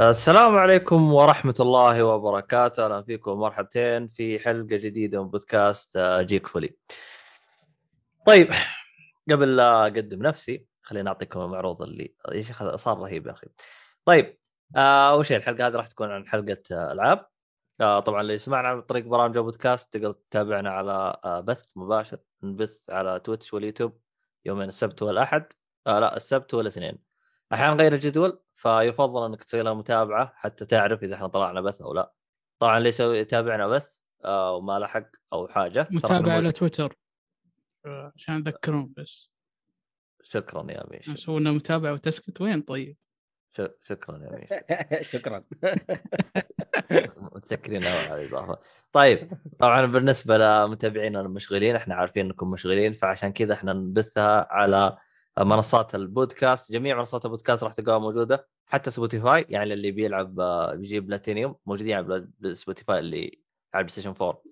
السلام عليكم ورحمة الله وبركاته، أهلا فيكم مرحبتين في حلقة جديدة من بودكاست آه، جيك فولي. طيب قبل لا أقدم نفسي خليني أعطيكم المعروض اللي يا شيخ صار رهيب يا أخي. طيب آه، أول شيء الحلقة هذه راح تكون عن حلقة آه، ألعاب. طبعا اللي يسمعنا عن طريق برامج بودكاست تقدر تتابعنا على بث مباشر نبث على تويتش واليوتيوب يومين السبت والأحد. آه لا السبت والاثنين. أحيانا غير الجدول فيفضل إنك تسوي لها متابعة حتى تعرف إذا إحنا طلعنا بث أو لا. طبعا اللي يسوي يتابعنا بث آه، وما لحق أو حاجة متابعة على تويتر. آه، عشان أذكرهم بس. شكرا يا ميش سوينا متابعة وتسكت وين طيب؟ شكرا يا ميش شكرا. متشكرين على الإضافة. طيب طبعا بالنسبة لمتابعينا المشغولين إحنا عارفين إنكم مشغولين فعشان كذا إحنا نبثها على منصات البودكاست جميع منصات البودكاست راح تلقاها موجودة حتى سبوتيفاي يعني اللي بيلعب آه، بيجيب بلاتينيوم موجودين على سبوتيفاي اللي على البلاي ستيشن 4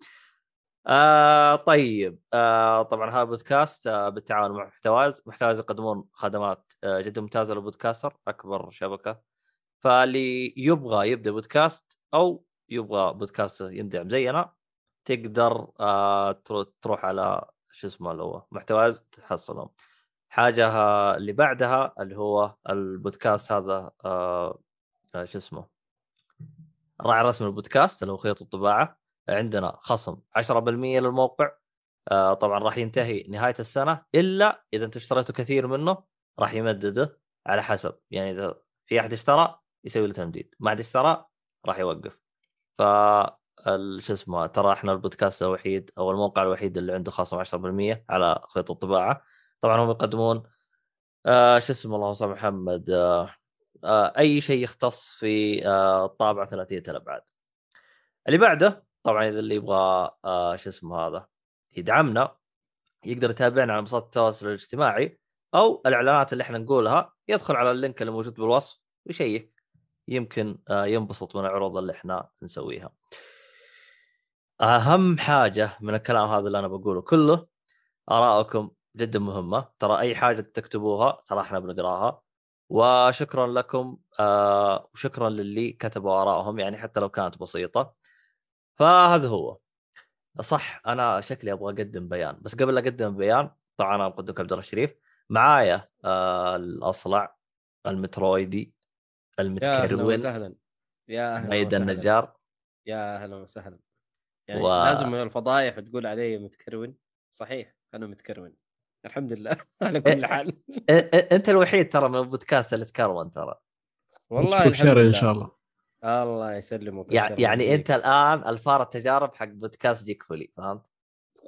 آه طيب آه طبعا هذا بودكاست آه بالتعاون مع محتواز. محتواز يقدمون خدمات آه جدا ممتازة لل podcaster أكبر شبكة. فاللي يبغى يبدأ بودكاست أو يبغى بودكاست يندعم زينا تقدر آه تروح على شو اسمه اللي هو محتواز تحصلهم حاجة اللي بعدها اللي هو البودكاست هذا آه, آه، شو اسمه؟ راعي رسم البودكاست اللي هو خيط الطباعة. عندنا خصم 10% للموقع. آه طبعا راح ينتهي نهاية السنة إلا إذا أنتم اشتريتوا كثير منه راح يمدده على حسب. يعني إذا في أحد اشترى يسوي له تمديد ما حد اشترى راح يوقف. ف شو اسمه ترى إحنا البودكاست الوحيد أو الموقع الوحيد اللي عنده خصم 10% على خيط الطباعة. طبعا هم يقدمون آه شو اسمه اللهم صل محمد آه آه أي شيء يختص في آه الطابعه ثلاثية الابعاد. اللي بعده طبعا إذا اللي يبغى آه شو اسمه هذا يدعمنا يقدر يتابعنا على منصات التواصل الاجتماعي أو الإعلانات اللي إحنا نقولها يدخل على اللينك اللي موجود بالوصف ويشيك يمكن آه ينبسط من العروض اللي إحنا نسويها. أهم حاجة من الكلام هذا اللي أنا بقوله كله ارائكم جدا مهمة. ترى أي حاجة تكتبوها ترى إحنا بنقراها. وشكرا لكم آه وشكرا للي كتبوا آرائهم يعني حتى لو كانت بسيطة. فهذا هو. صح أنا شكلي أبغى أقدم بيان. بس قبل أقدم بيان طبعا أنا مقدمك عبد الله الشريف معايا آه الأصلع المترويدي المتكرون يا أهلا وسهلا. يا أهلا ميد النجار يا أهلا وسهلا. يعني و... لازم من الفضايح تقول علي متكرون صحيح أنا متكرون الحمد لله. على كل إيه، حال. إيه، إيه، أنت الوحيد ترى من البودكاست اللي تكرمن ترى. والله الحمد لله إن شاء الله. الله يسلمك يعني, يعني أنت الآن الفار التجارب حق بودكاست جيك فولي فهمت؟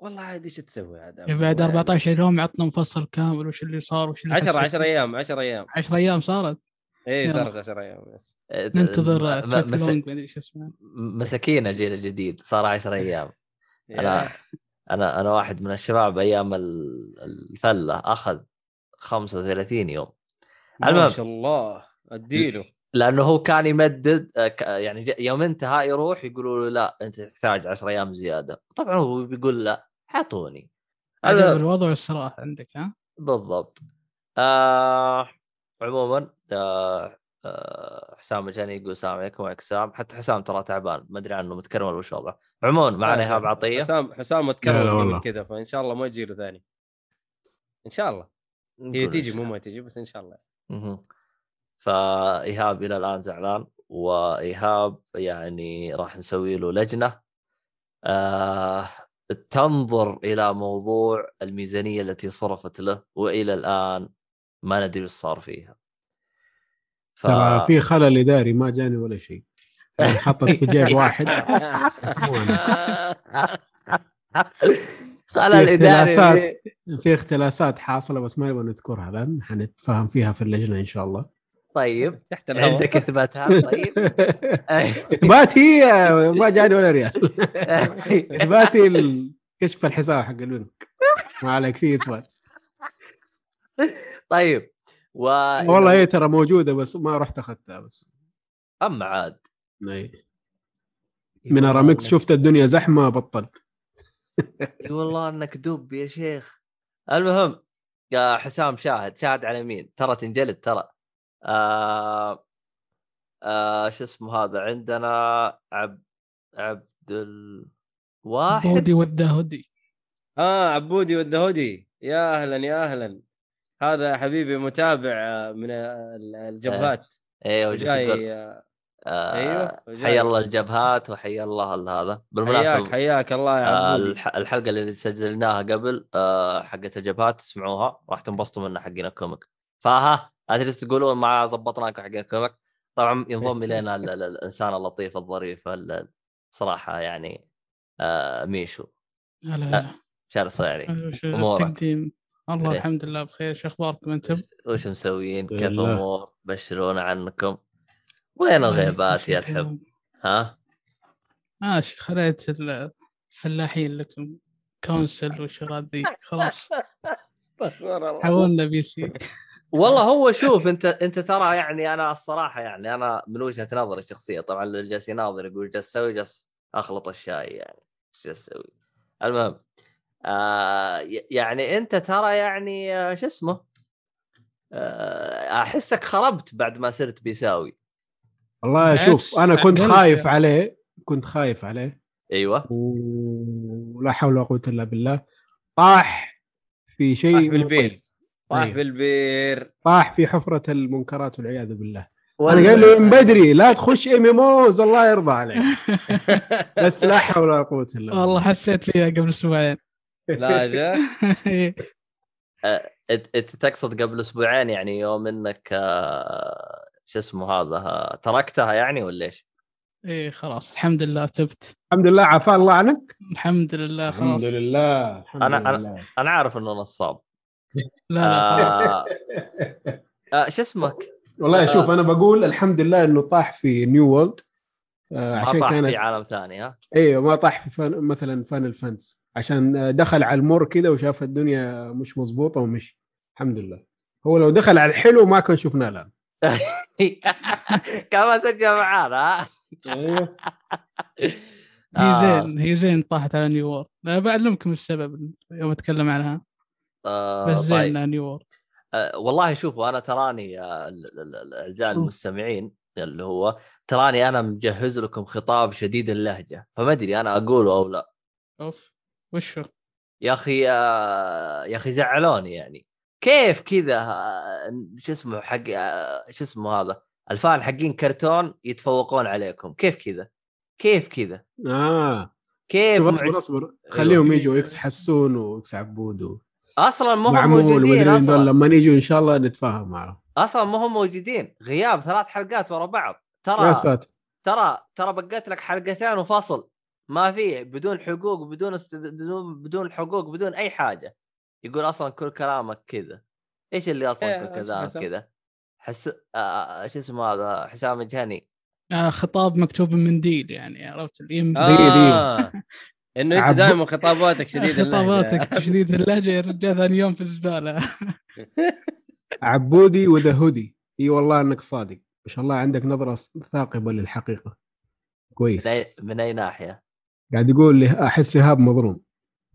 والله عاد إيش تسوي عاد؟ بعد 14 يوم عطنا مفصل كامل وش اللي صار وش اللي 10 10 أيام 10 أيام. 10 أيام صارت؟ اي صارت 10 أيام بس ننتظر مساكين الجيل الجديد صار 10 أيام. أنا أنا أنا واحد من الشباب أيام الفلة أخذ 35 يوم. المهم ما شاء الله أديله. لأنه هو كان يمدد آه، يعني يوم انتهى يروح يقولوا له لا أنت تحتاج 10 أيام زيادة. طبعا هو بيقول لا حطوني. هذا الوضع والصراحة عندك ها؟ بالضبط. آه عموما آه، حسام مجاني يقول السلام عليكم وعليكم السلام. حتى حسام ترى تعبان ما أدري عنه متكرمل وش وضعه. عموما معنا ايهاب عطيه حسام حسام متكرمل كذا فإن شاء الله ما يجي له ثاني. إن شاء الله. هي تيجي مو ما تيجي بس إن شاء الله. أها فإيهاب إلى الآن زعلان وإيهاب يعني راح نسوي له لجنة. آه تنظر إلى موضوع الميزانية التي صرفت له وإلى الآن ما ندري وش صار فيها. ف... ترى في خلل إداري ما جاني ولا شيء. يعني حطت في جيب واحد. خلل في إداري اختلاسات. في اختلاسات حاصلة بس ما نبغى نذكرها الآن. حنتفاهم فيها في اللجنة إن شاء الله. طيب. تحت الهواء. عندك اثباتات طيب. اثباتي ما جاني ولا ريال. اثباتي كشف الحساب حق البنك. ما عليك فيه إثبات. طيب. و والله هي ترى موجودة بس ما رحت أخذتها بس. أما عاد. أي. من أرامكس شفت الدنيا زحمة بطلت. إي والله إنك دب يا شيخ. المهم يا حسام شاهد شاهد على مين؟ ترى تنجلد ترى. آه آه شو اسمه هذا؟ عندنا عبد عبد الواحد بودي والدهودي. آه عبودي والدهودي. يا أهلا يا أهلا. هذا حبيبي متابع آه، من ال- الجبهات. أيوه يقول جاي آه، آه أيوه، وجاي. حيا الله الجبهات وحيا الله ال- هذا. حياك بالمناسبة حياك الله يا آه الحلقة اللي سجلناها قبل آه حقت الجبهات اسمعوها راح تنبسطوا منها حقين الكوميك. فها ادري تقولون ما زبطناكم حقين ال comic. طبعا ينضم إلينا ال- ال- الإنسان اللطيف الظريف ال- صراحة يعني آه ميشو. هلا هلا. شارع الصيعري؟ التقديم الله إيه. الحمد لله بخير. شو أخباركم أنتم؟ وش مسويين؟ كيف. الأمور بشرونا عنكم. وين الغيبات يا الحب؟ ها؟ ماشي خليت الفلاحين لكم. console والشغلات ذي. خلاص. استغفر الله. حولنا PC والله هو شوف انت انت ترى يعني أنا الصراحة يعني أنا من وجهة نظري الشخصية طبعا اللي جالس يناظر يقول جالس أسوي جالس أخلط الشاي يعني. إيش جالس أسوي؟ المهم. آه يعني أنت ترى يعني آه، شو اسمه؟ آه أحسك خربت بعد ما صرت PC اوي. والله بالعكس، شوف أنا كنت. خايف عليه كنت خايف عليه. أيوه. ولا حول ولا قوة إلا بالله. طاح في شيء طاح بالبير طاح. بالبير طاح في حفرة المنكرات والعياذ بالله. أنا قال له من بدري لا تخش MMOs الله يرضى عليك. بس لا حول ولا قوة إلا بالله. والله حسيت فيها قبل أسبوعين. لا جاء انت أنت تقصد قبل أسبوعين يعني يوم إنك آه شو اسمه هذا آه، تركتها يعني ولا إيش؟ إيه خلاص الحمد لله تبت. الحمد لله عافاه الله عنك. الحمد لله خلاص. الحمد لله الحمد أنا- أنا- لله. أنا عارف إنه نصاب. لا لا خلاص. آه آه شو اسمك؟ والله آه. شوف أنا بقول الحمد لله إنه طاح في New World آه ما عشان طاح كانت في عالم ثاني ها؟ أيوه ما طاح في فن... مثلا Final Fantasy عشان دخل على المر كذا وشاف الدنيا مش مضبوطه ومشي. الحمد لله. هو لو دخل على الحلو ما كان شفناه الآن. كمان سجل معانا. ها؟ أيوه هي آه، زين هي زين طاحت على New World. بعلمكم السبب يوم أتكلم عنها. آه، بس زين طيب. New World. آه، والله شوفوا أنا تراني آه، أوه. المستمعين اللي هو تراني أنا مجهز لكم خطاب شديد اللهجة. فما أدري أنا أقوله أو لا. أوف. وشو؟ يا أخي آه، يا أخي زعلوني يعني. كيف كذا آه، شو اسمه حق آه، شو اسمه هذا؟ ال fan حقين كرتون يتفوقون عليكم. كيف كذا؟ كيف كذا؟ آه. كيف اصبر اصبر. خليهم أيوة. يجوا إكس حسون وإكس عبود و... أصلا ما هم موجودين أصلا. لما يجوا إن شاء الله نتفاهم معهم. أصلا ما هم موجودين. غياب ثلاث حلقات ورا بعض. يا ترى ساتر. ترى ترى بقيت لك حلقتين وفصل ما في بدون حقوق بدون است... بدون بدون حقوق بدون أي حاجة. يقول أصلا كل كلامك كذا. إيش اللي أصلا إيه، كل كلامك؟ كذا؟ حس آه شو اسمه هذا؟ حسام الجهني. آه خطاب مكتوب بمنديل يعني عرفت؟ دي. آه. إنه أنت دائما خطاباتك شديده اللهجة. خطاباتك شديد اللهجة يا رجال ثاني يوم في الزبالة. عبودي وذا هودي إي والله إنك صادق. ما شاء الله عندك نظرة ثاقبة للحقيقة. كويس. من أي من أي ناحية؟ قاعد يقول لي أحس إيهاب مظلوم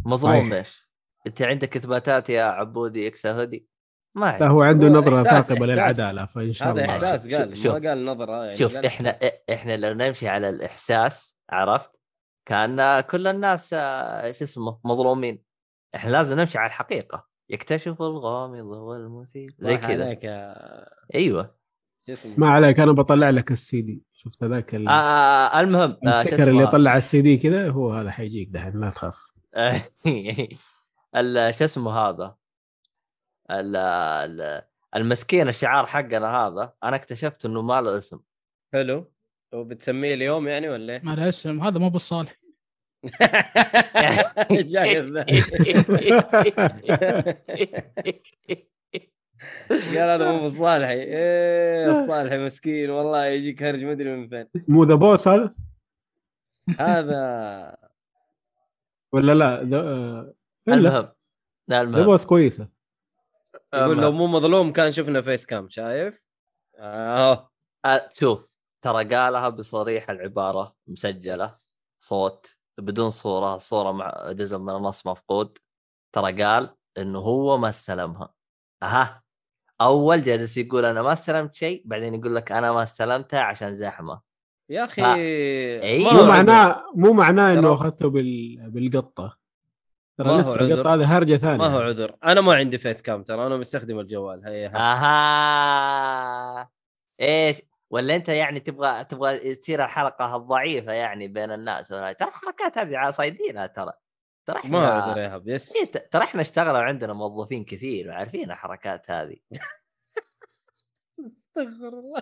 مظلوم. ليش؟ أنت عندك إثباتات يا عبودي إكس هدي؟ ما لا عندي هو عنده نظرة ثاقبة. للعدالة فإن شاء هذا الله إحساس شوف- قال شوف. ما قال نظرة يعني شوف قال إحنا إحساس. إحنا لو نمشي على الإحساس عرفت؟ كان كل الناس آه، شو اسمه مظلومين إحنا لازم نمشي على الحقيقة يكتشف الغامض والمثير زي كذا أيوه ما عليك أنا بطلع لك السي دي شفت هذاك ال- آه المهم آه شو ال sticker اللي يطلع السي دي كذا هو هذا حيجيك دحين لا تخاف. ال- شو اسمه هذا؟ ال ال المسكين الشعار حقنا هذا أنا اكتشفت إنه ما له اسم. حلو. وبتسميه اليوم يعني ولا إيه؟ ما له اسم هذا مو بالصالح. جاي قال هذا مو بالصالحي. إيه الصالحي مسكين والله يجيك هرج ما أدري من فين. مو ذا بوس هذا؟ هذا ولا لا؟ ذا آه، المهم. لا ذا المهم. بوس كويسة. يقول لو. مو مظلوم كان شفنا فيس كام شايف؟ آه. آه، شوف ترى قالها بصريح العبارة مسجلة صوت بدون صورة الصورة مع جزء من النص مفقود. ترى قال إنه هو ما استلمها. أها. أول جالس يقول أنا ما استلمت شيء بعدين يقول لك أنا ما استلمتها عشان زحمة. يا أخي ها. إيه. مو معناه مو معناه إنه أخذته بال... بالقطة. ترى لسه. القطة هذه هرجة ثانية. ما هو عذر. أنا ما عندي فيس كام ترى أنا مستخدم الجوال. هي ها. أها. إيش؟ ولا أنت يعني تبغى تبغى تصير الحلقة الضعيفة يعني بين الناس ترى الحركات هذه صايدينها ترى. ترى ما إحنا يا هب يس. إيه، ترى إحنا اشتغلوا عندنا موظفين كثير وعارفين الحركات هذه. استغفر الله.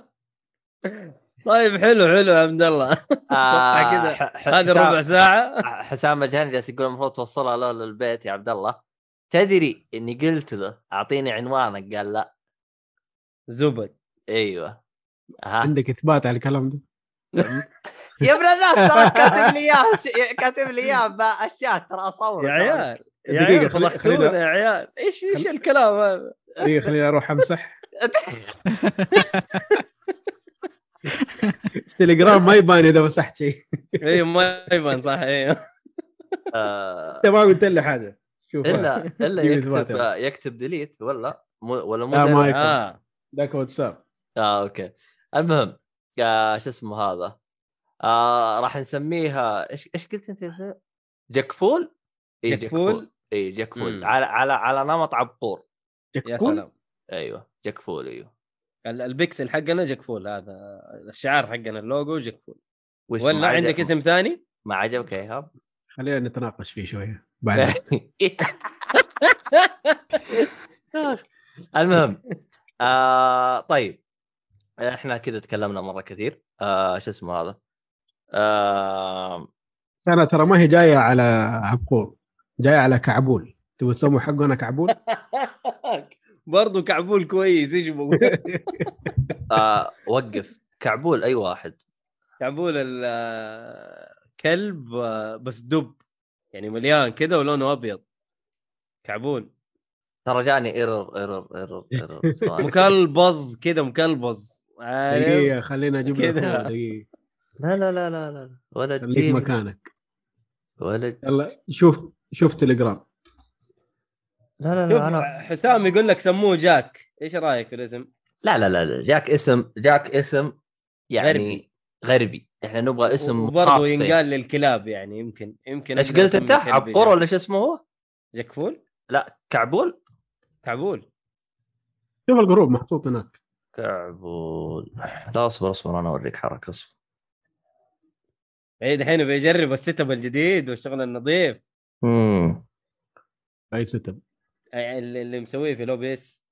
طيب حلو حلو يا عبد الله أتوقع كذا. ح- ح- هذه ربع ساعة. حسام مجهن جالس يقول المفروض توصلها له للبيت يا عبد الله. تدري إني قلت له أعطيني عنوانك؟ قال لا. زبد. أيوه. ها. عندك إثبات على الكلام ده؟ يا ابن الناس ترى كاتب لي إياه ش- كاتب لي إياه بالشات ترى أصور. يا عيال يا دقيقة، عيال فضحتونا خلينا- يا عيال. إيش إيش الكلام هذا؟ دقيقة خليني أروح أمسح. تليجرام ما يبان إذا مسحت شيء اي ما يبان صح أيوه آه، أنت ما قلت لي حاجة. شوف. الا إلا يكتب يلا. يكتب ديليت ولا؟ مو ولا مو لا، ما يكتب. ذاك واتساب آه okay. المهم آه شو اسمه هذا آه راح نسميها إيش إيش قلت أنت يا سيد؟ جكفول؟ اي جكفول؟ جكفول اي جكفول مم. على على على نمط عبقور يا سلام أيوه جكفول أيوه ال- البكسل حقنا جكفول هذا الشعار حقنا اللوجو جكفول وش ولا عندك اسم ثاني؟ ما عجبك يا إيهاب؟ خلينا نتناقش فيه شوية بعدين المهم آه طيب إحنا كذا تكلمنا مرة كثير. آه شو اسمه هذا؟ آه أنا ترى ما هي جاية على عبقور جاية على كعبول. تبغى تسموا حقنا كعبول؟ برضو كعبول كويس إيش بقول؟ آه وقف. كعبول أي واحد. كعبول الكلب بس دب. يعني مليان كذا ولونه أبيض. كعبول. ترى جاني error error error error. مكلبز كذا مكلبز عارف دقيقة خلينا أجيب لك دقيقة لا لا لا لا لا ولا خليك تجيب مكانك ولا يلا شوف شوف تليجرام لا لا لا أنا حسام يقول لك سموه جاك إيش رأيك في الاسم؟ لا لا لا لا جاك اسم جاك اسم يعني غربي. غربي إحنا نبغى اسم وبرضه فيه. ينقال للكلاب يعني يمكن يمكن إيش قلت أنت؟ جاك. ولا شو اسمه هو؟ جكفول؟ لا كعبول؟ كعبول. شوف ال group محطوط هناك. كعبول. لا اصبر اصبر أنا أوريك حركة اصبر. اي دحين بيجرب ال setup الجديد والشغل النظيف. امم أي setup اللي اللي مسويه في ال OBS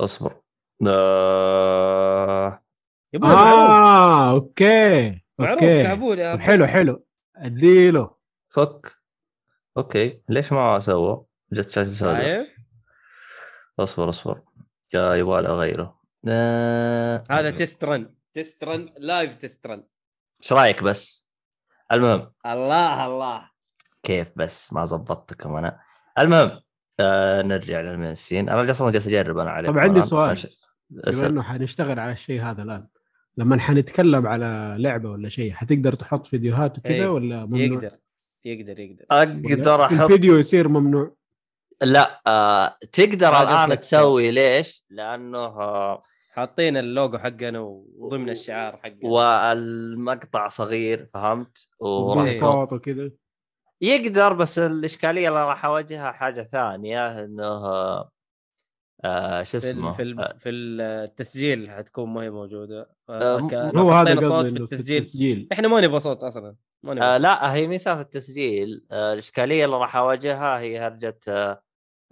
أصبر. آه... يبغى معروف. آه okay معروف okay. كعبول يا حلو حلو. أديله. فك. okay. ليش ما سوى؟ جت شاشة سوداء. شايف؟ أصبر أصبر. يا يبغى أغيره. آه... هذا test run test run live test run إيش رأيك بس؟ المهم. الله الله. كيف بس؟ ما زبطتكم أنا المهم آه نرجع للمنسين أنا أصلا جالس أجرب أنا عليه طب عندي. سؤال. بما. إنه حنشتغل على الشيء هذا الآن لما حنتكلم على لعبة ولا شيء حتقدر تحط فيديوهات وكذا إيه، ولا ممنوع؟ يقدر. يقدر يقدر. أقدر أحط الفيديو يصير ممنوع؟ لا آه تقدر الآن. تسوي ليش؟ لأنه آه حاطين اللوجو حقنا وضمن الشعار حقنا والمقطع صغير فهمت؟ وراح بدون إيه. يكون- صوت وكذا يقدر بس الإشكالية اللي راح اواجهها حاجة ثانية إنه آه آه شو في اسمه في ال- في التسجيل حتكون ما هي موجودة آه، هو هو هذا صوت في التسجيل التسجيل إحنا ما نبغى صوت أصلا ما نبغى آه صوت. لا هي مسافه التسجيل آه الإشكالية اللي راح اواجهها هي هرجة آه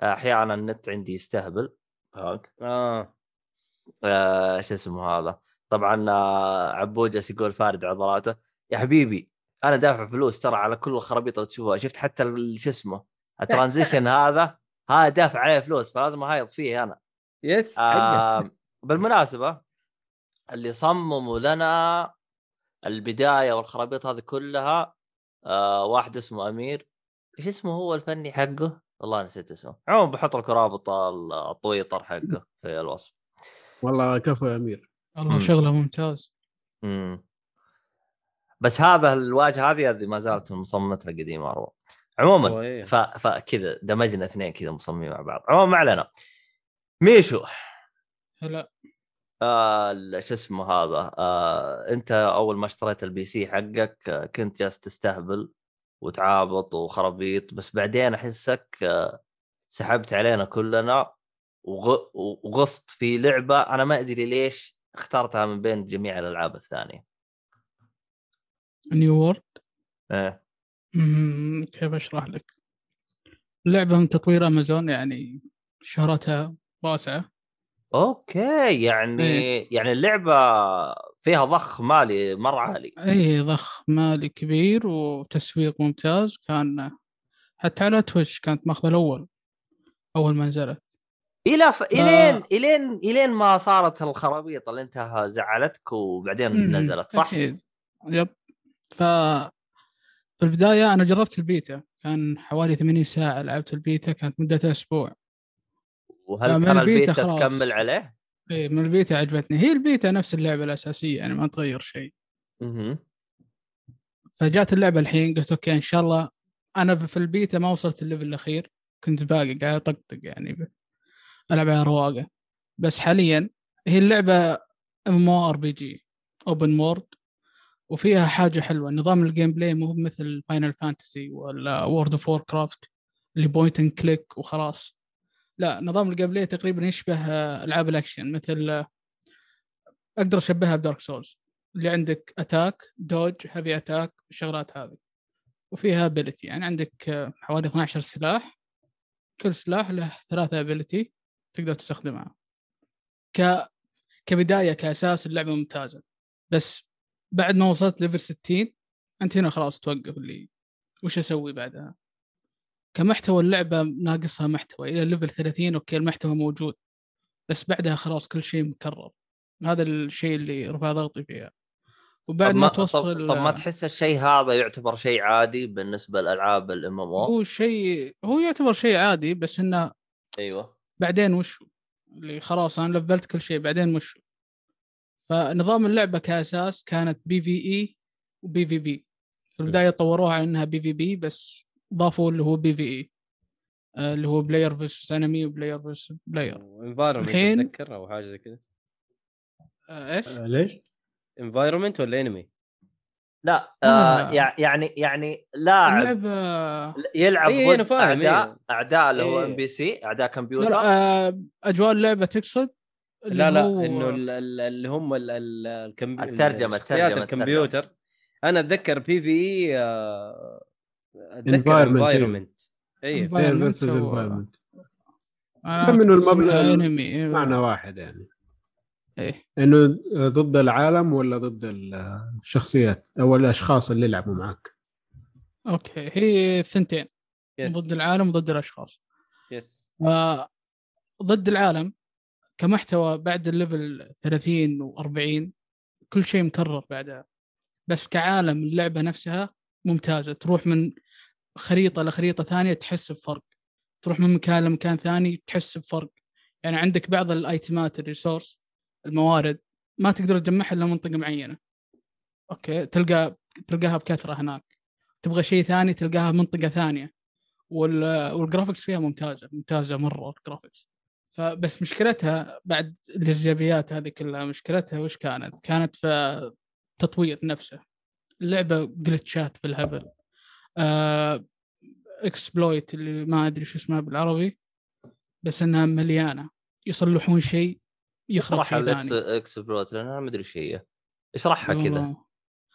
أحيانا النت عندي يستهبل فهمت؟ آه آه شو اسمه هذا طبعا آه عبود يقول فارد عضلاته يا حبيبي أنا دافع فلوس ترى على كل الخرابيط اللي تشوفها شفت حتى شو اسمه ال transition هذا هذا دافع عليه فلوس فلازم اهايط فيه أنا yes. آه بالمناسبة اللي صمموا لنا البداية والخرابيط هذه كلها آه واحد اسمه أمير إيش اسمه هو الفني حقه؟ والله نسيت اسمه. عموما بحط لكم رابط ال- التويتر حقه في الوصف. والله كفو يا أمير. والله. شغلة ممتاز. امم بس هذا الواجهة هذه هذه ما زالت من مصممتها القديمة اروى عموما إيه. فكذا دمجنا اثنين كذا مصممين مع بعض. عموما ما علينا. ميشو. هلا. آه ال- شو اسمه هذا؟ آه أنت أول ما اشتريت ال PC حقك آه، كنت جالس تستهبل. وتعابط وخرابيط بس بعدين أحسك آه سحبت علينا كلنا وغ... وغصت في لعبة أنا ما أدري ليش اخترتها من بين جميع الألعاب الثانية New World إيه كيف أشرح لك؟ اللعبه من تطوير أمازون يعني شهرتها واسعة okay يعني إيه. يعني اللعبة فيها ضخ مالي مره عالي. إي ضخ مالي كبير وتسويق ممتاز. كان حتى على Twitch كانت ماخذة الأول أول ما نزلت. إلى ف... إلين إلين إلين ما صارت الخرابيط اللي أنت زعلتك وبعدين نزلت صح؟ أكيد. yep. ف في البداية أنا جربت البيتا. كان حوالي 80 ساعة لعبت البيتا كانت مدتها أسبوع. وهل ترى ال beta ال beta. تكمل عليه؟ اي من البيتا عجبتني. هي البيتا نفس اللعبة الأساسية يعني ما تغير شيء. أها فجات اللعبة الحين قلت okay إن شاء الله. أنا في البيتا ما وصلت ال level الأخير كنت باقي قاعد أطقطق يعني ألعب على رواقة. بس حاليا هي اللعبة ام أو ار بي جي اوبن وورد وفيها حاجة حلوة. نظام ال gameplay مو مثل Final Fantasy ولا World of Warcraft اللي point and click وخلاص. لا نظام play تقريبا يشبه آه، ألعاب الأكشن مثل آه، أقدر أشبهها ب Dark Souls. اللي عندك attack dodge heavy attack الشغلات هذه. وفيها ability يعني عندك آه، حوالي 12 سلاح. كل سلاح له ثلاثة ability تقدر تستخدمها. ك كبداية كأساس اللعبة ممتازة. بس بعد ما وصلت level 60 أنت هنا خلاص توقف اللي وش أسوي بعدها؟ كمحتوى اللعبة ناقصها محتوى إلى level 30 okay المحتوى موجود بس بعدها خلاص كل شيء مكرر. هذا الشيء اللي رفع ضغطي فيها. وبعد طب ما طب, توصل طب ما تحس الشيء هذا يعتبر شيء عادي بالنسبة لألعاب ال MMO؟ هو شيء هو يعتبر شيء عادي بس إنه أيوه. بعدين وش؟ اللي خلاص أنا لفلت كل شيء بعدين وش؟ فنظام اللعبة كأساس كانت PvE و PvP. في البداية طوروها على إنها PvP بس ضافوا اللي هو PvE اللي هو player versus enemy و player versus player environment الحين- أتذكر أو حاجة زي كذا إيش؟ آه ليش؟ environment ولا enemy؟ لا آه يعني يعني لاعب اللعبه يلعب إيه، ضد فاهم، اعداء إيه. أعداء اللي هو. NPC أعداء كمبيوتر لا آه، أجواء اللعبة تقصد اللي لا لا هو- إنه ال- ال- اللي هم ال- ال- الكمبي... الترجمة، شخصيات الترجمة، الكمبيوتر أنا أتذكر PvE أتذكر environment E Environment. versus environment كنت المبنى- enemy معنى واحد يعني. إيه. إنه ضد العالم ولا ضد الشخصيات أو الأشخاص اللي يلعبوا معك؟ okay هي الثنتين yes ضد العالم وضد الأشخاص. yes آه، ضد العالم كمحتوى بعد ال level 30 و40 كل شيء مكرر بعدها. بس كعالم اللعبة نفسها ممتازة. تروح من خريطة لخريطة ثانية تحس بفرق. تروح من مكان لمكان ثاني تحس بفرق. يعني عندك بعض الأيتمات ال resource الموارد ما تقدر تجمعها إلا منطقة معينة. okay تلقى تلقاها بكثرة هناك. تبغى شيء ثاني تلقاها منطقة ثانية. وال... وال graphics فيها ممتازة ممتازة مرة ال graphics فبس مشكلتها بعد الايجابيات هذه كلها مشكلتها وش كانت؟ كانت في التطوير نفسه. اللعبه جلتشات بالهبل آه exploit اللي ما أدري شو اسمها بالعربي بس إنها مليانة. يصلحون شيء يخرب شيء ثاني. ال exploit لأن أنا ما أدري إيش هي اشرحها كذا.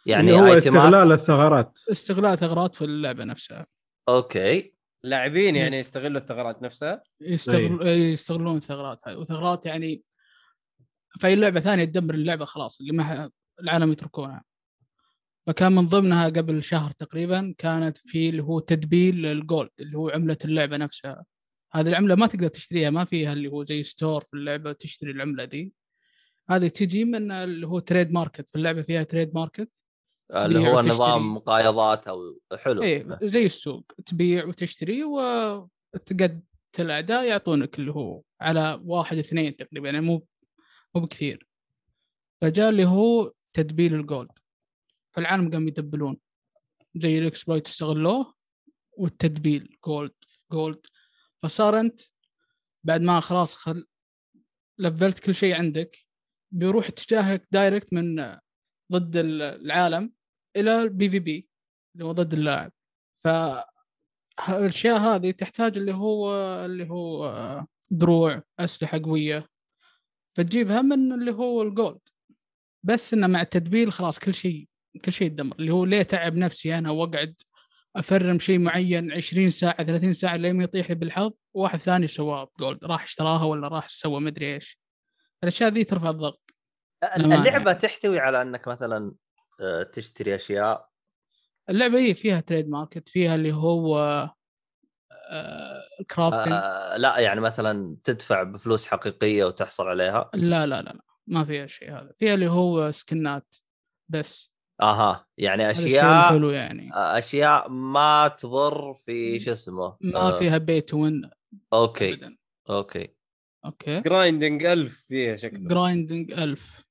يعني هو استغلال الثغرات. استغلال ثغرات في اللعبة نفسها. okay. لاعبين يعني يستغلوا الثغرات نفسها؟ يستغل... يستغلون الثغرات. هذه وثغرات يعني فاي لعبة ثانية تدمر اللعبة خلاص اللي ما العالم يتركونها. فكان من ضمنها قبل شهر تقريبا كانت في اللي هو تدبيل ال gold اللي هو عملة اللعبة نفسها. هذه العملة ما تقدر تشتريها ما فيها اللي هو زي store في اللعبة تشتري العملة دي. هذه تجي من اللي هو trade market في اللعبة فيها trade market اللي هو. نظام مقايضات أو حلو. إيه زي السوق. تبيع وتشتري وتقد الاعداء يعطونك اللي هو على واحد اثنين تقريبا يعني مو مو بكثير. فجاء اللي هو تدبيل ال gold فالعالم قام يدبلون زي ال exploit استغلوه والتدبيل. gold gold فصار أنت بعد ما خلاص خل... لفلت كل شيء عندك بيروح اتجاهك direct من ضد العالم إلى ال PvP اللي هو ضد اللاعب. ف الأشياء هذه تحتاج اللي هو اللي هو دروع أسلحة قوية. فتجيبها من اللي هو ال gold بس إنه مع التدبيل خلاص كل شيء كل شيء يدمر اللي هو ليه تعب نفسي أنا وأقعد أفرم شيء معين 20 ساعة 30 ساعة لين يطيح لي بالحظ واحد ثاني سواه gold راح اشتراها ولا راح سوى مدري إيش. الأشياء ذي ترفع الضغط. اللعبة. تحتوي على إنك مثلا آه، تشتري أشياء. اللعبة هي فيها trade market فيها اللي هو آه، crafting آه لا يعني مثلا تدفع بفلوس حقيقية وتحصل عليها. لا لا لا لا ما فيها شيء هذا. فيها اللي هو سكنات بس. أها يعني أشياء الحلو يعني. أشياء ما تضر في شو اسمه ما آه، فيها بيت وين okay okay. okay. grinding 1000 فيها شكله. grinding 1000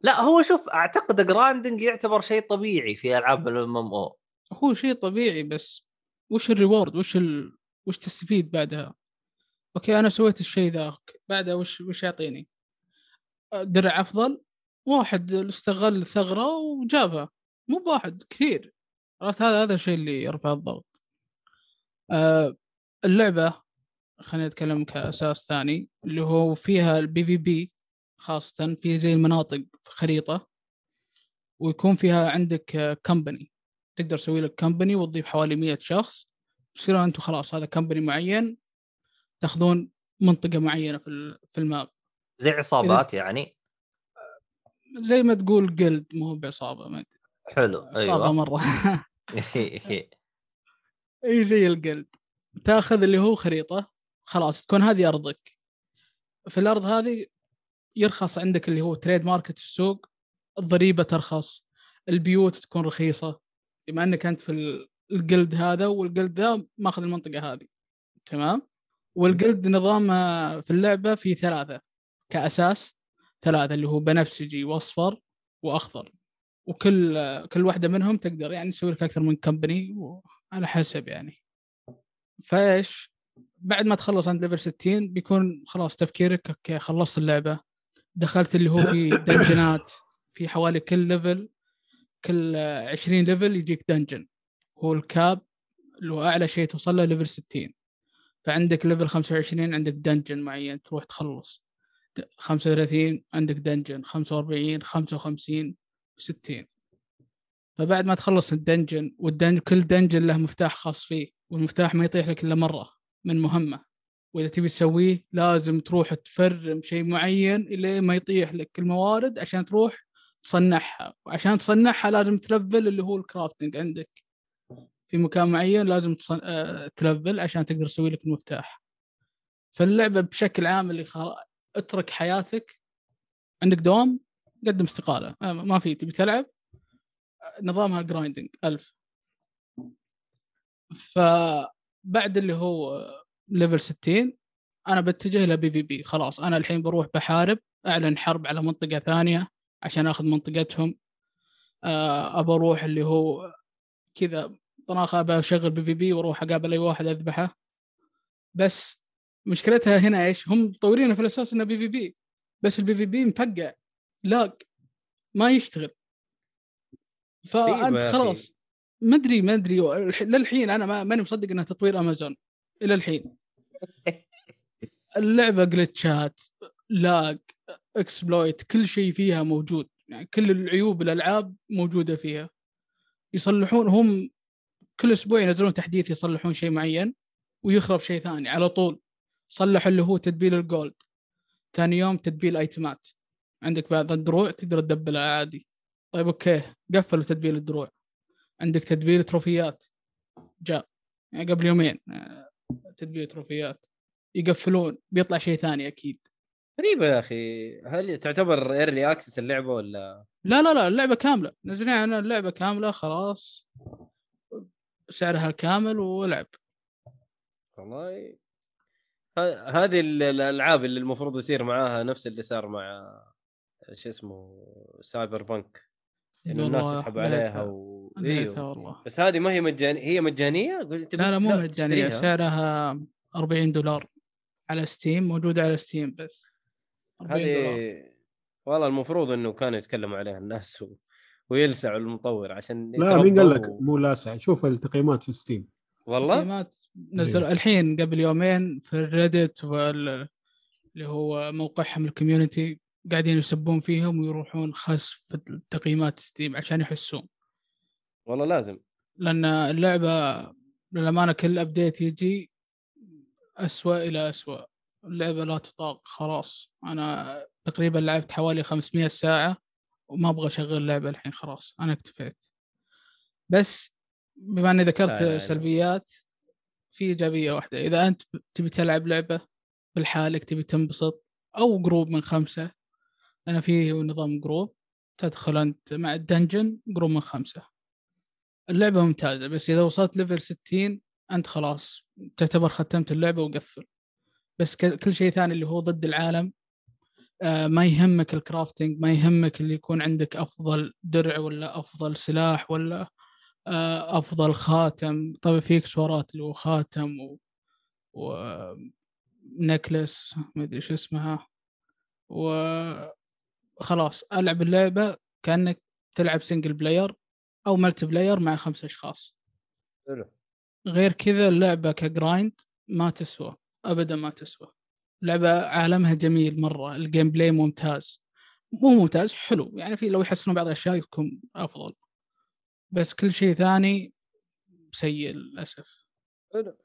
لا هو شوف أعتقد grinding يعتبر شيء طبيعي في ألعاب ال MMO هو شيء طبيعي بس وش ال reward؟ وش ال... وش تستفيد بعدها؟ okay أنا سويت الشيء ذاك. بعدها وش وش يعطيني؟ درع أفضل؟ واحد استغل الثغره وجابها. مو بواحد كثير. عرفت؟ هذا هذا الشيء اللي يرفع الضغط. آه اللعبة خلينا نتكلم كأساس ثاني اللي هو فيها ال PVP خاصة في زي المناطق في خريطة ويكون فيها عندك company تقدر تسوي لك company وتضيف حوالي 100 شخص. تصيرون أنتم خلاص هذا company معين تأخذون منطقة معينة في في ال map. زي عصابات يعني. زي ما تقول guild مو بعصابة ما أدري. حلو عصابة أيوه. مرة. إي زي ال guild تاخذ اللي هو خريطة خلاص تكون هذه أرضك. في الأرض هذه يرخص عندك اللي هو trade market في السوق الضريبة ترخص البيوت تكون رخيصة. بما إنك أنت في ال- ال guild هذا وال guild ذا ماخذ المنطقة هذه. تمام؟ وال guild نظام في اللعبة في ثلاثة. كأساس ثلاثة اللي هو بنفسجي وأصفر وأخضر. وكل كل واحدة منهم تقدر يعني تسوي لك أكثر من company على حسب يعني. فإيش؟ بعد ما تخلص عند level 60 بيكون خلاص تفكيرك okay خلصت اللعبة. دخلت اللي هو في دنجنات في حوالي كل level كل آه، 20 level يجيك dungeon هو ال cap اللي هو أعلى شيء توصل له level 60 فعندك level 25 عندك dungeon معين تروح تخلص. 35 عندك dungeon 45 55 60 فبعد ما تخلص ال dungeon وال dungeon كل dungeon له مفتاح خاص فيه والمفتاح ما يطيح لك إلا مرة من مهمة. وإذا تبي تسويه لازم تروح تفرم شيء معين إلى ما يطيح لك الموارد عشان تروح تصنعها. وعشان تصنعها لازم تلفل اللي هو ال crafting عندك. في مكان معين لازم تصن... آه، تلفل عشان تقدر تسوي لك المفتاح. فاللعبة بشكل عام اللي خل... اترك حياتك عندك دوام قدم استقالة. آه، ما في تبي تلعب؟ نظامها grinding ألف. فبعد اللي هو level 60 أنا بتجه ل PVP خلاص أنا الحين بروح بحارب أعلن حرب على منطقة ثانية عشان آخذ منطقتهم. آه، أبى أروح اللي هو كذا طناخه أبى أشغل PVP وأروح أقابل أي واحد أذبحه. بس مشكلتها هنا إيش؟ هم مطورينه في الأساس إنه PVP. بس ال PVP مفقع. lag ما يشتغل. طيب فانت أخي. خلاص. ما أدري ما أدري. للحين أنا ما- ماني مصدق انها تطوير أمازون. إلى الحين. اللعبة جلتشات lag exploit كل شيء فيها موجود. يعني كل العيوب الألعاب موجودة فيها. يصلحون هم كل أسبوع ينزلون تحديث يصلحون شيء معين ويخرب شيء ثاني على طول. صلحوا اللي هو تدبيل ال gold. ثاني يوم تدبيل ايتمات عندك بعض الدروع تقدر تدبلها عادي. طيب okay قفلوا تدبيل الدروع. عندك تدبيل تروفيات. جاء. يعني قبل يومين آه، تدبيل تروفيات. يقفلون. بيطلع شيء ثاني أكيد. غريبة يا أخي. هل تعتبر early access اللعبة ولا؟ لا لا لا اللعبة كاملة. نزلنا أنا اللعبة كاملة خلاص. سعرها الكامل والعب والله هذه ال- الألعاب اللي المفروض يصير معاها نفس اللي صار مع شو اسمه Cyberpunk انه الناس يسحبوا عليها و... إيوه. والله. بس هذه ما هي مجانية هي مجانية؟ قلت لا لا مو مجانية. سعرها 40 دولار على Steam موجودة على Steam بس. 40 دولار. هذه والله المفروض إنه كانوا يتكلموا عليها الناس و... ويلسعوا المطور عشان لا مين قال لك. مو لاسع؟ شوف التقييمات في Steam. والله؟ تقييمات نزل الحين قبل يومين في ال Reddit وال اللي هو موقعهم ال community قاعدين يسبون فيهم ويروحون خس في تقييمات Steam عشان يحسون. والله لازم. لأن اللعبة للأمانة كل update يجي اسوء إلى اسوء اللعبة لا تطاق خلاص. أنا تقريبا لعبت حوالي 500 ساعة وما أبغى أشغل اللعبة الحين خلاص. أنا اكتفيت. بس بما إني ذكرت لا. سلبيات في إيجابية واحدة. إذا أنت تبي تلعب لعبة بالحالك تبي تنبسط أو group من خمسة أنا في نظام group تدخل أنت مع ال dungeon group من خمسة. اللعبة ممتازة بس إذا وصلت level 60 أنت خلاص تعتبر ختمت اللعبة وقفل. بس كل شيء ثاني اللي هو ضد العالم آه، ما يهمك ال crafting ما يهمك اللي يكون عندك أفضل درع ولا أفضل سلاح ولا آه، أفضل خاتم. طبعا في اكسسوارات اللي هو خاتم و, و... necklace ما أدري شو اسمها. وخلاص ألعب اللعبة كأنك تلعب single player أو multiplayer مع خمس أشخاص. حلو. غير كذا اللعبة ك grind ما تسوى ابدا ما تسوى. لعبة عالمها جميل مرة ال gameplay ممتاز. مو ممتاز حلو. يعني في لو يحسنون بعض الأشياء يكون أفضل. بس كل شيء ثاني سيء للأسف. حلو.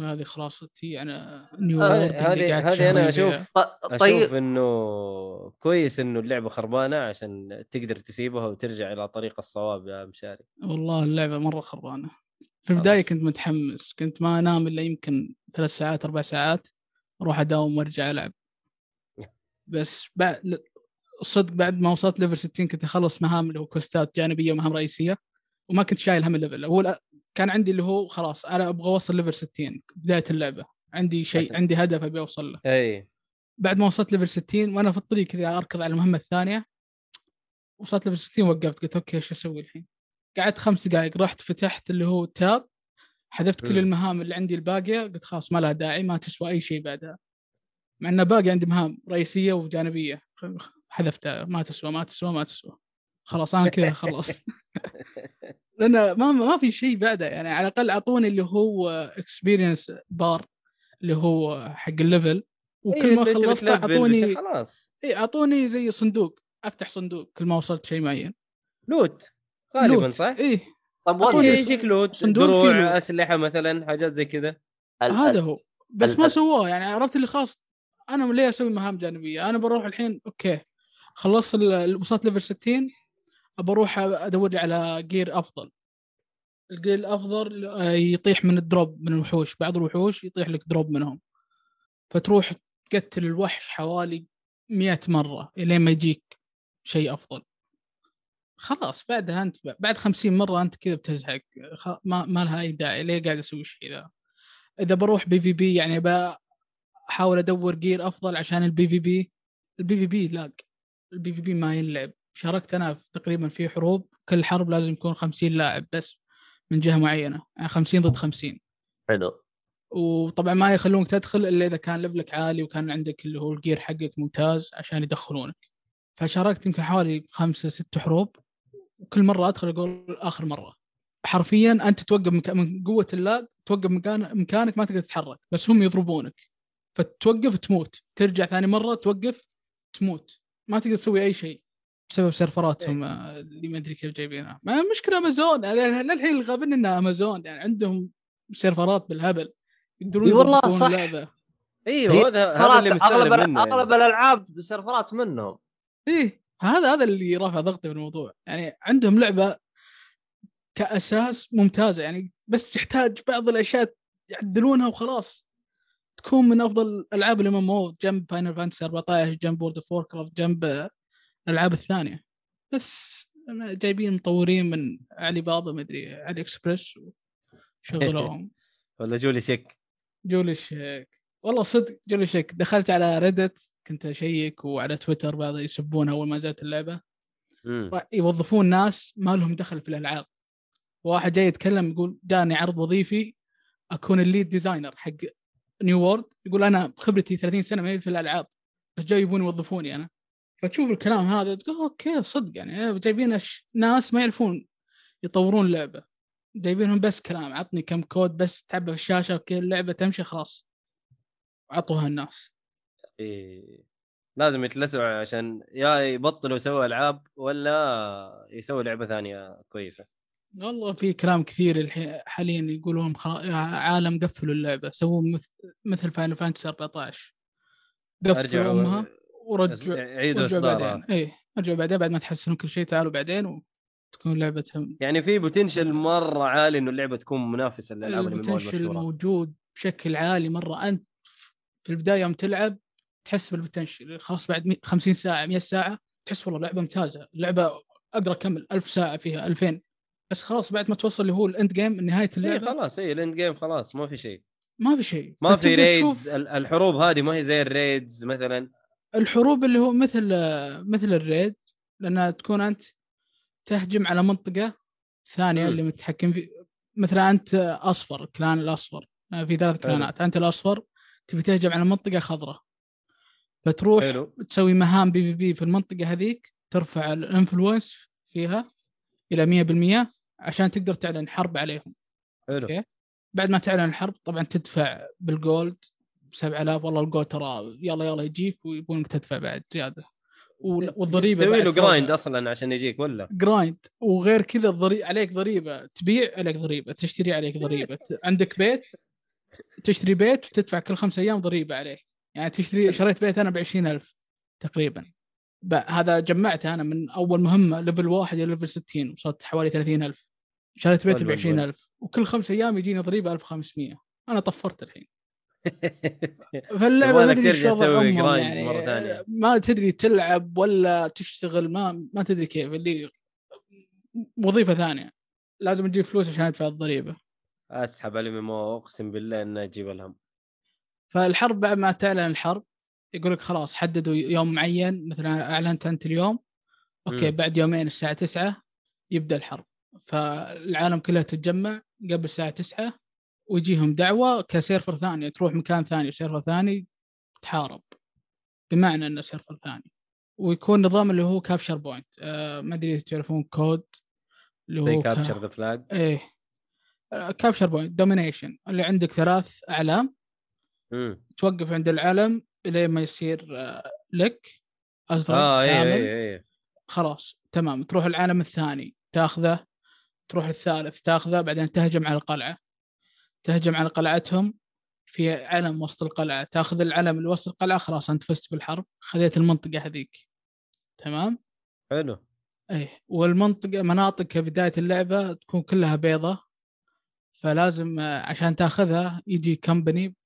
هذه خلاصتي يعني New هذه- World اللي هذه قاعد هذه أنا أشوف. ط- أشوف طيب. إنه كويس إنه اللعبة خربانة عشان تقدر تسيبها وترجع إلى طريق الصواب يا مشاري. والله اللعبة مرة خربانة. في البداية. كنت متحمس. كنت ما أنام إلا يمكن ثلاث ساعات أربع ساعات أروح أداوم وأرجع ألعب. بس بعد صدق بعد ما وصلت level 60 كنت أخلص مهام اللي هو quest ات جانبية ومهام رئيسية وما كنت شايل هم ال level هو كان عندي اللي هو خلاص أنا أبغى أوصل level 60 بداية اللعبة. عندي شيء حسن. عندي هدف أبي أوصل له. أي. بعد ما وصلت level 60 وأنا في الطريق كذا أركض على المهمة الثانية وصلت level 60 وقفت. قلت okay إيش أسوي الحين؟ قعدت خمس دقائق رحت فتحت اللي هو tab حذفت كل. المهام اللي عندي الباقية. قلت خلاص ما لها داعي ما تسوى أي شيء بعدها. مع إنه باقي عندي مهام رئيسية وجانبية. حذفتها ما تسوى ما تسوى ما تسوى. خلاص أنا كذا خلص لأن ما ما في شيء بعده. يعني على الأقل أعطوني اللي هو experience bar اللي هو حق ال level وكل ما خلصت أعطوني خلاص. اي أعطوني زي صندوق. أفتح صندوق كل ما وصلت شيء معين. loot. غالبا loot. صح؟ إيه. طب إيه، ص- يجيك loot. صندوق فيه دروع loot. أسلحة مثلا حاجات زي كذا. هذا هو. بس ما سواه. يعني عرفت اللي خلاص أنا ليه أسوي مهام جانبية؟ أنا بروح الحين okay. خلصت وصلت level 60 ابى أروح ادور لي على gear أفضل. ال gear الأفضل آه، يطيح من ال drop من الوحوش. بعض الوحوش يطيح لك drop منهم. فتروح تقتل الوحش حوالي 100 مرة الين ما يجيك شيء أفضل. خلاص بعدها أنت بعد 50 مرة أنت كذا بتزهق. ما, ما لها أي داعي. ليه قاعد أسوي الشيء ذا؟ إذا بروح PvP يعني بحاول أدور gear أفضل عشان ال PvP. ال PvP lag. ال PvP ما ينلعب شاركت أنا في تقريبا في حروب كل حرب لازم يكون 50 لاعب بس من جهة معينة يعني 50 ضد 50 حلو. وطبعا ما يخلونك تدخل إلا إذا كان level ك عالي وكان عندك اللي هو ال gear حقك ممتاز عشان يدخلونك. فشاركت يمكن حوالي خمسة ست حروب. وكل مرة أدخل أقول آخر مرة. حرفيا أنت توقف من قوة ال lag توقف مكان مكانك ما تقدر تتحرك بس هم يضربونك. فتوقف تموت. ترجع ثاني مرة توقف تموت. ما تقدر تسوي أي شيء بسبب سيرفراتهم آه، اللي ما أدري كيف جايبينها. ما مشكله أمازون يعني للحين الغبن إنها أمازون يعني عندهم سيرفرات بالهبل. يقدرون والله صح. اللعبة. أيوه هذا اللي أغلب منه أغلب يعني. الألعاب سيرفرات منهم. إيه هذا هذا اللي رافع ضغطي في الموضوع. يعني عندهم لعبة كأساس ممتازة يعني بس تحتاج بعض الأشياء يعدلونها وخلاص. تكون من أفضل ألعاب ال MMO جنب Final Fantasy 14 جنب World of Warcraft جنب الألعاب الثانية. بس جايبين مطورين من علي بابا مدري AliExpress وشغلوهم ولا Jollychic. Jollychic. والله صدق Jollychic. دخلت على Reddit كنت أشيك وعلى تويتر بعض يسبون أول ما نزلت اللعبة. مم. يوظفون ناس ما لهم دخل في الألعاب. واحد جاي يتكلم يقول جاني عرض وظيفي أكون ال lead designer حق New World يقول أنا خبرتي 30 سنة ما في الألعاب بس جاي يبون يوظفوني أنا. فتشوف الكلام هذا تقول okay صدق يعني جايبين أش- ناس ما يعرفون يطورون لعبة. جايبينهم بس كلام عطني كم كود بس تعبى في الشاشه وكذا اللعبة تمشي خلاص. عطوها الناس. إيه. لازم يتلسعوا عشان يا يبطلوا يسووا ألعاب ولا يسووا لعبة ثانية كويسة. والله في كلام كثير الحين حاليا يقولون عالم قفلوا اللعبة سووا مثل مثل Final Fantasy 14 قفلوا أرجعوا امها ورجعوا عيدوا إصدارها. إيه رجعوا بعدين بعد ما تحسنون كل شيء تعالوا بعدين وتكون لعبتهم. يعني في potential مرة عالي إنه اللعبة تكون منافسة للالعاب ال potential المشهورة. موجود بشكل عالي مرة. أنت في البداية يوم تلعب تحس بال potential خلاص بعد مي- 50 ساعة 100 ساعة تحس والله لعبه ممتازة اللعبة أقدر اكمل 1000 ساعة فيها 2000 بس خلاص بعد ما توصل اللي هو ال end game نهاية إيه اللعبة. خلاص اي ال end game خلاص ما في شيء. ما في شيء. ما في raids ال- الحروب هذه ما هي زي ال raids مثلا. الحروب اللي هو مثل مثل ال raid لأنها تكون أنت تهجم على منطقة ثانية مم. اللي متحكم في مثلا أنت أصفر ال clan الأصفر. آه، في ثلاث. clan ات. أنت الأصفر تبي تهجم على منطقة خضراء. فتروح حلو. تسوي مهام بي بي بي في المنطقة هذيك ترفع ال influence فيها إلى 100% عشان تقدر تعلن حرب عليهم. حلو. أوكي. بعد ما تعلن الحرب طبعا تدفع بال gold 7000 والله ال gold ترى يلا يلا يجيك ويبونك تدفع بعد زيادة. وال- والضريبة تسوي له. grind أصلا عشان يجيك ولا؟ grind وغير كذا الضري... عليك ضريبة. تبيع عليك ضريبة. تشتري عليك ضريبة. عندك بيت تشتري بيت وتدفع كل خمسة أيام ضريبة عليه. يعني تشتري شريت بيت أنا ب 20000 تقريبا. هذا جمعته أنا من أول مهمة level واحد إلى level 60 وصلت حوالي 30000 شريت بيت ب والله. 20000 وكل خمسة أيام يجيني ضريبة 1500 أنا طفرت الحين. فاللعبة ما أدري إيش يعني مرة ثانية. ما تدري تلعب ولا تشتغل ما ما تدري كيف اللي وظيفة ثانية. لازم تجيب فلوس عشان أدفع الضريبة. أسحب على ميمو أقسم بالله إنه أجيب الهم. فالحرب بعد ما تعلن الحرب يقول لك خلاص حددوا يوم معين مثلا أعلنت أنت اليوم أوكي مم. بعد يومين الساعة 9 يبدأ الحرب. فالعالم كلها تتجمع قبل الساعة 9 ويجيهم دعوة ك server ثاني تروح مكان ثاني server ثاني تحارب. بمعنى إنه server ثاني. ويكون نظام اللي هو capture point آه ما أدري تعرفون كود اللي هو كا- capture the flag إيه. capture point domination اللي عندك ثلاث أعلام. توقف عند العلم الين ما يصير آه، لك أزرق آه اي كامل. اي اي خلاص تمام. تروح العالم الثاني تاخذه. تروح الثالث تاخذه بعدين تهجم على القلعة. تهجم على قلعتهم في علم وسط القلعة. تاخذ العلم اللي وسط القلعة خلاص أنت فزت بالحرب خذيت المنطقة هذيك. تمام؟ حلو. إيه. والمنطقة مناطق كبدايه اللعبة تكون كلها بيضة. فلازم آه، عشان تاخذها يجي company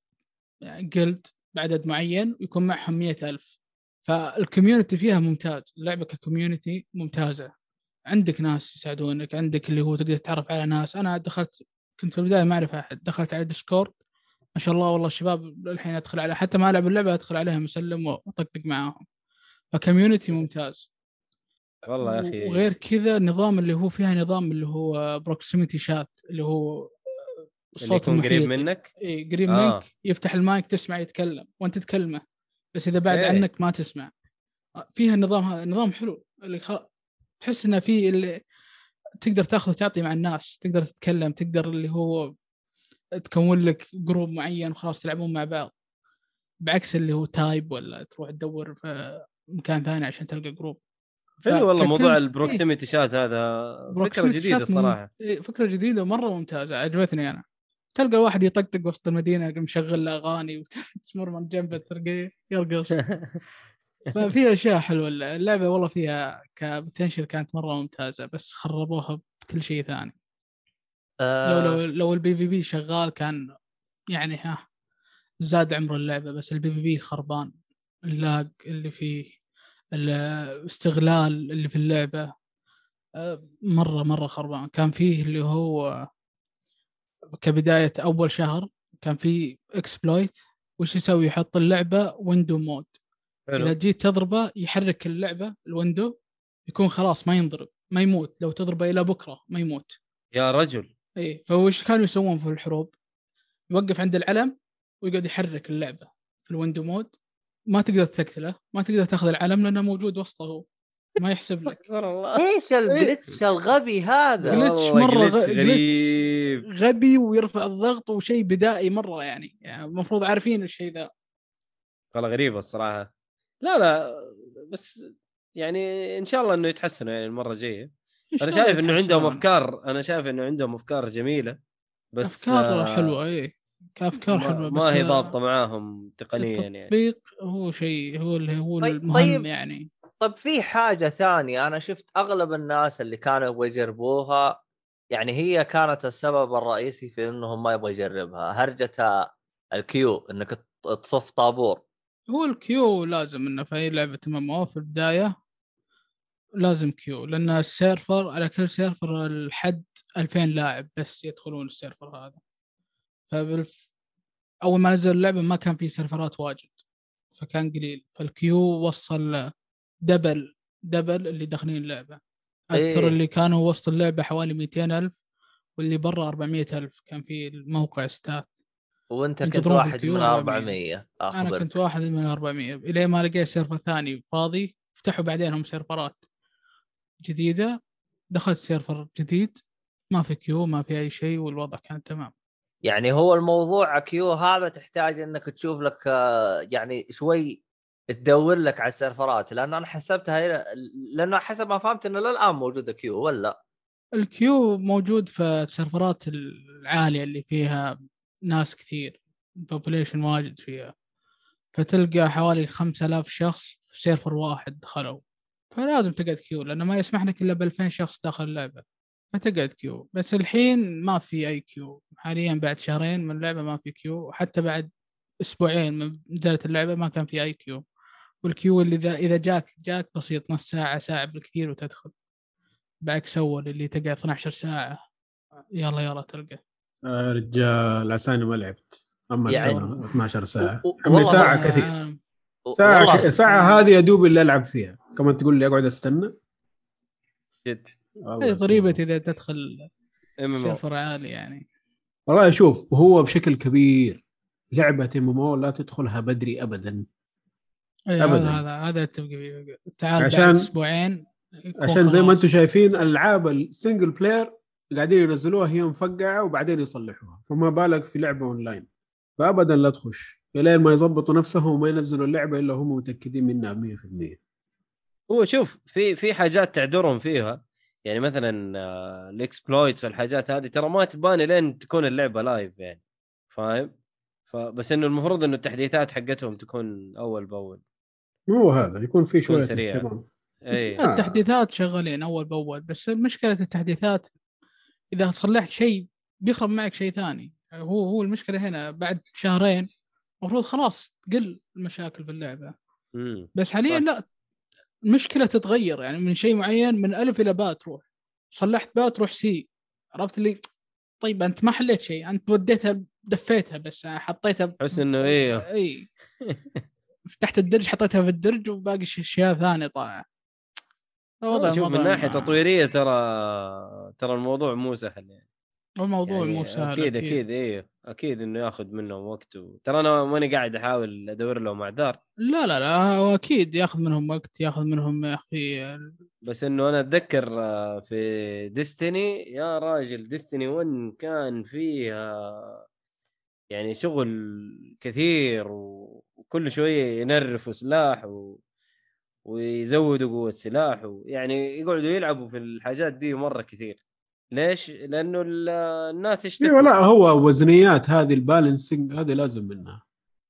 جلد بعدد معين ويكون معهم مئة ألف. فال community فيها ممتاز. اللعبة ك community ممتازة. عندك ناس يساعدونك عندك اللي هو تقدر تتعرف على ناس. أنا دخلت كنت في البداية ما أعرف أحد دخلت على ديسكورد ما شاء الله والله الشباب الحين أدخل على حتى ما ألعب اللعبة أدخل عليها مسلم وأطقطق معاهم. ف community ممتاز. والله يا أخي. وغير كذا النظام اللي هو فيها نظام اللي هو proximity chat اللي هو اللي يكون قريب. منك؟ إي قريب آه. منك يفتح المايك تسمع يتكلم وأنت تكلمه بس إذا بعد إيه. عنك ما تسمع. فيها النظام هذا نظام حلو. اللي خ... تحس إنه في اللي تقدر تاخذ وتعطي مع الناس تقدر تتكلم تقدر اللي هو تكون لك group معين وخلاص تلعبون مع بعض. بعكس اللي هو type ولا تروح تدور في مكان ثاني عشان تلقى group حلو والله فككل- موضوع إيه. ال proximity chat هذا فكرة جديدة مم- الصراحه إيه، فكرة جديدة مره ممتازة عجبتني أنا. تلقى الواحد يطقطق وسط المدينة مشغل أغاني وتمر من جنبه تلقيه يرقص. ففي أشياء حلوة. اللعبة والله فيها ك potential كانت مرة ممتازة بس خربوها بكل شيء ثاني. لو لو آه. لو ال PvP شغال كان يعني ها زاد عمر اللعبة بس ال PvP خربان. ال lag اللي فيه الاستغلال اللي في اللعبة آه، مرة مرة خربان. كان فيه اللي هو كبداية أول شهر كان فيه exploit وش يسوي؟ يحط اللعبة window mode إذا حلو جيت تضربه يحرك اللعبة ال window يكون خلاص ما ينضرب ما يموت. لو تضربه إلى بكرة ما يموت. يا رجل. اي فوش كانوا يسوون في الحروب؟ يوقف عند العلم ويقعد يحرك اللعبة في ال window mode. ما تقدر تقتله ما تقدر تاخذ العلم لأنه موجود وسطه هو. ما يحسب لك. استغفر الله. إيش ال glitch الغبي هذا؟ glitch غ- غريب. غبي ويرفع الضغط وشيء بدائي مرة يعني. يعني المفروض عارفين الشيء ذا. والله غريبة الصراحة. لا لا بس يعني إن شاء الله إنه يتحسنوا يعني المرة الجاية. أنا شايف إنه عندهم. أفكار أنا شايف إنه عندهم أفكار جميلة بس أفكار آه، حلوة اي كافكار ما- حلوة بس ما هي ضابطة معاهم تقنيا يعني. التطبيق هو شيء هو اللي هو طيب- المهم طيب. يعني. طب في حاجة ثانية. أنا شفت أغلب الناس اللي كانوا يبغوا يجربوها يعني هي كانت السبب الرئيسي في إنهم ما يبغوا يجربها. هرجة الكيو إنك تصف طابور. هو ال queue لازم إنه في أي لعبة ام أو في البداية لازم queue لأن ال server على كل server الحد 2000 لاعب بس يدخلون ال server هذا. فبالف... أول ما نزل اللعبة ما كان في server ات واجد فكان قليل. فال queue وصل double double اللي داخلين اللعبة. أذكر إيه. اللي كانوا وسط اللعبة حوالي 200 ألف واللي برا 400 ألف. كان في الموقع stat. وانت كنت واحد من 400. 400 أنا كنت واحد من 400 إلى ما لقيت server ثاني فاضي فتحوا بعدين هم server ات جديدة دخلت server جديد. ما في queue ما في أي شيء والوضع كان تمام. يعني هو الموضوع queue هذا تحتاج إنك تشوف لك آه، يعني شوي تدور لك على ال server ات لأن أنا حسبتها لأنه حسب ما فهمت إنه للآن موجودة queue ولا؟ ال queue موجود في ال server ات العالية اللي فيها ناس كثير population واجد فيها. فتلقى حوالي 5000 شخص في server واحد دخلوا. فلازم تقعد queue لأنه ما يسمح لك إلا ب 2000 شخص داخل اللعبة. فتقعد queue بس الحين ما في أي queue حاليا بعد شهرين من اللعبة ما في queue حتى بعد أسبوعين من نزلت اللعبة ما كان في أي queue وال queue اللي إذا إذا جاك جاك بسيط نص ساعة ساعة بالكثير وتدخل. بعكس أول اللي تقعد 12 ساعة. يلا يلا تلقى. آه رجال عساني ما لعبت. أما يعني- استنى 12 ساعة. و- و- ساعة كثير. ساعة والله. ساعة هذه يا دوب اللي ألعب فيها. كمان تقول لي أقعد أستنى؟ جد. هي ضريبه اسمه. إذا تدخل server عالي يعني. والله شوف هو بشكل كبير لعبة أم أو لا تدخلها بدري ابدا. إيه، أبداً. هذا هذا هذا اتفق تعال عشان- بعد أسبوعين عشان زي ما. أنتم شايفين ألعاب ال single player قاعدين ينزلوها هي مفقعة وبعدين يصلحوها. فما بالك في لعبة أونلاين. فابدا لا تخش. إلين ما يظبطوا نفسهم وما ينزلوا اللعبة إلا هم متأكدين منها 100% هو شوف في في حاجات تعذرهم فيها. يعني مثلا آه، ال exploits والحاجات هذه ترى ما تبان لين تكون اللعبة live يعني. فاهم؟ فبس إنه المفروض إنه التحديثات حقتهم تكون أول بأول. هو هذا يكون في شوية سريع. اهتمام. اي آه. التحديثات شغالين أول بأول بس مشكلة التحديثات إذا صلحت شيء بيخرب معك شيء ثاني. هو هو المشكلة هنا بعد شهرين المفروض خلاص تقل المشاكل في اللعبة. مم. بس حاليا. لا المشكلة تتغير يعني من شيء معين من ألف إلى باء تروح. صلحت باء تروح سي. عرفت اللي؟ طيب أنت ما حليت شيء أنت وديتها دفيتها بس حطيتها تحس انه إيه إي. فتحت الدرج حطيتها في الدرج وباقي أشياء ثانية طالعة. الوضع شوف من ناحية ما- تطويرية ترى ترى الموضوع مو سهل يعني. الموضوع يعني مو سهل أكيد أكيد. إيه أكيد إنه ياخذ منهم وقت و... ترى أنا ماني قاعد أحاول أدور لهم اعذار لا لا لا هو أكيد ياخذ منهم وقت ياخذ منهم يا أخي بس إنه أنا أتذكر آه، في ديستني يا راجل ديستني 1 كان فيها يعني شغل كثير وكل شوية ينرفوا سلاح و... ويزودوا قوة سلاح ويعني يقعدوا يلعبوا في الحاجات دي مرة كثير. ليش؟ لأنه ال- الناس يشتكوا. أيوه لا هو وزنيات هذه البالانسنج هذه لازم منها.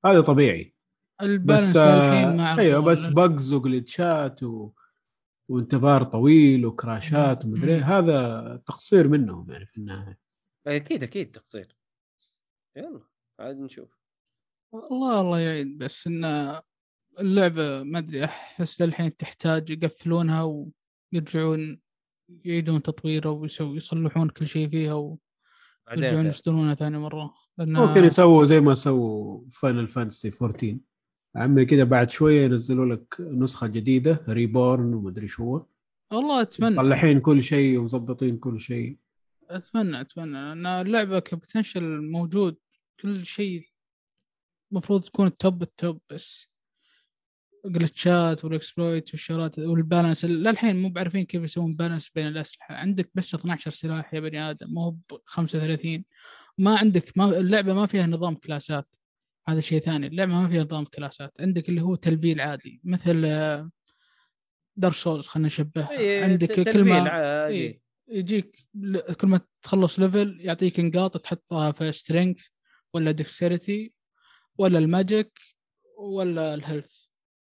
هذا طبيعي. البالانس الحين آه أعرف أيوه. بس بجز وجلتشات و... وانتظار طويل وكراشات ومدري. إيه، هذا تقصير منهم يعني في النهاية. أكيد أكيد تقصير. يلا عاد نشوف. والله الله يعين بس ان اللعبة ما أدري أحس للحين تحتاج يقفلونها ويرجعون يعيدون تطويرها ويسوي يصلحون كل شيء فيها ويرجعون. يصدرونها ثاني مرة. لأن ممكن يسووا زي ما سووا فاينل فانتسي 14 عمي كده بعد شوية ينزلوا لك نسخة جديدة reborn ومدري شو والله أتمنى. مصلحين كل شيء ومظبطين كل شيء. أتمنى أتمنى. ان اللعبة ك potential موجود كل شيء المفروض تكون ال top ال top بس. glitchات وال exploit والشغلات وال balance للحين مو بعارفين كيف يسوون balance بين الأسلحة. عندك بس 12 سلاح يا بني آدم مو ب 35 ما عندك ما اللعبة ما فيها نظام classات. هذا شيء ثاني اللعبة ما فيها نظام classات. عندك اللي هو تلفيل عادي مثل دارك سولز خلينا نشبه عندك كل ما إيه. يجيك كل ما تخلص level يعطيك نقاط تحطها في strength ولا dexterity ولا ال magic ولا ال health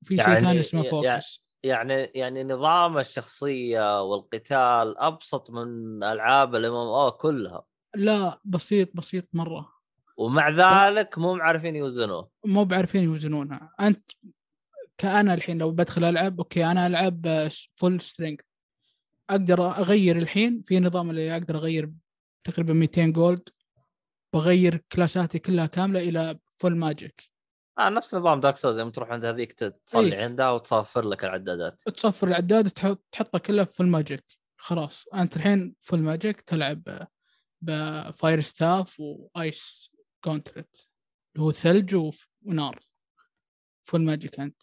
في شيء يعني- ثاني اسمه يع- focus يعني يعني نظام الشخصية والقتال أبسط من ألعاب ال MMO كلها. لا بسيط بسيط مرة. ومع ذلك مو عارفين يوزنوه مو بعارفين يوزنونها. أنت كأنا الحين لو بدخل ألعب أوكي أنا ألعب full strength أقدر أغير الحين في نظام اللي أقدر أغير تقريبا 200 gold بغير classاتي كلها كاملة إلى full magic آه نفس نظام دارك سولز يوم تروح عند هذيك تصلي إيه. عندها وتصفر لك العدادات. تصفر العداد تحط تحطه كله full magic خلاص. أنت الحين full magic تلعب ب fire staff و ice gauntlet اللي هو ثلج ونار. full magic أنت.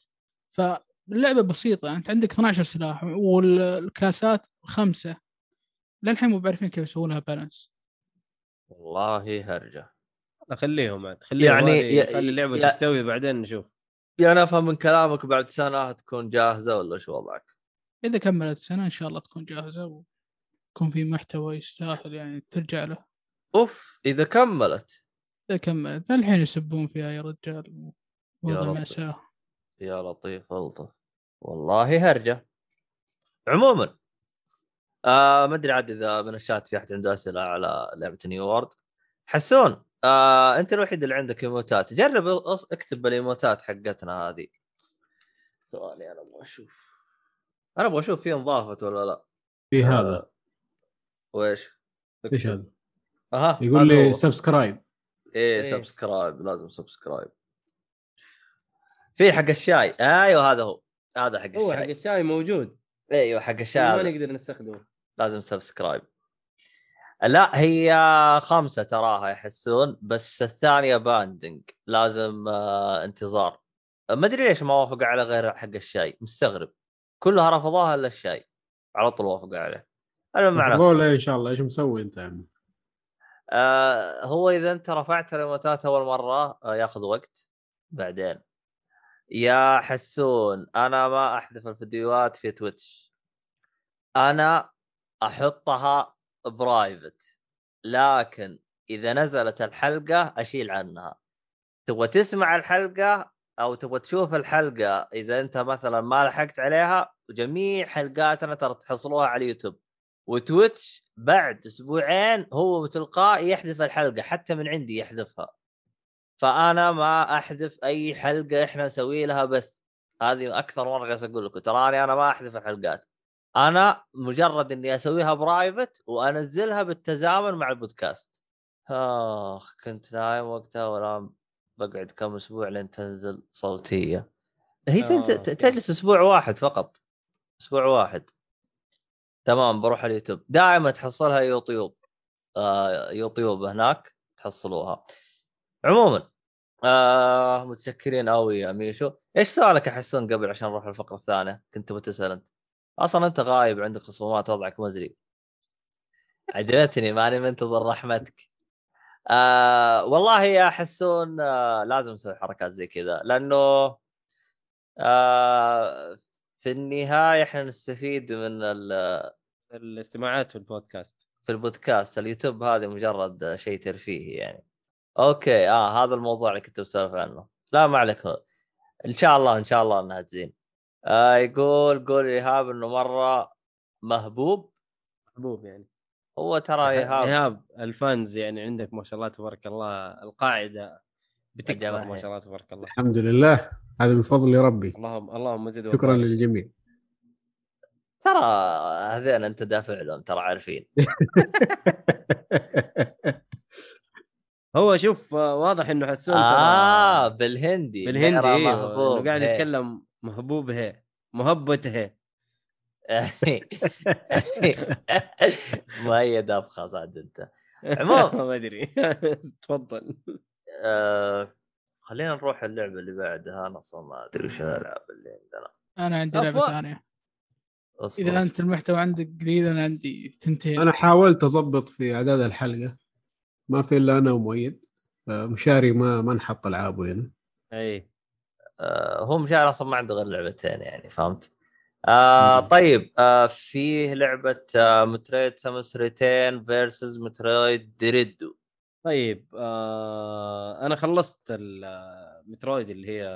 فاللعبة بسيطة. أنت عندك 12 سلاح. وال classات خمسة. للحين مو بعرفين كيف يسوون لها balance والله هرجة. خليهم عاد خليهم يعني خلي اللعبة يا- تستوي بعدين نشوف. يعني أفهم من كلامك بعد سنة تكون جاهزة ولا شو وضعك؟ إذا كملت سنة إن شاء الله تكون جاهزة ويكون في محتوى يستاهل يعني ترجع له. أوف إذا كملت. إذا كملت الحين يسبون فيها يا رجال يا وضع. مأساة. يا لطيف ألطف. والله هرجة. عموما آه ما أدري عاد إذا من الشات في أحد عنده أسئلة على لعبة نيو وورد حسون آه انت الوحيد اللي عندك ايموتات. جرب أص- اكتب الايموتات حقتنا هذه. ثواني أنا أبغى أشوف. أنا أبغى أشوف في انضافت ولا لا. في آه، هذا. وإيش؟ إيش. هذا؟ أها يقول لي. subscribe إيه إيه. subscribe لازم subscribe في حق الشاي. أيوه هذا هو. هذا حق هو حق الشاي الشاي موجود. إيوه حق الشاي ما. نقدر نستخدمه. لازم subscribe لا هي خمسة تراها يا حسون بس الثانية pending لازم آه انتظار. ما أدري ليش ما وافقوا على غير حق الشاي مستغرب. كلها رفضوها إلا الشاي على طول وافقوا عليه. أنا مع نفسي. ولا إن شاء الله إيش مسوي أنت يا عمي؟ آه هو إذا أنت رفعت الايموتات أول مرة آه ياخذ وقت. بعدين يا حسون أنا ما أحذف الفيديوهات في تويتش. أنا أحطها private لكن إذا نزلت الحلقة أشيل عنها. تبغى تسمع الحلقة أو تبغى تشوف الحلقة إذا أنت مثلا ما لحقت عليها جميع حلقاتنا ترى تحصلوها على اليوتيوب. وتويتش بعد أسبوعين هو تلقائي يحذف الحلقة حتى من عندي يحذفها. فأنا ما أحذف أي حلقة إحنا نسوي لها بث. هذه أكثر مرة جالس أقول لكم تراني أنا ما أحذف الحلقات. أنا مجرد إني أسويها private وأنزلها بالتزامن مع البودكاست. آخ كنت نايم وقتها والان بقعد كم أسبوع لين تنزل صوتية. هي تنزل آه، أوكي. تجلس أسبوع واحد فقط. أسبوع واحد. تمام بروح اليوتيوب. دائما تحصلها يوتيوب. آه يوتيوب هناك تحصلوها. عموما آه متشكرين قوي يا ميشو. إيش سؤالك يا حسون قبل عشان نروح الفقره الثانية؟ كنت تبغى تسأل أنت. أصلا أنت غايب عندك خصومات وضعك مزري. عجبتني ماني منتظر رحمتك. آه والله يا حسون آه لازم نسوي حركات زي كذا لأنه آه في النهاية إحنا نستفيد من ال- الاستماعات في البودكاست. في البودكاست اليوتيوب هذا مجرد شيء ترفيهي يعني. أوكي آه هذا الموضوع اللي كنت بسولف عنه. لا ما عليك. إن شاء الله إن شاء الله إنها تزين. آه يقول قول ايهاب إنه مرة مهبوب. محبوب يعني. هو ترى إيهاب إيهاب. الفانز يعني عندك ما شاء الله تبارك الله القاعدة بتكبر. ما شاء الله تبارك الله. الحمد لله. هذا من فضل ربي. اللهم اللهم زد شكرا. للجميع. ترى هذين أنت دافع لهم ترى عارفين. هو شوف واضح إنه حسون ترى. آه بالهندي. بالهندي نقرأ أيوه مهبوب. هي. مهبوب هي مهبت هي مؤيد ابخص عاد أنت. عموما. ما أدري. تفضل. آه خلينا نروح اللعبة اللي بعدها. أنا أصلا ما أدري وش الألعاب اللي عندنا. أنا عندي. لعبة ثانية. إذا. أنت المحتوى عندك قليل أنا عندي ثنتين. أنا حاولت أضبط في أعداد الحلقة. ما في إلا أنا ومؤيد. مشاري ما ما نحط العابه هنا إي. هو مشاري أصلا ما عنده غير لعبتين يعني فهمت؟ آه. طيب آه فيه لعبة آه مترويد Samus Returns versus مترويد Dread و. طيب آه أنا خلصت المترويد اللي هي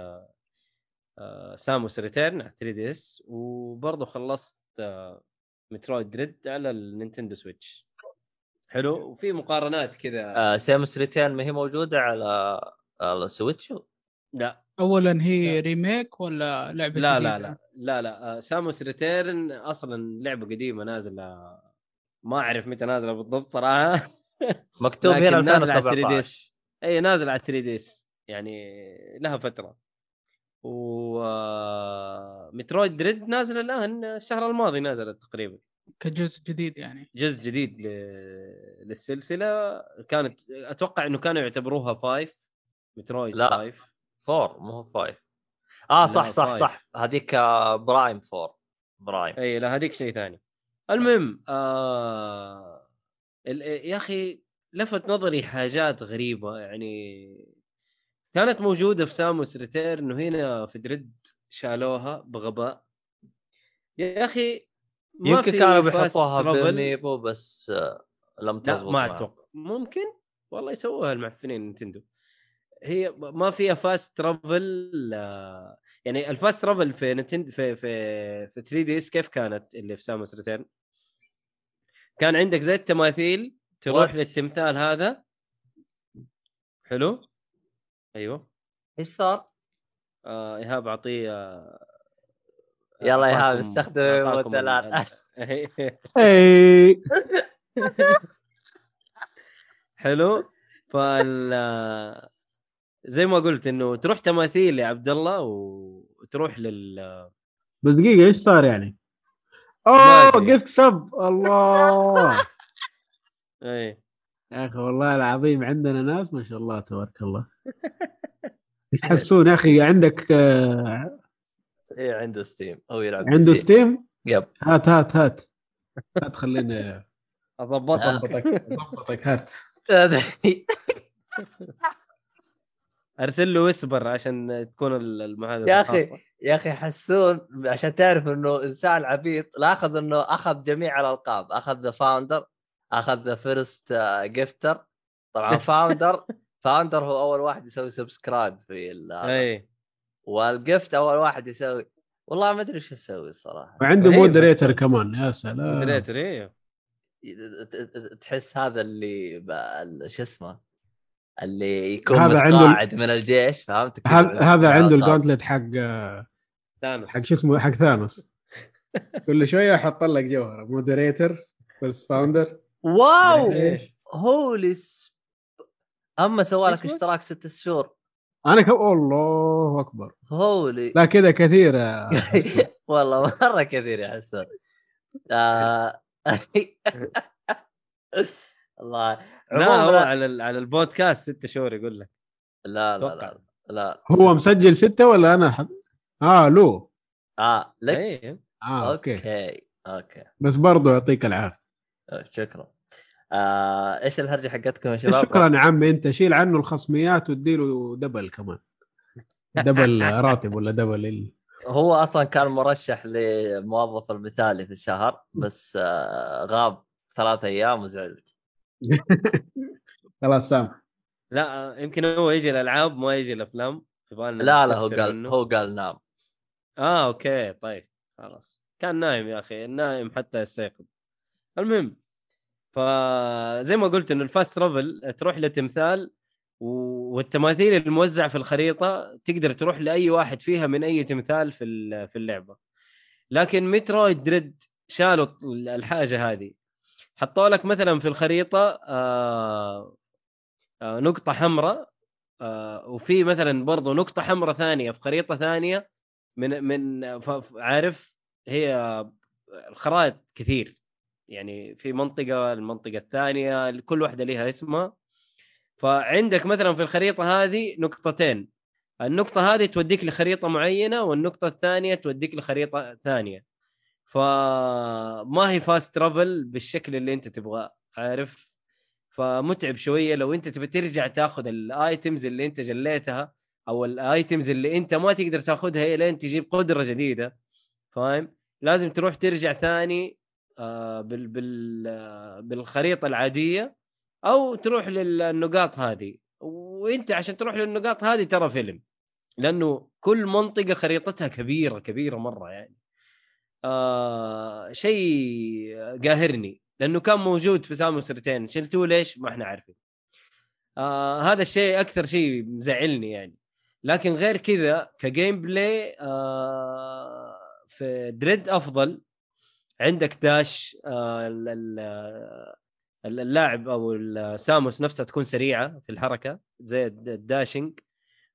آه Samus Returns على 3DS وبرضه خلصت آه مترويد Dread على النينتندو سويتش. حلو. وفي مقارنات كذا. آه Samus Return ما هي موجودة على على ال Switch لا. اولا هي س- remake ولا لعبة لا؟ لا لا لا لا آه، Samus Return أصلا لعبة قديمة نازلة ما أعرف متى نازلة بالضبط صراحة. مكتوب هنا نازل على 3 D 2017 S إي نازل على 3 DS يعني لها فترة. و آه، Metroid Dread نازل الآن الشهر الماضي نزلت تقريبا. كجزء جديد يعني. جزء جديد ل... للسلسلة. كانت أتوقع إنه كانوا يعتبروها five Metroid لا. five. Four مو هو فايف. آه صح لا، صح five. صح. هذيك آه، Prime Four. Prime. اي لا هذيك شيء ثاني. المهم آه... يا أخي لفت نظري حاجات غريبة. يعني كانت موجودة في Samus Return وهنا في Dread شالوها بغباء. يا أخي ما يمكن في كانوا بيحطوها. ب Amiibo بس آه، لم لا تزبط ما معهم. أتوقع. ممكن؟ والله يسووها المعفنين Nintendo هي ما فيها fast travel يعني ال fast travel في نتند في في في 3 DS كيف كانت اللي في Samus Return كان عندك زي التماثيل تروح What? للتمثال هذا. حلو؟ أيوه. إيش صار؟ آه إيهاب اعطيه آه، يلا إيهاب استخدم أعطاكم الموديلات. ال- اي حلو؟ فال زي ما قلت إنه تروح تماثيل يا عبد الله وتروح لل بس دقيقه إيش صار يعني؟ أوه. جفت سب الله. اي يا أخي والله العظيم عندنا ناس ما شاء الله تبارك الله. إيش تحسون يا أخي؟ عندك آه، إيه عنده Steam أو يلعب عنده. Steam yep. هات هات هات. هات خلينا أضبطك. أضبطك هات. أرسل له whisper عشان تكون ال- المحادثه يا. خاصة. يا أخي حسون عشان تعرف إنه إنسان عبيط لا أخذ إنه أخذ جميع الألقاب. أخذ the founder أخذ the first gifter طبعا founder founder هو أول واحد يسوي subscribe في ال- أي. وال gift أول واحد يسوي. والله ما أدري إيش يسوي الصراحه وعنده moderator كمان يا سلام. moderator أيوه تحس هذا اللي شو اسمه؟ اللي يكون هذا عنده ال- متقاعد من الجيش فهمت؟ هذا هذا عنده. ال gauntlet حق ثانوس. حق شو اسمه؟ حق ثانوس. كل شوية أحط لك جوهره moderator first founder. Wow؟ holy. اما سوى لك؟ اشتراك ست شهور. أنا ك... الله أكبر. holy. لا كذا كثير. والله مرة كثير يا حسون آه... الله. لا هو على ال- على البودكاست ست شهور يقول لك. لا لا. لا لا هو مسجل ستة ولا أنا حد... آه لو. آه لك؟ اي آه okay. Okay okay. بس برضو يعطيك العافية. آه، شكرا. آه... إيش الهرجة حقتكم يا شباب؟ شكرا يا عمي أنت شيل عنه الخصميات واديله double كمان. double راتب ولا double ال... هو أصلا كان مرشح لموظف المثالي في الشهر بس آه غاب ثلاث أيام وزعلت. خلاص سامح لا يمكن هو يجي الألعاب ما يجي الأفلام. يبغالنا لا لا هو قال منه؟ هو قال نام. آه okay طيب خلاص. كان نايم يا أخي نايم حتى يستيقظ المهم فزي ما قلت إنه ال fast travel تروح لتمثال و- والتماثيل الموزعة في الخريطة تقدر تروح لأي واحد فيها من أي تمثال في ال- في اللعبة. لكن Metroid Dread شالوا الحاجة هذه. حطوا لك مثلا في الخريطة آه آه نقطة حمراء آه وفي مثلا برضو نقطة حمراء ثانية في خريطة ثانية من من عارف هي الخرائط كثير. يعني في منطقة المنطقة الثانية كل واحدة لها اسمها. فعندك مثلا في الخريطة هذه نقطتين. النقطة هذه توديك لخريطة معينة والنقطة الثانية توديك لخريطة ثانية. فما هي fast travel بالشكل اللي انت تبغاه عارف؟ فمتعب شوية. لو انت تبي ترجع تاخذ ال items اللي انت جليتها أو ال items اللي انت ما تقدر تاخذها لين تجيب قدرة جديدة فاهم؟ لازم تروح ترجع ثاني آه بال بال آه بالخريطة العادية أو تروح للنقاط هذه. وانت عشان تروح للنقاط هذه ترى فيلم لأنه كل منطقة خريطتها كبيرة كبيرة مرة يعني. آه شيء قاهرني لأنه كان موجود في Samus Return شلتوه ليش؟ ما إحنا عارفين. آه هذا الشيء أكثر شيء مزعلني يعني. لكن غير كذا ك gameplay آه في Dread أفضل. عندك dash آه ال- ال- ال- اللاعب أو ال Samus نفسها تكون سريعة في الحركة زي الد- ال dashing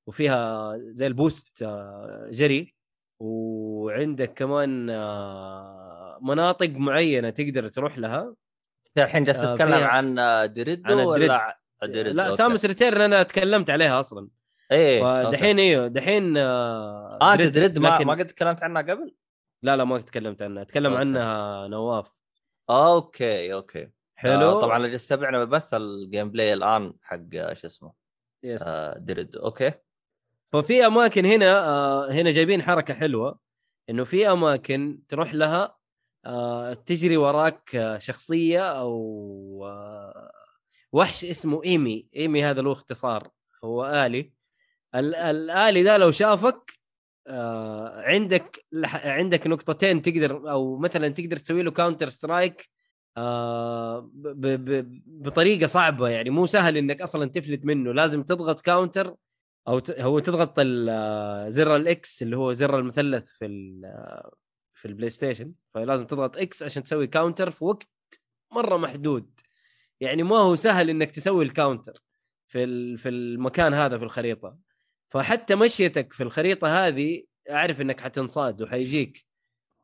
وفيها زي ال boost آه، جري. وعندك كمان آه، مناطق معينة تقدر تروح لها. الحين جالس آه، تتكلم فيها- عن آه، Dread ولا ال Dread. Dread لا Samus Return أنا تكلمت عليها أصلا. إيه فدحين إيوه دحين آه أنت Dread ما لكن- ما قد تكلمت عنها قبل؟ لا لا ما تكلمت عنها. تكلم okay. عنها نواف. okay okay. حلو. آه طبعا اللي يستبعنا ببث ال gameplay الآن حق شو اسمه yes آه Dread okay. ففي أماكن هنا آه هنا جايبين حركة حلوة إنه في أماكن تروح لها آه تجري وراك آه شخصية أو وحش اسمه EMMI. EMMI هذا له اختصار هو آلي. ال- الآلي ده لو شافك عندك عندك نقطتين تقدر أو مثلا تقدر تسوي له counter strike بطريقة صعبة يعني مو سهل إنك أصلا تفلت منه لازم تضغط counter أو. هو تضغط زر ال X اللي هو زر المثلث في في البلاي ستيشن فلازم تضغط X عشان تسوي counter في وقت مرة محدود يعني ما هو سهل إنك تسوي ال counter في. في المكان هذا في الخريطة فحتى مشيتك في الخريطة هذه أعرف إنك حتنصاد وحيجيك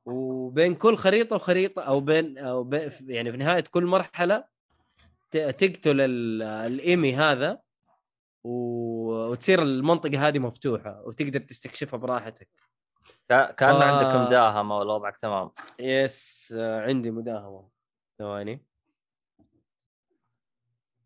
وبين كل خريطة وخريطة أو بين أو بين يعني في نهاية كل مرحلة تقتل ال- الإيمي هذا و- وتصير المنطقة هذه مفتوحة وتقدر تستكشفها براحتك. كا- كان ف- عندك مداهمه ووضعك تمام. يس عندي مداهمة. ثواني.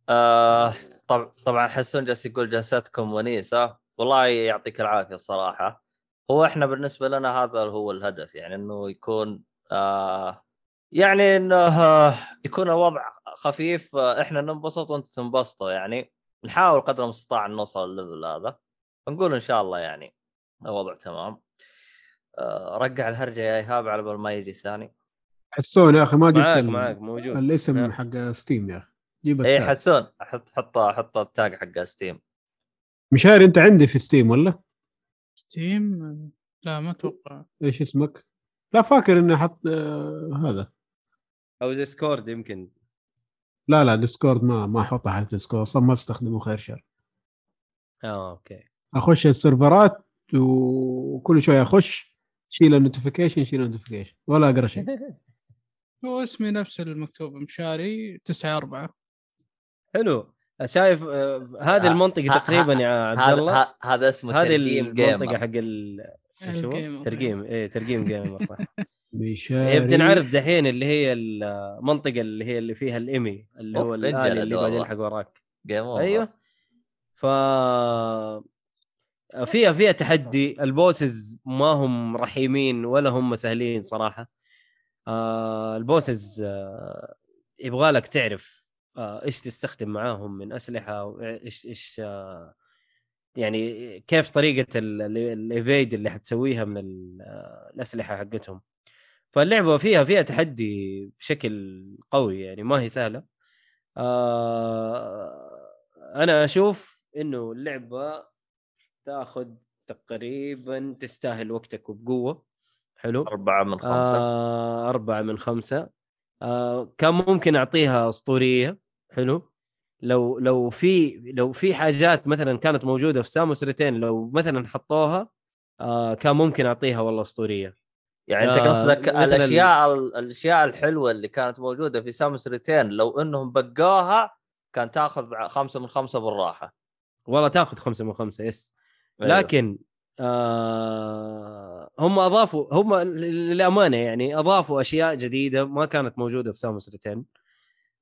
آه طب طبعا حسون جالس يقول جلستكم ونيسه والله يعطيك العافية الصراحة. هو إحنا بالنسبة لنا هذا هو الهدف يعني إنه يكون آه يعني إنه آه يكون الوضع خفيف آه إحنا ننبسط وأنتم تنبسطوا يعني. نحاول قدر المستطاع أن نوصل ال level هذا. فنقول إن شاء الله يعني الوضع تمام. آه رجع الهرجة يا إيهاب على بال ما يجي الثاني. حسون يا أخي ما جبت معاك ال- معاك موجود. الاسم نعم. حق ستيم يا أخي. جيب اي. حسون حط حط حط ال tag حق ستيم. مشاهير أنت عندي في ستيم ولا؟ ستيم؟ لا ما أتوقع. إيش اسمك؟ لا فاكر إني حط آه هذا. أو ديسكورد يمكن. لا لا ديسكورد ما ما احطها حق ديسكورد أصلا ما أستخدمه خير شر. آه okay. أخش السيرفرات وكل شوية أخش شيل ال notification شيل ال notification ولا أقرأ شيء. هو اسمي نفس المكتوب مشاري 9 4 حلو. شايف آه، هذه ها- المنطقة ها- تقريبا يا عبد هذا الله هذا اسمه هذه المنطقة جيمر حق ال شو؟ الجيمر. ترجيم إيه ترجيم جيمر صح. مشاري هي بتنعرض دحين اللي هي المنطقة اللي هي اللي فيها الإيمي اللي هو الآلي اللي بعد والله. يلحق وراك. أيوه. ف فيها فيها تحدي. البوسز ما هم رحيمين ولا هم سهلين صراحة. آه البوسز آه يبغى لك تعرف آه إيش تستخدم معاهم من أسلحة وايش إيش آه يعني كيف طريقة الايفيد اللي حتسويها من ال- الأسلحة حقتهم. فاللعبة فيها فيها تحدي بشكل قوي يعني ما هي سهلة. آه أنا أشوف إنه اللعبة تاخذ تقريبا تستاهل وقتك وبقوه حلو. أربعة من خمسة. آه أربعة من خمسة. آه كان ممكن أعطيها أسطورية. حلو. لو لو في لو في حاجات مثلا كانت موجودة في ساموس ريتين لو مثلا حطوها آه كان ممكن أعطيها والله أسطورية. يعني أنت آه، قصدك الأشياء الأشياء الحلوة اللي كانت موجودة في سامس ريتين لو إنهم بقوها كان تأخذ خمسة من خمسة بالراحة. والله تأخذ خمسة من خمسة يس. أيوه. لكن آه هم أضافوا هم للأمانة يعني أضافوا أشياء جديدة ما كانت موجودة في Samus Returns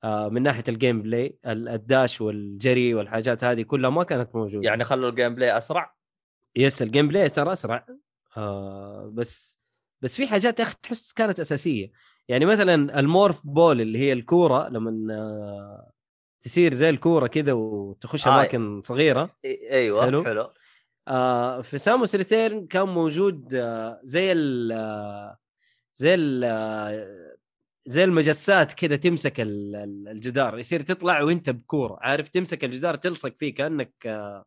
آه من ناحية ال gameplay ال- ال dash والجري والحاجات هذه كلها ما كانت موجودة. يعني خلوا ال gameplay أسرع؟ yes ال gameplay صار أسرع. آه بس بس في حاجات يا أخي تحس كانت أساسية يعني مثلا ال morph ball اللي هي الكورة لما آه تصير زي الكورة كذا وتخش آه. أماكن صغيرة أيوه حلو. حلو. آه في Samus Returns كان موجود آه زي ال آه زي ال آه زي المجسات كذا تمسك ال- ال- الجدار يصير تطلع وأنت بكورة عارف تمسك الجدار تلصق فيه كأنك آه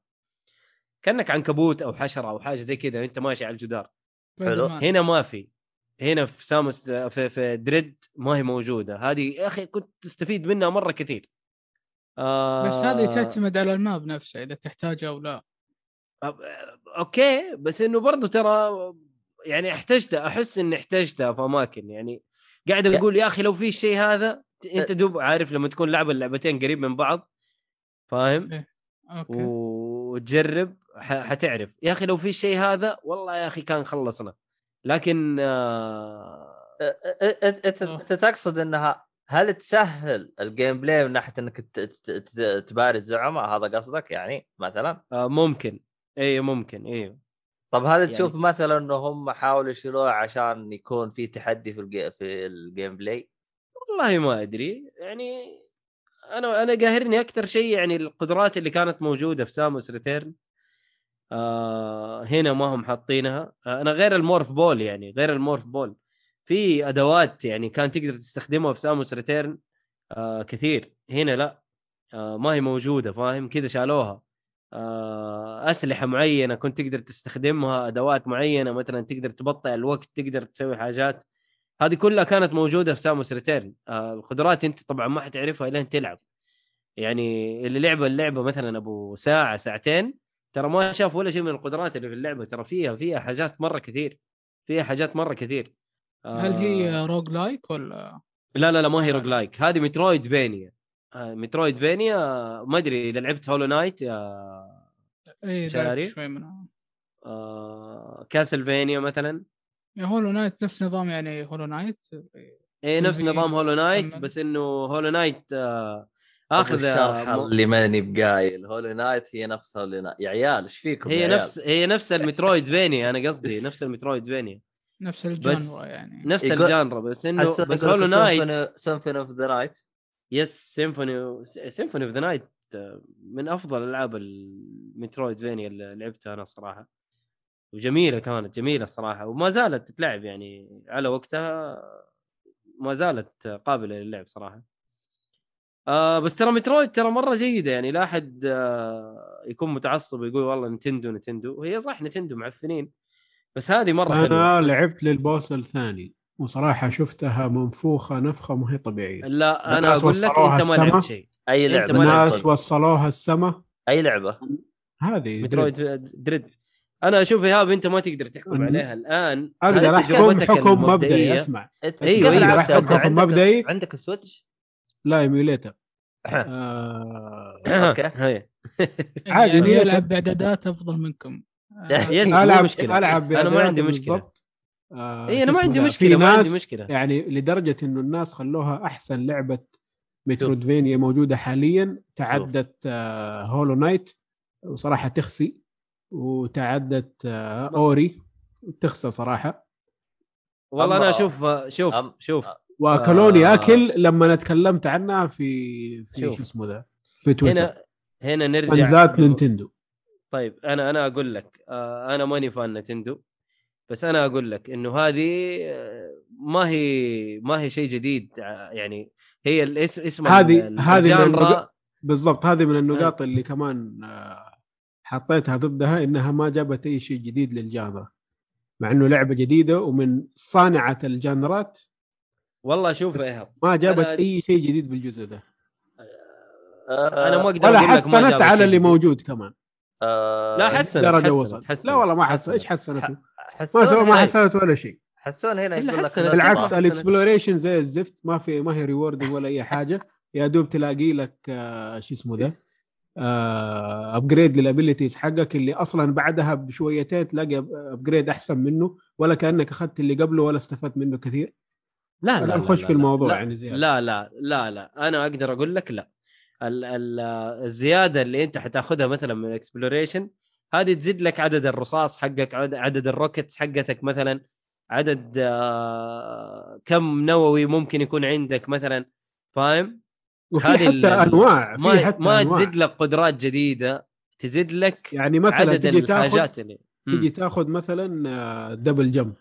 كأنك عنكبوت أو حشرة أو حاجة زي كذا وأنت ماشي على الجدار man. هنا ما في. هنا في ساموس في, في Dread ما هي موجودة. هذه يا أخي كنت تستفيد منها مرة كثير. آه بس هذه تعتمد على ال map نفسه إذا تحتاجه أو لا. okay بس إنه برضو ترى يعني احتجتها أحس إني احتجتها في أماكن. يعني قاعد أقول يا أخي لو في الشيء هذا أنت دوب عارف لما تكون لعبة اللعبتين قريب من بعض فاهم؟ okay. وتجرب حتعرف. يا أخي لو في الشيء هذا والله يا أخي كان خلصنا. لكن آه أنت تقصد إنها هل تسهل ال gameplay من ناحية إنك ت- ت- ت- تباري الزعماء هذا قصدك يعني مثلا؟ آه ممكن. اي ممكن. أيوه طب هل يعني- تشوف مثلا إنه هم حاولوا يشيلوه عشان يكون في تحدي في الجي... في ال gameplay والله ما أدري. يعني أنا أنا قاهرني أكثر شيء يعني القدرات اللي كانت موجودة في Samus Returns آه هنا ما هم حاطينها. آه أنا غير ال morph ball يعني غير ال morph ball. في أدوات يعني كان تقدر تستخدمها في Samus Returns آه كثير. هنا لا. ما هي موجودة فاهم؟ كذا شالوها. أسلحة معينة كنت تقدر تستخدمها أدوات معينة مثلا تقدر تبطئ الوقت تقدر تسوي حاجات. هذه كلها كانت موجودة في Samus Returns. القدرات أنت طبعا ما حتعرفها لين تلعب. يعني اللي لعب اللعبه مثلا أبو ساعة ساعتين ترى ما شاف ولا شيء من القدرات اللي في اللعبة ترى فيها فيها حاجات مرة كثير فيها حاجات مرة كثير. هل هي آه، روج لايك ولا؟ لا لا لا ما هي روج لايك هذه مترويد فينيا آه، مترويد فينيا آه، ما أدري إذا لعبت هولو نايت يا اي شوي منها. آه، كاسلفينيا مثلا. هولو نايت نفس نظام يعني هولو نايت اي نفس في- نظام هولو نايت. بس إنه هولو نايت آه، آخذ الشرح مو- اللي ماني بقايل هولي نايت هي نفسها هولي نايت يا عيال إيش فيكم يا هي عيال؟ نفس هي نفس ال Metroidvania أنا قصدي نفس المترويد فينيا نفس بس ال genre يعني. نفس يقول- ال genre بس انه بس Hollow Knight Symphony- Symphony of the Night yes Symphony Symphony of the Night من أفضل ألعاب ال Metroidvania اللي لعبتها أنا صراحة. وجميلة كانت جميلة صراحة. وما زالت تتلعب يعني على وقتها ما زالت قابلة للعب صراحة. آه بس ترى مترويد ترى مرة جيدة يعني. لا أحد آه يكون متعصب ويقول والله نتندو نتندو. وهي صح نتندو معفنين بس هذه مرة أنا بس- لعبت للبوس الثاني وصراحة شفتها منفوخة نفخة ما هي طبيعية. لا أنا أقول لك أنت ما. لعبت شيء. أي لعبة؟ الناس. وصلوها السما؟ أي لعبة؟ هذه مترويد دريد. أنا أشوف إيهاب أنت ما تقدر تحكم عليها الآن. أقدر أحكم حكم مبدئي؟ أسمع؟ أحكم أنت حكم مبدئي. عندك Switch؟ لا emulator آه okay. هي عادي، يعني يلعب باعدادات أفضل منكم آه، yes. ألعب مشكلة. ألعب أنا ما عندي. بالضبط. آه اي أنا ما عندي. مشكلة ما عندي مشكلة يعني لدرجة إنه الناس خلوها أحسن لعبة Metroidvania موجودة حاليا تعدت آه Hollow Knight وصراحة تخسي وتعدت آه Ori تخسى صراحة والله أنا أشوف شوف شوف واكلوني آه. أكل لما أنا تكلمت عنها في في. شو اسمه ذا؟ في تويتر. هنا هنا نرجع فانزات نينتندو. طيب أنا أنا أقول لك آه، أنا ماني fan نتندو بس أنا أقول لك إنه هذه آه، ما هي ما هي شيء جديد آه، يعني هي الاسم اسم هذه- هذه بالضبط هذه من النقاط اللي كمان آه، حطيتها ضدها إنها ما جابت أي شيء جديد لل genre مع إنه لعبة جديدة ومن صانعة الجانرات والله شوف إيهاب ما جابت أنا- أي شيء جديد بالجزء ده. أنا ما أقدر ولا أقول لك ما حسنت على اللي. موجود كمان. آه لا حسنت حسنت حسنت لا والله ما حسنت حسنت. إيش حسون ما سوى ما حسنت ولا شيء. حسون هنا يقول لك حسنت. بالعكس حسنت. ال exploration زي الزفت ما في ما هي rewarding ولا أي حاجة. يا دوب تلاقي لك آه، شو اسمه ده؟ upgrade لل abilities حقك اللي أصلا بعدها بشويتين تلاقي upgrade أحسن منه ولا كأنك أخذت اللي قبله ولا استفدت منه كثير. لا لا لا نخش في. الموضوع لا يعني زيادة. لا لا لا لا أنا أقدر أقول لك لا ال ال الزيادة اللي أنت حتأخذها مثلا من ال exploration هذه تزيد لك عدد الرصاص حقك عدد, ال rockets حقتك مثلا عدد آه كم نووي ممكن يكون عندك مثلا فاهم وفي حتى ال- أنواع في ما حتى ما أنواع. تزيد لك قدرات جديدة تزيد لك يعني مثلا عدد الحاجات اللي. تجي تاخذ مثلا آه، double jump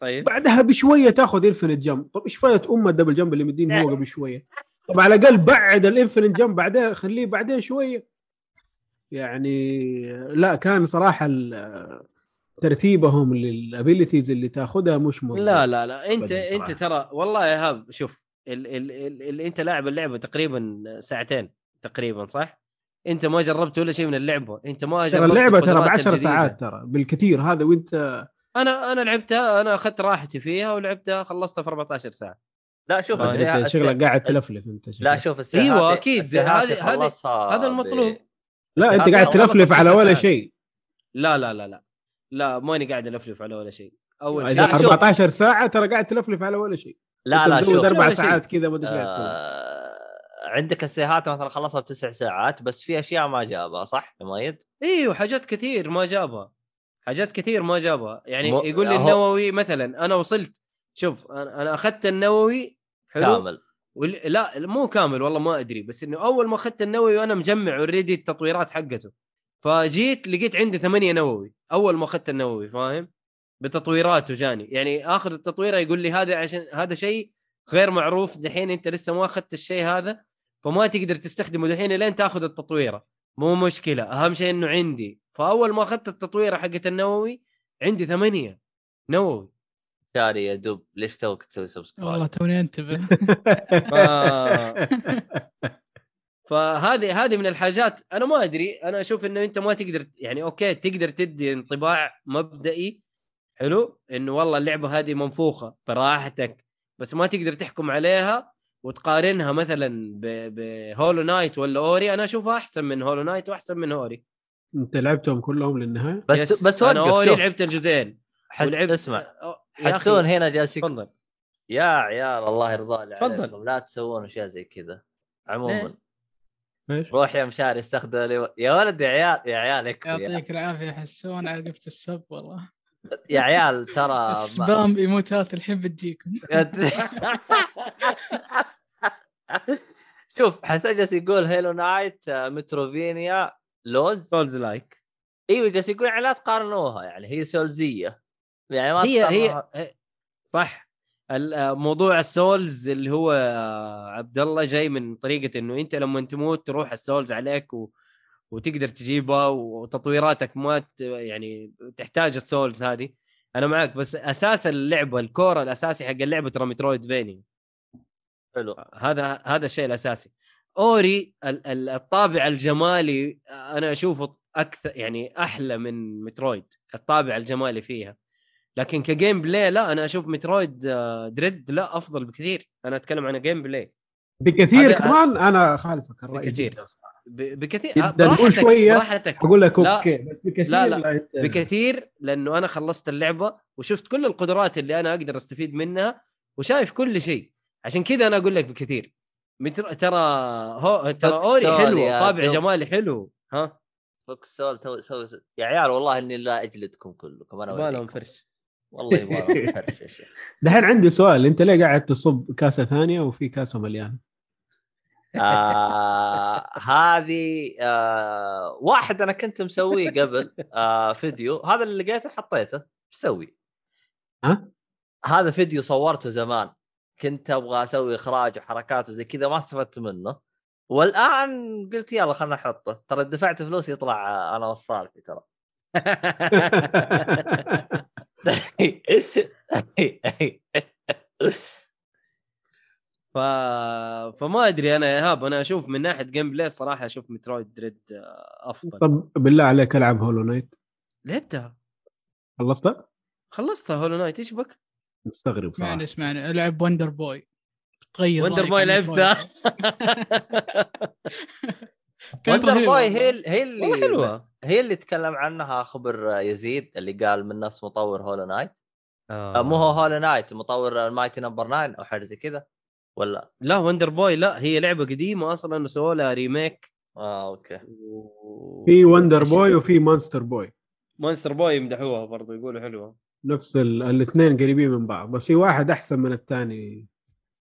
طيب. بعدها بشوية تاخذ infinite jump طب إيش فايده ام ال double jump اللي مديني هو قبل شوية طب على الأقل بعد ال infinite jump بعدين خليه بعدين شوية. يعني لا كان صراحة ترتيبهم لل abilities اللي تاخذها مش مظبوط. لا لا لا. أنت أنت. ترى والله يا هاب شوف ال ال ال ال أنت لاعب اللعبة تقريبا ساعتين تقريبا صح؟ أنت ما جربت ولا شيء من اللعبة. أنت ما ترى جربت اللعبه ترى ب القدرات 10 الجديدة. ساعات ترى بالكثير هذا وأنت أنا أنا لعبتها أنا أخذت راحتي فيها ولعبتها خلصتها في 14 ساعة لا شوف السيها- شغلك قاعد تلفلف أنت. لا شوف السيهات أيوة، أكيد. السيهات هذه- هذا المطلوب. لا أنت قاعد تلفلف على ولا ساعات. شيء لا لا لا لا لا ماني قاعد ألفلف على ولا شيء أول شيء لا، شوف. 14 ساعة ترى قاعد تلفلف على ولا شيء لا لا شوف أربع. ساعات كذا ما أدري إيش قاعد تسوي آه، عندك السيهات مثلا خلصها بتسع ساعات بس في أشياء ما جابها صح يا مايد؟ إيوه حاجات كثير ما جابها حاجات كثير ما جابها. يعني مو- يقول لي هو- النووي مثلا أنا وصلت شوف أنا أخذت النووي حلو؟ كامل. وال... لا مو كامل والله ما أدري بس إنه أول ما أخذت النووي وأنا مجمع already التطويرات حقته فجيت لقيت عندي ثمانية نووي أول ما أخذت النووي فاهم؟ بتطويراته جاني. يعني اخذ التطويره يقول لي هذا عشان هذا شيء غير معروف دحين أنت لسه ما أخذت الشيء هذا فما تقدر تستخدمه دحين لين تاخذ التطويرة. مو مشكلة. أهم شيء إنه عندي فأول ما أخذت التطويره حقت النووي عندي ثمانية. نووي. مشاري يا دوب ليش توك تسوي والله subscribe؟ توني أنتبه. ف... فهذه هذه من الحاجات. أنا ما أدري. أنا أشوف إنه أنت ما تقدر يعني okay تقدر تدي انطباع مبدئي. حلو. إنه والله اللعبة هذه منفوخة براحتك. بس ما تقدر تحكم عليها وتقارنها مثلا ب- ب Hollow Knight ولا Ori أنا أشوفها أحسن من Hollow Knight وأحسن من Ori انت لعبتهم كلهم للنهاية؟ بس yes، بس أنا Ori لعبت الجزئين. حس... ولعبت اسمع. حسون هنا جالس تفضل. يا عيال الله يرضى لي تفضل. عليكم لا تسوون اشياء زي كذا عموما؟ إيش؟ روح يا مشاري استخدم لي يا ولد يا عيال يا عيال يعطيك العافية حسون عرفت السب والله. يا عيال ترى سبام إيموتات الحين بتجيكم. شوف حسن جالس يقول هيلو نايت آه، متروفينيا. لوز سولز لايك. أيوه جالس يقول يعني لا تقارنوها يعني هي سولزية. يعني ما هي تقارنوها. هي صح. موضوع ال souls اللي هو آه، عبد الله جاي من طريقة إنه أنت لما تموت تروح ال souls عليك و... وتقدر تجيبها وتطويراتك ما ت... يعني تحتاج ال souls هذه. أنا معك بس أساس اللعبة ال core الأساسي حق اللعبة ترى Metroidvania. حلو. هذا هذا الشيء الأساسي. Ori ال- ال- الطابع الجمالي أنا أشوفه أكثر يعني أحلى من Metroid الطابع الجمالي فيها. لكن ك gameplay لا أنا أشوف Metroid آه، Dread لا أفضل بكثير. أنا أتكلم عن gameplay. بكثير كمان؟ أنا خالفك الراي بكثير. جدا بكثير. آه، براحتك أقول لك لا. okay بس بكثير لا، لا. بكثير لأنه أنا خلصت اللعبة وشفت كل القدرات اللي أنا أقدر أستفيد منها وشايف كل شيء. عشان كذا أنا أقول لك بكثير. متر... ترى هو ترى Ori حلو طابع. جمالي حلو ها فك سول تو سوي يا عيال والله إني لا اجلدكم كلكم أنا ما لهم. فرش والله يبغى لهم فرش يا شيخ دحين عندي سؤال أنت ليه قاعد تصب كاسة ثانية وفي كاسة مليانة؟ آه هذه آه واحد أنا كنت مسويه قبل آه فيديو هذا اللي لقيته حطيته إيش أسوي؟ ها؟ هذا فيديو صورته زمان كنت أبغى أسوي إخراج وحركات وزي كذا ما استفدت منه. والآن قلت يلا خلنا احطه ترى دفعت فلوس يطلع آه، أنا وصالتي ترى. ف... فما أدري أنا يا إيهاب أنا أشوف من ناحية gameplay صراحة أشوف Metroid Dread أفضل. طب بالله عليك ألعب Hollow Knight لعبتها. خلصتها؟ خلصتها Hollow Knight إيش بك؟ مستغرب صراحة. اسمعني اسمعني العب Wonder Boy تغير Wonder Boy لعبتها كانت Wonder Boy. هي هي اللي حلوة. هي اللي تكلم عنها خبر يزيد اللي قال من نفس مطور Hollow Knight آه. آه. مو هو Hollow Knight مطور ال Mighty Number 9 أو حاجة زي كذا ولا؟ لا Wonder Boy لا هي لعبة قديمة أصلا وسووا لها remake آه okay. و... في Wonder Boy وفي Monster Boy Monster Boy يمدحوها برضو يقولوا حلوة. نفس ال- الاثنين قريبين من بعض بس في واحد أحسن من الثاني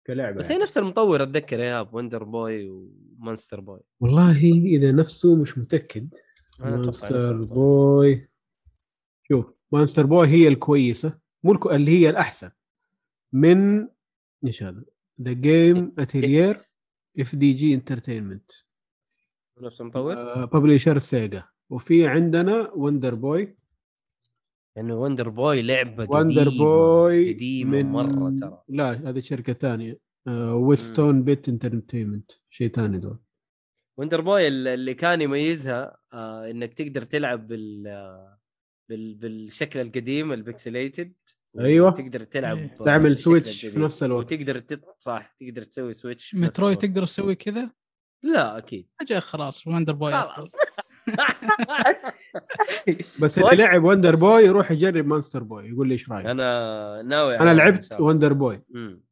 كلعبة بس هي يعني. نفس المطور أتذكر يا Wonder Boy و Monster Boy. والله إذا نفسه مش متأكد المطور. بوي. شوف Monster Boy هي الكويسة مو الكو... اللي هي الأحسن. من إيش هذا؟ ذا Game Atelier FDG Entertainment نفس المطور؟ publisher Sega وفي عندنا Wonder Boy. لأنه وندر بوي لعبة Wonder قديمة Boy قديمة من مرة ترى لا هذه شركة ثانية Westone Bit Entertainment شيء ثاني دول Wonder Boy ال- اللي كان يميزها آه إنك تقدر تلعب بال آه، بال بالشكل القديم ال pixelated أيوة. تقدر تلعب إيه. آه، تعمل switch في. نفس الوقت. وتقدر تت... صح تقدر تسوي سويتش Metroi. تقدر تسوي كذا لا أكيد أجل خلاص Wonder Boy خلاص بس اللي لعب Wonder Boy يروح يجرب Monster Boy يقول لي إيش رأيك أنا ناوي أنا لعبت. Wonder Boy مم.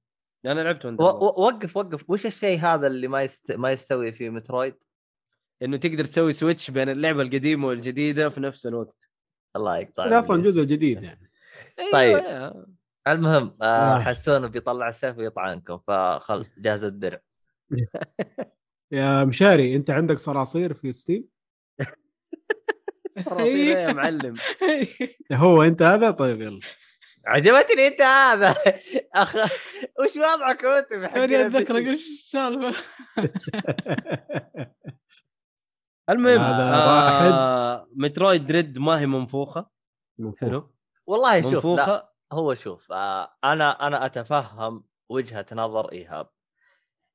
أنا لعبت Wonder Boy. وقف وقف وش الشيء هذا اللي ما يست... ما يستوي في Metroid؟ إنه تقدر تسوي switch بين اللعبة القديمة والجديدة في نفس الوقت الله يقطع أصلا. جزء جديد يعني طيب. أيوة. المهم آه آه. حسون بيطلع السيف ويطعنكم فخل جهز الدرع يا مشاري أنت عندك صراصير في ستيم صراصير يا معلم. هو أنت هذا؟ طيب يلا. عجبتني أنت هذا. أخ وش وضعك أنت؟ ال أتذكر؟ إيش السالفة. المهم هذا آه مترويد دريد ما هي منفوخة. منفوخ. حلو. والله شوف لا منفوخة. هو شوف آه أنا أنا أتفهم وجهة نظر إيهاب.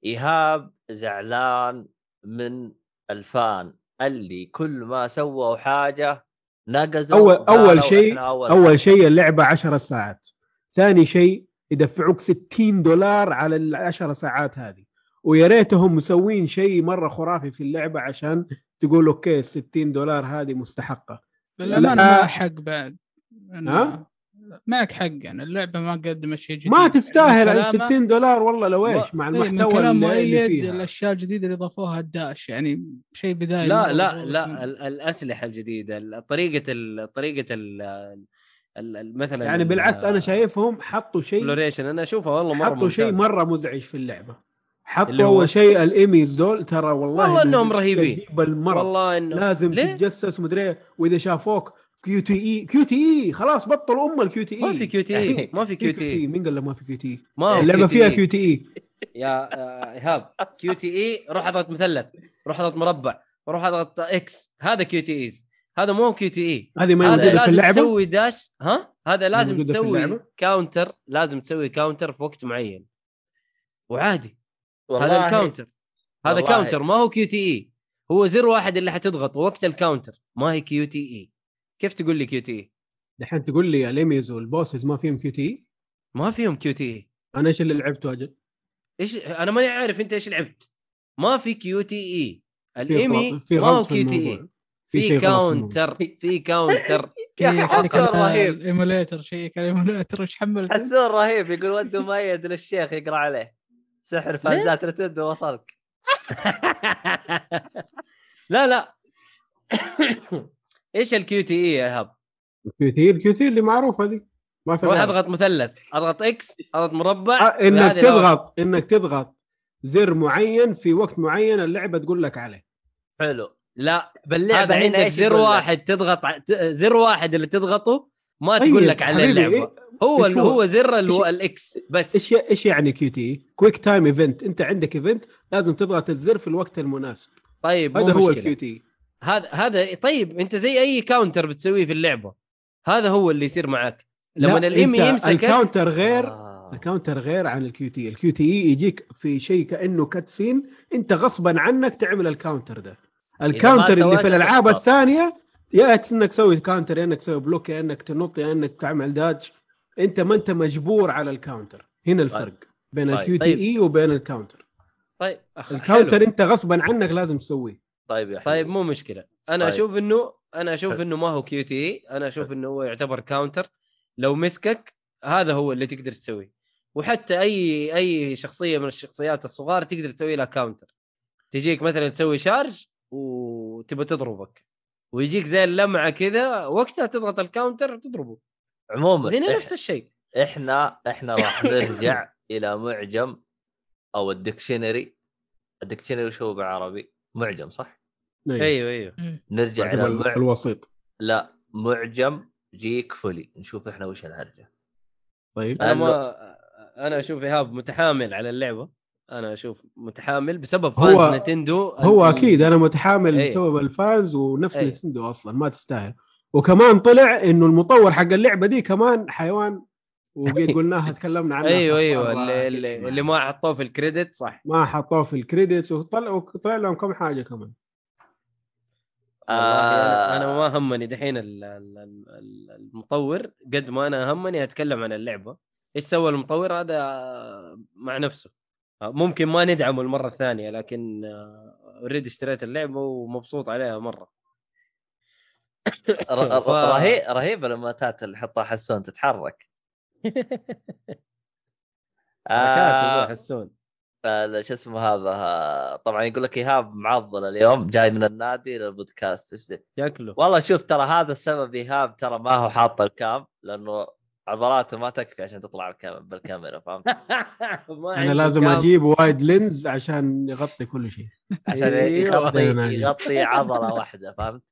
إيهاب زعلان من الفان. اللي كل ما سووا حاجة نقزوا اول أول شيء أول أول حاجة. شيء اللعبة 10 ساعات ثاني شيء يدفعوك 60 دولار على ال 10 ساعات هذه ويا ريتهم مسوين شيء مرة خرافي في اللعبة عشان تقول أوكي 60 دولار هذه مستحقة للامانه لا. ما حق بعد أنا- ها؟ معك حق يعني اللعبة ما قدمت شيء جديد ما تستاهل من على كلامه- 60 دولار والله لو إيش مع إيه، من المحتوى كلام اللي, اللي مؤيد فيها الاشياء الجديدة اللي ضافوها الداش يعني شيء بدايه لا لا لا الأسلحة الجديدة ال- طريقة ال طريقة ال مثلا يعني بالعكس أنا شايفهم حطوا شيء اكسبلوريشن أنا أشوفها والله مرة حطوا شيء. مرة مزعج في اللعبة حطوا هو؟ أول شيء الإيميز دول ترى والله والله إنها إنهم رهيبين. والله إنه لازم ليه؟ تتجسس ومدري إيه، وإذا شافوك كيو تي اي كيو تي اي خلاص بطلوا ام الكيو تي اي ما في كيو تي اي ما في كيو تي اي مين قال لك ما في كيو تي اي ما اللعبه QTE. فيها كيو تي اي يا آه، ايهاب كيو تي اي روح اضغط مثلث روح اضغط مربع روح اضغط إكس هذا كيو تي ايز هذا مو كيو تي اي هذه ما هذا موجوده في لازم اللعبه تسوي داش ها هذا لازم تسوي؟ كاونتر لازم تسوي كاونتر في وقت معين وعادي هذا الكاونتر هذا كاونتر ما هو كيو تي اي هو زر واحد اللي حتضغط وقت الكاونتر ما هي كيو تي اي كيف تقول لي كيو تي دحين تقول لي الايميز والبوسز ما فيهم كيو تي ما فيهم كيو تي أنا إيش اللي لعبته أجل؟ إيش أنا ماني عارف أنت إيش لعبت. ما في كيو تي اي الإيمي ما هو كيو تي اي في شيء. كاونتر في كاونتر يا حسن على رهيب. الايموليتر شيك على الايموليتر إيش حملت حسون رهيب. يقول ودوا مؤيد للشيخ يقرأ عليه. سحر فانزات رتد وصلك. لا لا. إيش الكيو تي اي يا إيهاب؟ الكيو تي اي الكيو تي اللي معروف هذه ما في. أضغط مثلث أضغط إكس أضغط مربع آه، إنك هذه لو- تضغط إنك تضغط زر معين في وقت معين اللعبة تقول لك عليه حلو لا باللعبة عندك زر؟ واحد تضغط زر واحد اللي تضغطه ما طيب، تقول لك على اللعبة إيه- هو هو؟ هو زر ال X بس إيش إيش يعني QT؟ quick time event أنت عندك event لازم تضغط الزر في الوقت المناسب طيب هذا هو. ال QT هذا هذا طيب انت زي أي counter بتسويه في اللعبة هذا هو اللي يصير معك لما لا، الأم أنت يمسكك ال counter غير آه. ال counter غير عن ال QT ال QT يجيك في شيء كأنه cutscene انت غصبا عنك تعمل ال counter ده ال counter اللي في الألعاب. الثانية يا انك تسوي counter يا أنك تسوي block يا أنك تنط يا أنك تعمل dodge انت ما انت مجبور على ال counter هنا الفرق بين طيب. ال QT طيب. E وبين ال counter طيب ال counter حلو. انت غصبا عنك لازم تسويه طيب يا طيب حبيبي مو مشكلة. أنا طيب. أشوف إنه أنا أشوف. إنه ما هو كيو تي أنا أشوف إنه هو يعتبر counter لو مسكك هذا هو اللي تقدر تسويه. وحتى أي أي شخصية من الشخصيات الصغار تقدر تسوي لها counter تجيك مثلا تسوي charge وتبى تضربك. ويجيك زي اللمعة كذا وقتها تضغط ال counter وتضربه. عموما وهنا إح- نفس الشيء. إحنا إحنا راح نرجع إلى معجم أو ال dictionary ال dictionary شو بالعربي؟ معجم صح؟ أيوه. أيوه نرجع إلى معجم المع... الوسيط. لا معجم جيك فولي. نشوف إحنا وش الهرجة. طيب. أنا ما أنا أشوف إيهاب متحامل على اللعبة. أنا أشوف متحامل بسبب هو- fans نتندو هو أكيد أنا متحامل إيه. بسبب ال fans ونفس إيه. نتندو أصلا ما تستاهل. وكمان طلع إنه المطور حق اللعبة دي كمان حيوان وقد قلناها تكلمنا عنها. أيوه أيوه اللي, اللي. اللي ما حطوه في ال credit صح. ما حطوه في ال credits وطلع وطلع لهم كم حاجة كمان. آه. أنا ما همني دحين ال- ال- ال- المطور قد ما أنا همني أتكلم عن اللعبة. إيش سوى المطور هذا مع نفسه؟ ممكن ما ندعمه المرة الثانية لكن اوريدي اشتريت اللعبة ومبسوط عليها مرة. رهيب رهيبة لما تات اللي حطها حسون تتحرك. حركات آه حسون آه، شو اسمه هذا طبعا يقول لك إيهاب معضل اليوم جاي من النادي للبودكاست إيش ذي؟ شكله والله شوف ترى هذا السبب إيهاب ترى ما هو حاط الكام لأنه عضلاته ما تكفي عشان تطلع الكام- بالكاميرا فهمت؟ أنا لازم. أجيب wide lens عشان يغطي كل شيء عشان أيوة. يغطي. يغطي عضلة واحدة فهمت؟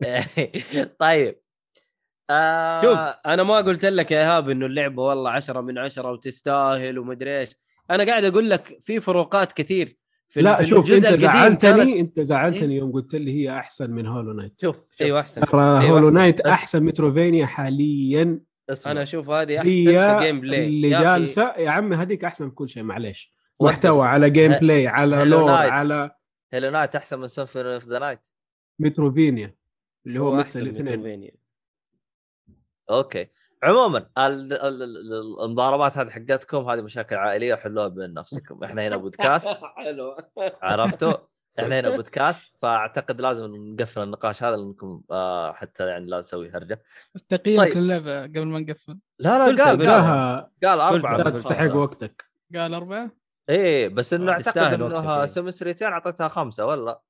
طيب آه. شوف أنا ما قلت لك يا إيهاب إنه اللعبة والله عشرة من عشرة وتستاهل ومدري إيش. أنا قاعد أقول لك في فروقات كثير في لا في شوف الجزء أنت القديم كانت- زعلتني أنت زعلتني إيه؟ يوم قلت لي هي أحسن من Hollow Knight شوف شوف أيوه أحسن. ترى أيوة Hollow أحسن. Knight أحسن Metroidvania حاليا. اسمع. أنا أشوف هذه أحسن في gameplay اللي جالسة يا عمي هذيك أحسن في كل شيء معليش. محتوى على gameplay على lore Knight. على Hollow Knight أحسن من Symphony of the Night متروفينيا اللي هو هو mix الاثنين. okay عموما ال- ال- ال- المضاربات هذه حقتكم هذه مشاكل عائلية حلوها بين نفسكم إحنا هنا بودكاست حلو عرفتوا إحنا هنا بودكاست فأعتقد لازم نقفل النقاش هذا لأنكم آه حتى يعني لا نسوي هرجة تقييمك طيب. للعبه قبل ما نقفل لا لا قال قال قال أربعة. لا تستحق. وقتك قال أربعة إيه بس إنه آه، أعتقد إنه يعني. Samus Returns أعطيتها خمسة ولا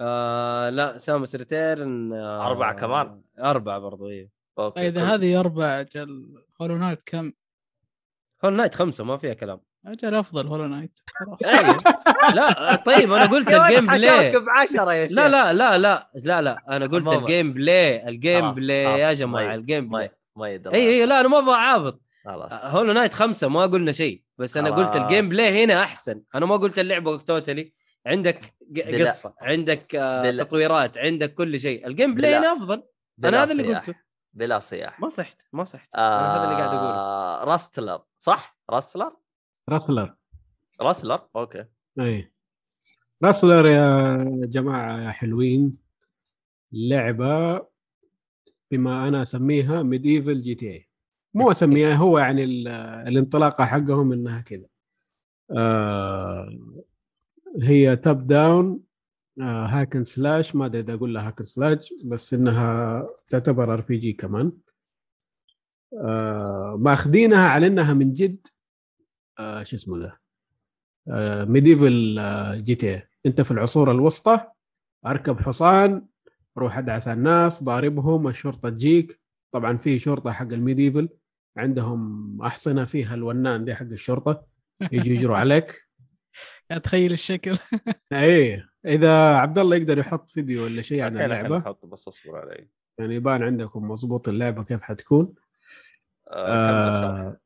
آه لا Samus Returns آه أربعة كمان؟ أربعة برضو إيه okay طيب إذا كل- هذه اربعه أجل Hollow Knight كم؟ Hollow Knight خمسة ما فيها كلام. أجل أفضل Hollow Knight خلاص. أيوة. لا طيب أنا قلت الجيم بلاي ب 10 يا شيخ لا لا لا لا لا لا أنا قلت. ال gameplay ال gameplay يا ما جماعة ي- ال gameplay ما يدري. اي اي لا أنا ما أبغى أعابط. خلاص. Hollow Knight خمسة ما قلنا شيء. بس أنا قلت. ال gameplay هنا أحسن. أنا ما قلت اللعبة totally عندك قصة عندك آه، تطويرات عندك كل شيء. ال gameplay بلا- هنا أفضل. أنا هذا اللي. قلته. بلا صياح. ما صحت ما صحت. أنا هذا اللي قاعد أقوله. آه Rustler صح؟ Rustler Rustler Rustler okay. إي. Rustler يا جماعة يا حلوين. لعبة بما أنا أسميها medieval GTA مو أسميها هو يعني ال- الانطلاقة حقهم إنها كذا. آه هي top down آه hack and slash ما أدري إذا أقول لها hack and slash بس إنها تعتبر RPG كمان. آه ماخذينها على إنها من جد آه شو اسمه ذا؟ آه medieval آه GTA أنت في العصور الوسطى أركب حصان روح أدعس الناس ضاربهم الشرطة تجيك. طبعا في شرطة حق ال medieval عندهم أحصنة فيها الونان دي حق الشرطة يجي يجروا عليك. أتخيل الشكل. إيه إذا عبد الله يقدر يحط فيديو ولا شيء عن اللعبة أحط بس أصبر علي. يعني يبان عندكم مضبوط اللعبة كيف حتكون. آه،. آه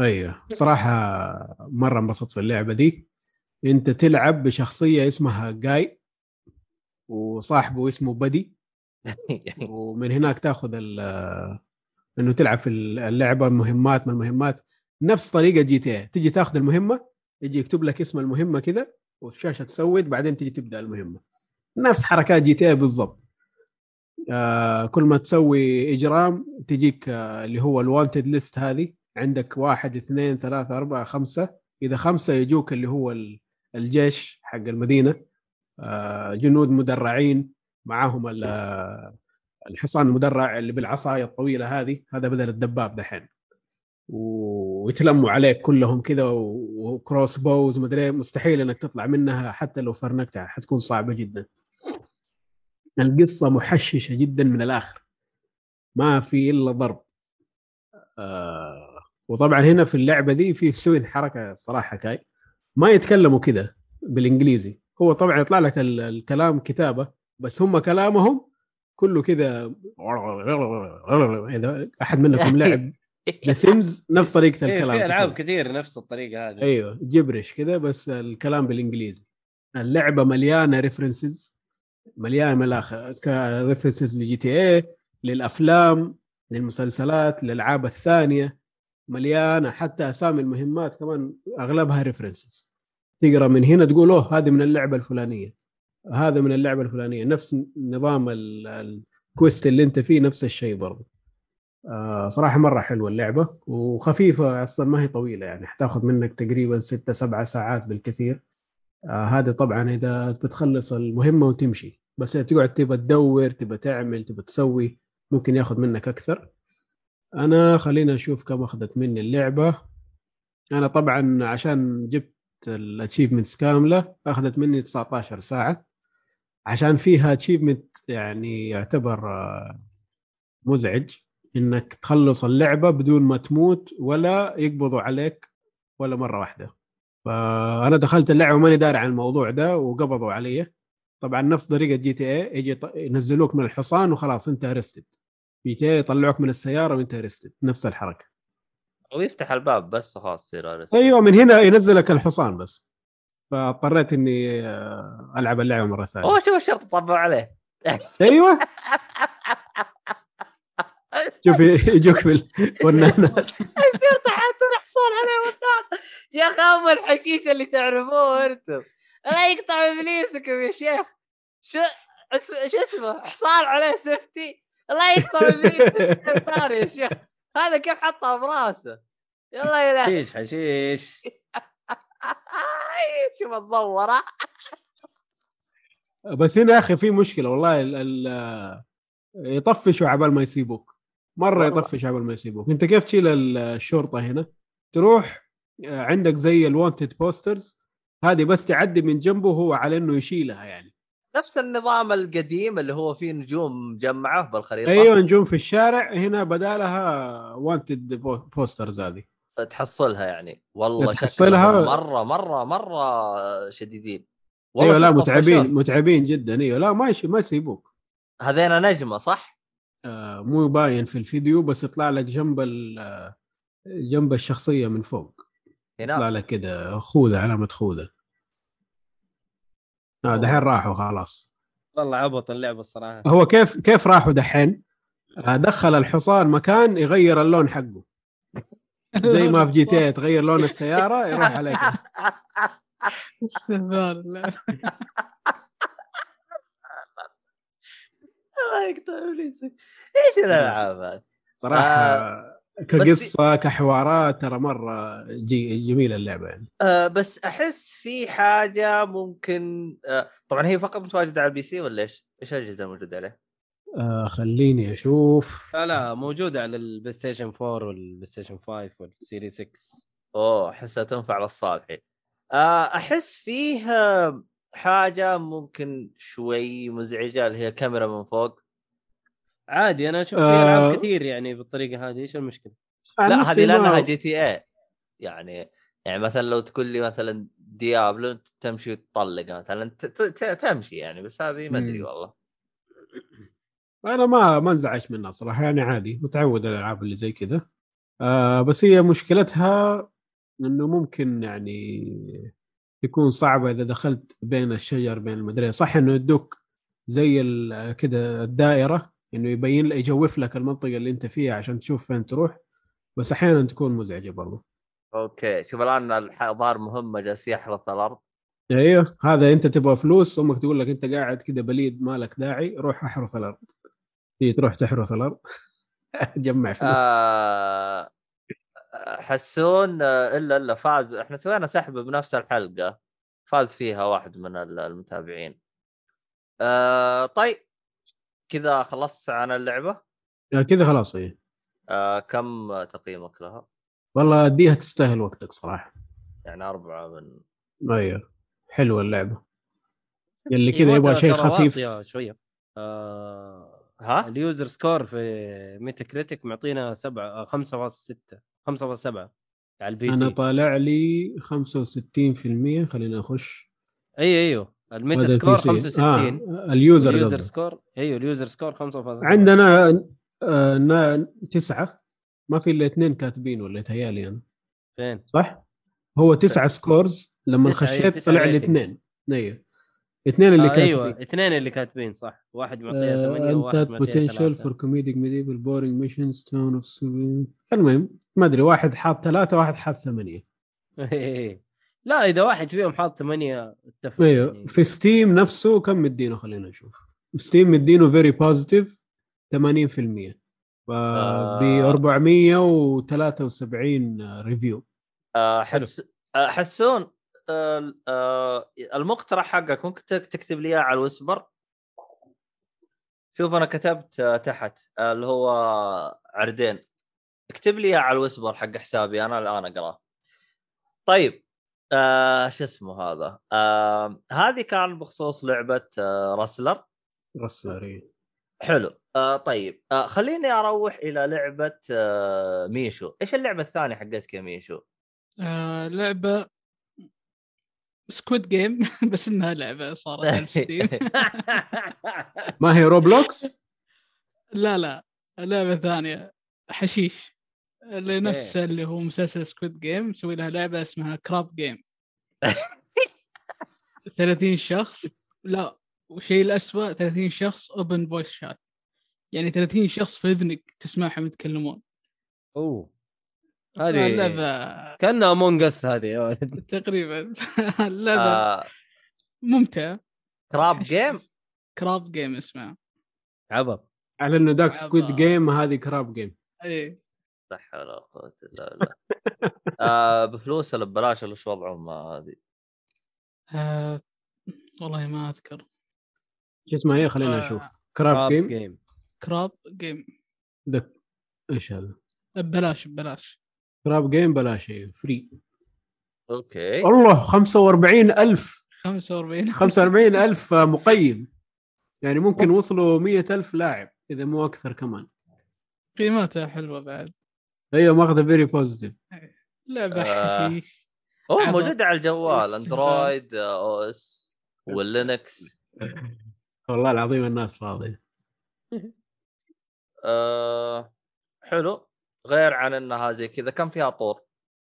أيوه صراحة مرة انبسطت في اللعبة دي. أنت تلعب بشخصية اسمها جاي وصاحبه اسمه بدي. ومن هناك تأخذ ال- إنه تلعب في اللعبة مهمات من المهمات. نفس طريقة GTA. تجي تاخذ المهمة يجي يكتب لك اسم المهمة كذا والشاشة تسود بعدين تجي تبدأ المهمة. نفس حركات GTA بالضبط. آه كل ما تسوي إجرام تجيك آه اللي هو ال wanted list هذه. عندك واحد اثنين ثلاثة أربعة خمسة. إذا خمسة يجوك اللي هو ال- الجيش حق المدينة. آه جنود مدرعين معاهم آه، الحصان المدرع اللي بالعصاية الطويلة هذه. هذا بدل الدباب دحين. ويتلموا عليك كلهم كذا وكروس بوز مدري إيه، مستحيل إنك تطلع منها حتى لو فرنكتها. حتكون صعبة جدا. القصة محششة جدا من الآخر. ما في إلا ضرب. آه وطبعا هنا في اللعبة دي في سوين حركة صراحة كاي. ما يتكلموا كذا بالإنجليزي. هو طبعا يطلع لك ال- الكلام كتابة بس هم كلامهم كله كذا. إذا أحد منكم لعب The Sims نفس طريقة إيه، الكلام في العاب. كثير نفس الطريقة هذه. أيوه gibberish كذا بس الكلام بالإنجليزي. اللعبة مليانة references مليانة من الآخر ك references ل GTA للأفلام للمسلسلات للألعاب الثانية. مليانة حتى أسامي المهمات كمان أغلبها ريفرنسز تقرأ من هنا تقول أوه هذه من اللعبة الفلانية. هذا من اللعبة الفلانية. نفس نظام ال- الكويست اللي أنت فيه نفس الشيء برضه صراحة مرة حلوة اللعبة وخفيفة أصلا ما هي طويلة يعني حتاخذ منك تقريبا ستة سبعة ساعات بالكثير. آه هذا طبعا إذا بتخلص المهمة وتمشي بس إذا تقعد تبى تدور تبى تعمل تبى تسوي ممكن ياخذ منك أكثر. أنا خلينا أشوف كم أخذت مني اللعبة. أنا طبعا عشان جبت الأتشيفمنتس كاملة أخذت مني 19 ساعة. عشان فيها أتشيفمنت يعني يعتبر آه، مزعج. إنك تخلص اللعبة بدون ما تموت ولا يقبضوا عليك ولا مرة واحدة. فأنا دخلت اللعبة ماني داري عن الموضوع ده وقبضوا علي. طبعا نفس طريقة GTA يجي ينزلوك من الحصان وخلاص أنت arrested GTA يطلعوك من السيارة وأنت arrested نفس الحركة. ويفتح الباب بس خلاص يصير arrest. أيوه من هنا ينزلك الحصان بس. فاضطريت إني آه، ألعب اللعبة مرة ثانية. هو شو الشرط طبعوا عليه؟ أيوه. شوف يجوك بالونانات الشرطة حاط الحصان عليه والنار يا أخي ام الحشيش اللي تعرفوه أنتم لا يقطع إبليسكم يا شيخ. شو شو اسمه؟ حصان عليه سفتي. لا يقطع ابليسك النار يا شيخ. هذا كيف حطها براسه؟ يلا يا حشيش حشيش. شوف الضوره بس هنا يا أخي في مشكلة والله ال ال يطفشوا عبال ما يسيبوك. مرة والله. يطفشوا عبال ما يسيبوك. انت كيف تشيل ال- الشرطة هنا؟ تروح آه، عندك زي ال wanted posters هذه بس تعدي من جنبه وهو على إنه يشيلها يعني. نفس النظام القديم اللي هو فيه نجوم مجمعة بالخريطه أيوه نجوم في الشارع. هنا بدالها wanted posters هذه. تحصلها يعني. والله تحصلها. مرة مرة مرة شديدين. أيوه لا متعبين. متعبين جدا. أيوه لا ما ما يسيبوك. هذينا نجمة صح؟ آه، مو باين في الفيديو بس يطلع لك جنب ال- آه، جنب الشخصية من فوق. يطلع لك كذا خوذة علامة خوذة. آه. دحين راحوا خلاص. والله عبط اللعبه الصراحة. هو كيف كيف راحوا دحين؟ آه، دخل الحصان مكان يغير اللون حقه. زي ما في GT تغير لون السيارة يروح عليك. استهبال. الله يقطع ابليسك إيش الألعاب هذه؟ صراحة كقصة كحوارات ترى مرة جي جميلة اللعبة يعني آه بس أحس في حاجة ممكن آه طبعا هي فقط متواجدة على ال PC ولا إيش؟ إيش الأجهزة الموجودة عليه؟ آه خليني أشوف لا لا موجودة على ال PlayStation 4 وال PlayStation 5 وال Series X أوه أحسها تنفع للصالحين آه أحس فيه آه، حاجة ممكن شوي مزعجة اللي هي كاميرا من فوق عادي أنا أشوف في آه. العاب كثير يعني بالطريقة هذه إيش المشكلة؟ لا هذه لأنها GTA يعني يعني مثلا لو تقول لي مثلا Diablo تمشي وتطلق مثلا تمشي يعني بس هذه ما أدري. والله أنا ما ما انزعجت منها صراحة يعني عادي متعود على الألعاب اللي زي كذا آه بس هي مشكلتها إنه ممكن يعني يكون صعبه إذا دخلت بين الشجر بين المدرسة. صح إنه يدوك زي كذا الدائرة إنه يبين لك يجوف لك المنطقة اللي أنت فيها عشان تشوف فين تروح بس أحيانا تكون مزعجة برضو. أوكي. شوف الآن الظاهر مهمة جالس يحرث الأرض. أيوه. هذا أنت تبغى فلوس أمك تقول لك أنت قاعد كذا بليد ما لك داعي روح احرث الأرض. تيجي تروح تحرث الأرض. تجمع فلوس. آه. حسون آه، إلا إلا فاز إحنا سوينا سحب بنفس الحلقة فاز فيها واحد من ال- المتابعين. آه طيب كذا خلصت عن اللعبة؟ آه، كذا خلاص إيه. آه كم تقييمك لها؟ والله اديها تستاهل وقتك صراحة. يعني أربعة من أيوه حلوة اللعبة. اللي هي كذا يبغى شيء خفيف. شوية. آه ها؟ ال user score في Metacritic معطينا 7 5.6 5.7 على ال PC طالع لي 65% خلينا أخش أي أيوه ال Metascore ال PC. 65 آه ال user ال user. score أيوه ال user score 5.7 عندنا آه تسعة ما في إلا اثنين كاتبين ولا يتهيالي أنا فين؟ صح؟ هو تسعة scores لما تسعة، أيوة، خشيت تسعة طلع لي. اثنين أيوه اثنين اللي آه كاتبين. أيوه اثنين اللي كاتبين صح. واحد معطيها 8 انت وواحد معطيها بوتنشال 3 فور كوميديك ميديفل بورينج ميشنز تون اوف المهم ما أدري واحد حاط ثلاثة واحد حاط ثمانية. لا إذا واحد فيهم حاط 8 اتفق. أيوه يعني. في ستيم نفسه كم مدينه؟ خلينا نشوف. ستيم مدينه فيري بوزيتيف 80% ب آه. 473 ريفيو آه حس آه المقترح حقك ممكن تك- تكتب لي إياه على الوسبر شوف أنا كتبت تحت اللي هو عردين اكتب لي إياه على الوسبر حق حسابي أنا الآن أقرأه. طيب آه شو اسمه هذا؟ آه هذه كان بخصوص لعبة آه رسلر رسلري حلو. آه طيب آه خليني أروح إلى لعبة آه ميشو. إيش اللعبة الثانية حقتك يا ميشو؟ آه لعبة Squid Game بس إنها لعبة صارت على Steam ما هي Roblox لا لا لعبة ثانية حشيش. لنفس اللي هو مسلسل Squid Game مسوي لها لعبة اسمها Crab Game 30 شخص. لا والشيء الأسوأ 30 شخص open voice chat يعني 30 شخص في إذنك تسمعهم يتكلمون. أوه. هذه اللعبه كأنها Among Us هذه يا ولد. تقريبا. اللعبه آه. ممتعة. كراب جيم كراب جيم اسمها. عبط. على إنه داك عبا. Squid Game هذه Crab Game إيه. لا حول ولا قوة إلا بالله. آه بفلوس ولا ببلاش ولا شو وضعهم هذه؟ آه والله ما أذكر. شو اسمها هي خلينا. نشوف. كراب جيم كراب جيم دك إيش هذا؟ ببلاش ببلاش. Crab Game بلاش أيوه free. أوكي. والله 45000 45 45000 مقيم. يعني ممكن وصلوا 100000 لاعب إذا مو أكثر كمان. قيمتها حلوة بعد. أيوه ماخذة very positive لعبه آه. حشيش هو. موجود على الجوال Android آه، OS وال Linux. والله العظيم الناس فاضية. آه حلو. غير عن إنها زي كذا كم فيها طور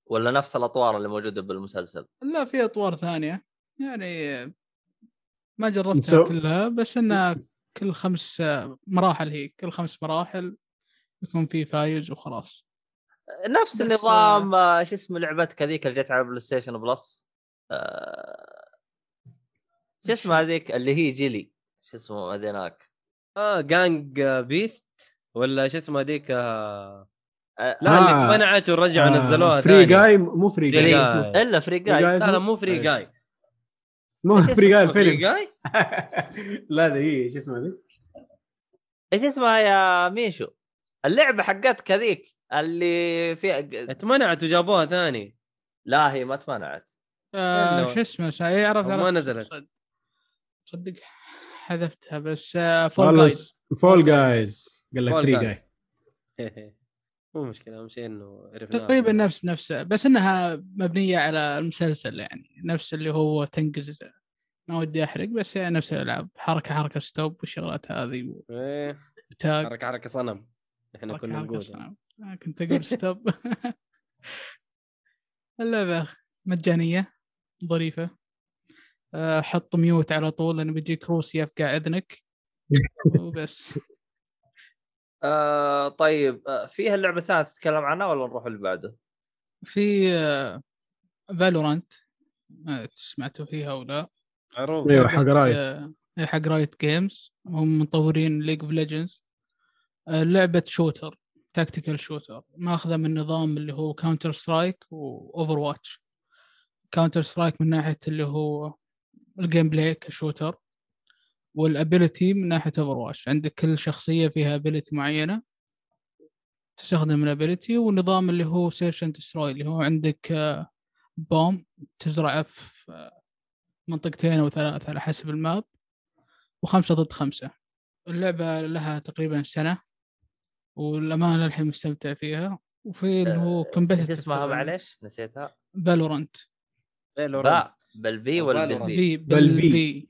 ولا نفس الأطوار اللي موجودة بالمسلسل؟ لا في أطوار ثانية. يعني ما جربتها كلها بس إنها كل خمس مراحل هي كل خمس مراحل يكون في فايز وخلاص. نفس بس، نظام آه، شو اسمه لعبتك هذيك اللي جت على PlayStation Plus؟ آه شو اسمه هذيك اللي هي جيلي؟ شو اسمه هذيناك؟ آه جانج بيست ولا شو اسمه هذيك آه... آه، لا اللي اتمنعت ورجعوا نزلوها فري جاي مو فري فري جاي إلا فري جاي. لا لا مو فري. جاي مو فري جاي الفيلم. جاي لا هي شو اسمها ذي؟ إيش اسمها يا ميشو؟ اللعبة حقتك هذيك اللي فيها اتمنعت وجابوها ثاني. لا هي ما تمنعت آه شو اسمه؟ سا- إيه، عرفت ما. نزلت. صد- صدق حذفتها بس آه فول جايز فول جايز قال لك فري. جاي مو مشكلة أهم شيء إنه عرفنا تقريبا نفس نفسه بس إنها مبنية على المسلسل يعني نفس اللي هو تنقز. ما ودي أحرق بس يعني نفس الألعاب. حركة حركة stop والشغلات هذه إيه. وتاج حركة حركة صنم. إحنا حركة كنا نقول. صنم. آه، كنت أقول stop. اللعبة مجانية ظريفة. آه، حط mute على طول لأنه بيجيك روسي يفقع اذنك وبس. آه طيب آه فيها اللعبه الثانية تتكلم عنها ولا نروح اللي بعده؟ في Valorant ما سمعتوا فيها ولا عروض إيوه حق Riot آه، حق Riot Games هم مطورين League of Legends لعبة shooter tactical shooter ماخذة من نظام اللي هو Counter-Strike و Overwatch Counter-Strike من ناحية اللي هو ال gameplay ك shooter. وال ability من ناحية Overwatch عندك كل شخصية فيها ability معينة تستخدم ال ability والنظام اللي هو search and destroy اللي هو عندك آه، bomb تزرعه في آه، منطقتين أو ثلاث على حسب ال map وخمسة ضد خمسة. اللعبة لها تقريبا سنة والأمانة للحين مستمتع فيها. وفي اللي هو competitive اسمها؟ معليش نسيتها. Valorant باء بالبي ولا Valorant. بالبي؟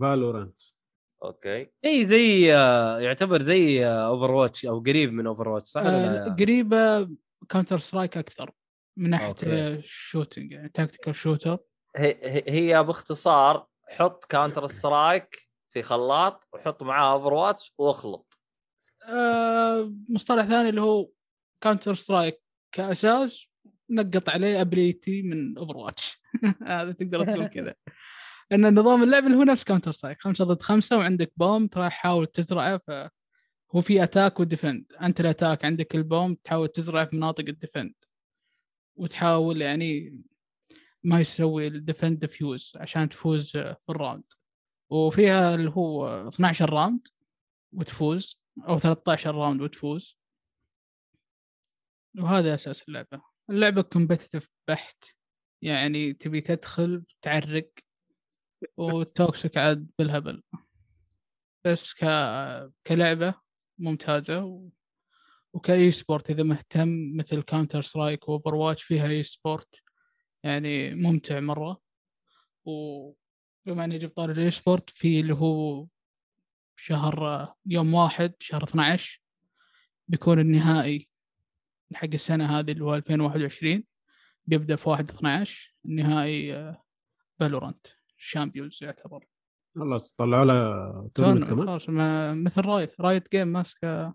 Valorant okay. اي زي آه، يعتبر زي Overwatch أو قريب من Overwatch صح ولا آه قريبة Counter Strike أكثر من okay. ال shooting يعني tactical shooter هي, هي- هي باختصار حط Counter Strike في خلاط وحط معاه Overwatch واخلط. آه مصطلح ثاني اللي هو Counter Strike كأساس نحط عليه ability من Overwatch هذا تقدر تقول كذا. إن نظام اللعب اللي هو نفس Counter Strike خمسة ضد خمسة وعندك bomb ترى حاول تزرعه فهو في attack و defend أنت ال attack عندك ال bomb تحاول تزرعه في مناطق ال defend وتحاول يعني ما يسوي ال defend defuse عشان تفوز في ال round وفيها اللي هو 12 round وتفوز أو 13 round وتفوز. وهذا أساس اللعبة. اللعبة competitive بحت. يعني تبي تدخل تعرق و toxic عاد بالهبل. بس ك... كلعبة ممتازة و... وك eSport إذا مهتم مثل Counter Strike و Overwatch فيها eSport يعني ممتع مرة. وبما إني جبت طاري ال eSport في اللي هو شهر يوم واحد شهر 12 بيكون النهائي حق السنة هذه اللي هو 2021 بيبدأ في 1 12 النهائي Valorant ال Champions يعتبر. خلاص طلعوا له tournament كمان؟ خلاص ما- مثل Riot Riot Games ماسكة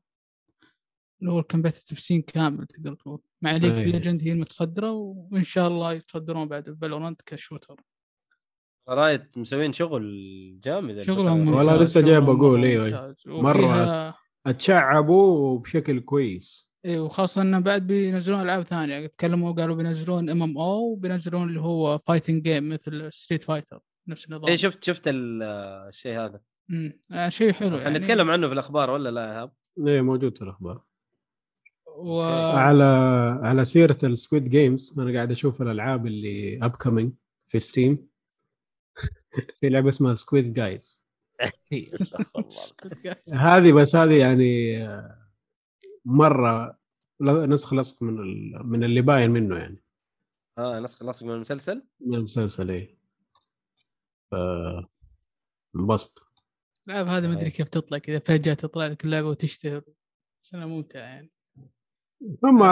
اللي هو ال competitive scene كامل تقدر تقول. مع League of. Legends هي المتصدرة وإن شاء الله يتصدرون بعد Valorant ك shooter. Riot مسوين شغل جامد شغلهم والله لسه جاي بقول،. مرة وفيها- أتشعبوا بشكل كويس. اي وخاصة إنه بعد بينزلون ألعاب ثانية. تكلموا قالوا بينزلون MMO وبينزلون اللي هو fighting game مثل Street Fighter نفس النظام. اي شفت شفت ال- الشيء هذا. امم آه شيء حلو يعني. نتكلم عنه في الأخبار ولا لا يا إيهاب؟ إيه موجود في الأخبار. و... على على سيرة ال Squid Games أنا قاعد أشوف الألعاب اللي اب في Steam في لعبة اسمها Squid Guys هذه بس هذه يعني مرة نسخ لصق من ال- من اللي باين منه يعني. آه نسخ لصق من المسلسل؟ من المسلسل إيه. انبسط الالعاب هذه ما أدري كيف تطلع كذا فجأة تطلع لك اللعبة وتشتهر. بس انها ممتعة يعني. هم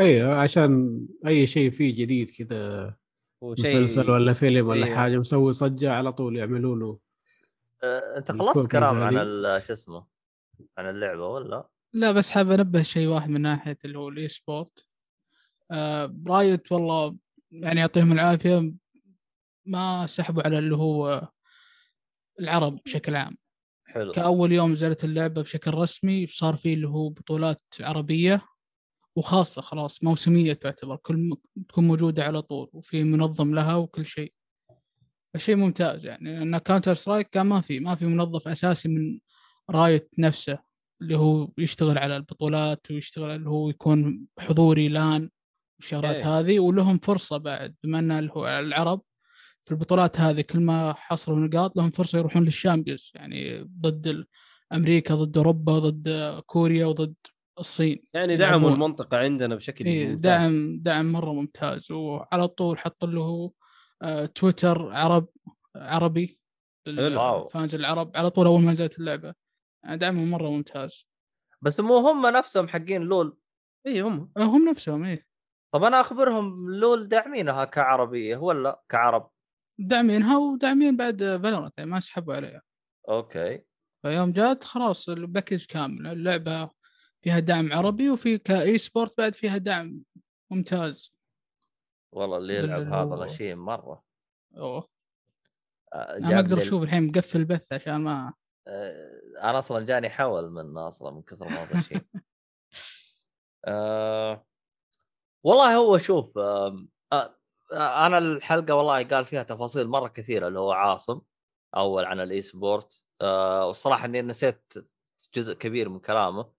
أيوه عشان أي شيء فيه جديد كذا مسلسل ولا فيلم ولا إيه. حاجة مسوي ضجة على طول يعملوا له. آه، أنت خلصت كلام عن شو اسمه عن اللعبة ولا؟ لا بس حاب أنبه شيء واحد من ناحية اللي هو ال eSport آه Riot والله يعني يعطيهم العافية. ما سحبوا على اللي هو العرب بشكل عام حلو كأول يوم نزلت اللعبة بشكل رسمي صار في اللي هو بطولات عربية وخاصة خلاص موسمية تعتبر كل. تكون موجودة على طول وفي منظم لها وكل شيء فشيء ممتاز يعني لأن Counter Strike كان ما في ما في منظم أساسي من Riot نفسه اللي هو يشتغل على البطولات ويشتغل اللي هو يكون حضوري لأن والشغلات إيه. هذه ولهم فرصة بعد بما أن اللي هو العرب في البطولات هذه كل ما حصلوا نقاط لهم فرصة يروحون للشامبيونز يعني ضد أمريكا ضد أوروبا ضد كوريا وضد الصين. يعني دعموا يلعبون. المنطقة عندنا بشكل إيه ممتاز. دعم دعم مرة ممتاز. وعلى طول حط له آه، تويتر عرب عربي. ال fans العرب على طول أول ما نزلت اللعبة. يعني دعمهم مرة ممتاز. بس مو هم نفسهم حقين LoL؟ اي هم. آه، هم نفسهم إيه. طب أنا أخبرهم LoL داعمينها كعربية ولا كعرب؟ داعمينها وداعمين بعد Valorant يعني ما سحبوا عليها. okay. فيوم جات خلاص ال package كامل اللعبة فيها دعم عربي وفي ك eSport بعد فيها دعم ممتاز. والله اللي يلعب هذا غشيم مرة. أوه. آه، أنا ما أقدر أشوف الحين مقفل البث عشان ما آه، أنا أصلا جاني حول من أصلا من كثر ما غشيم آه، والله هو شوف أنا الحلقة والله قال فيها تفاصيل مرة كثيرة اللي هو عاصم أول عن ال eSport آه، والصراحة إني نسيت جزء كبير من كلامه.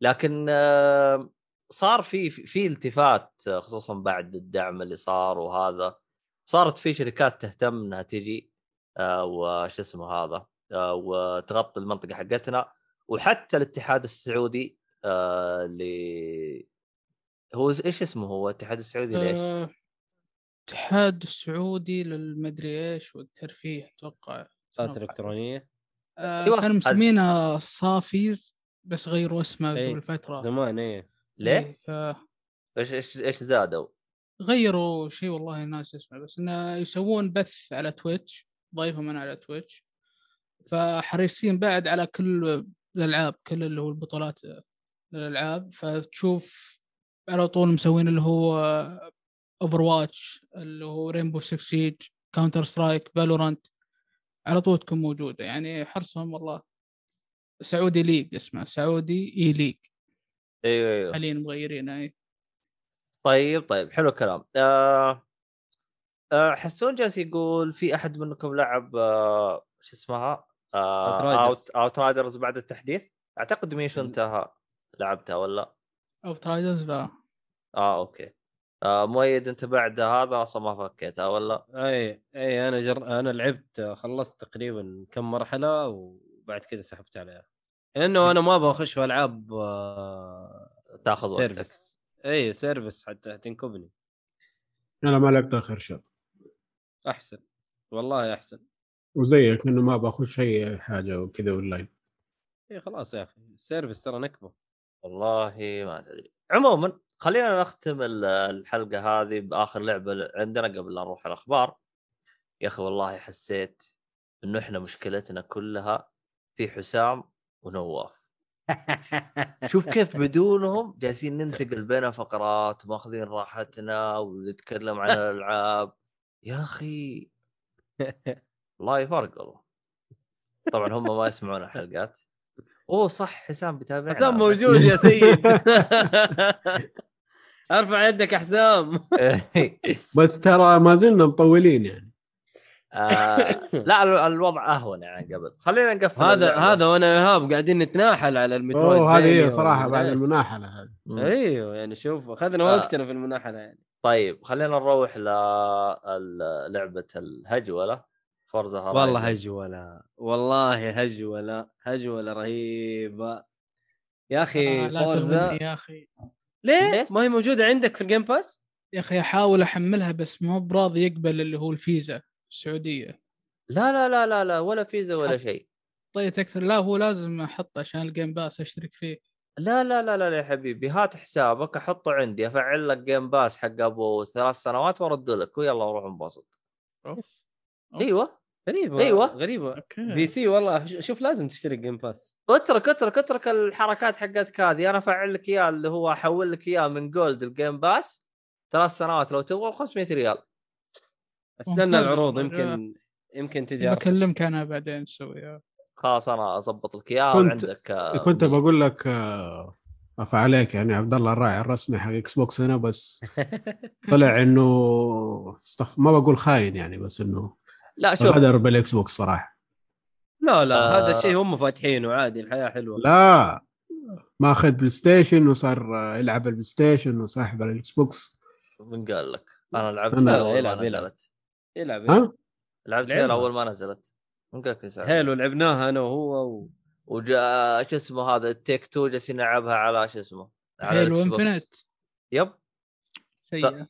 لكن آه، صار في في التفات آه، خصوصا بعد الدعم اللي صار وهذا. صارت في شركات تهتم إنها تجي آه، وش اسمه هذا آه، وتغطي المنطقة حقتنا. وحتى الاتحاد السعودي آه، اللي هو إيش اسمه هو؟ الاتحاد السعودي ليش؟ آه، الاتحاد السعودي للمدري إيش والترفيه أتوقع ساعات إلكترونية آه. كانوا مسمينها SAFEIS بس غيروا اسمها إيه، قبل فترة زمان إيه ليه؟ إيه، إيش إيش إيش زادوا؟ فغيروا شيء والله ناس اسمه بس إنه يسوون بث على Twitch ضيفهم من على Twitch فحريصين بعد على كل الألعاب كل اللي هو البطولات الألعاب فتشوف على طول مسوين اللي هو Overwatch اللي هو Rainbow 6 Siege Counter Strike Valorant على طول تكون موجودة. يعني حرصهم والله. Saudi League اسمه Saudi eLeague أيوه أيوه. حاليا مغيرين أي. طيب طيب حلو الكلام. آه آه حسون جالس يقول في أحد منكم لعب آه شو اسمها؟ آه. Out Outriders بعد التحديث؟ أعتقد ميشو انت لعبتها ولا؟ Outriders لا. آه okay. آه مؤيد أنت بعد هذا أصلا ما فكيتها ولا؟ أي أي أنا جر... أنا لعبت خلصت تقريبا كم مرحلة وبعد كذا سحبت عليها. لأنه أنا ما أبغى أخش في ألعاب آه، تأخذ service أي service حتى تنكبني. أنا ما لعبت آخر شهر أحسن. والله أحسن. وزيك إنه ما بخش أي حاجة وكذا اونلاين إي خلاص يا أخي ال service ترى نكبة. والله ما تدري. عموما خلينا نختم ال- الحلقة هذه بآخر لعبة عندنا قبل لا نروح الأخبار. يا أخي والله حسيت إنه إحنا مشكلتنا كلها في حسام ونواف. شوف كيف بدونهم جالسين ننتقل بين فقرات وماخذين راحتنا ونتكلم عن الألعاب. يا أخي. الله يفرق والله. طبعا هم ما يسمعون الحلقات. أوه صح حسام بيتابعنا حسام موجود يا سيد أرفع يدك يا حسام بس ترى ما زلنا مطولين يعني آه لا ال- الوضع أهون يعني قبل خلينا نقفل هذا اللعبة. هذا وأنا ايهاب قاعدين نتناحل على المترويد أوه هذه هي صراحة بعد. المناحلة هذه. أيوه يعني شوف أخذنا آه. وقتنا في المناحلة يعني طيب خلينا نروح للعبه الهجولة فورزا هورايزن والله هجولة والله هجولة هجولة رهيبة. يا أخي آه لا فورزا يا أخي. ليه؟ ليه؟ ما هي موجودة عندك في ال Game Pass؟ يا أخي أحاول أحملها بس مو براضي يقبل اللي هو الفيزا السعودية. لا لا لا لا لا ولا فيزا ولا حط- شيء. طيب أكثر لا هو لازم أحطه عشان ال Game Pass أشترك فيه. لا لا لا لا يا حبيبي هات حسابك أحطه عندي أفعل لك Game Pass حق أبو ثلاث سنوات وأرد لك ويلا نروح ننبسط أوف. أوف. أيوه. غريبة أوكي بي سي والله ش- شوف لازم تشترك Game Pass اترك اترك اترك الحركات حقتك هذه أنا أفعل لك اياه اللي هو أحول لك اياه من Gold ال Game Pass ثلاث سنوات لو تبغى 500 ريال أستنى العروض. يمكن يمكن تجي. بكلمك أنا بعدين تسوي خلاص أنا اضبط لك إياها كنت- وعندك آه، كنت بقول لك آه، افا عليك يعني عبد الله الراعي الرسمي حق إكس بوكس هنا بس طلع إنه استغ- ما بقول خاين يعني بس إنه لا شوف. غدر بالاكس بوكس صراحة. لا لا. آه. هذا الشيء هم فاتحينه عادي الحياة حلوة. لا. ما اخذ بلاي ستيشن وصار يلعب البلاي ستيشن وساحب على الإكس بوكس. من قال لك؟ أنا لعبت أنا- هيلو يلعب- يلعب. يلعب لعبت. هيلو أول ما نزلت. من قال لك يساعد. هيلو لعبناها أنا وهو و... وجاء شو اسمه هذا؟ التيك تو جالسين نلعبها على شو اسمه؟ على هيلو. انفنت يب. سيئة.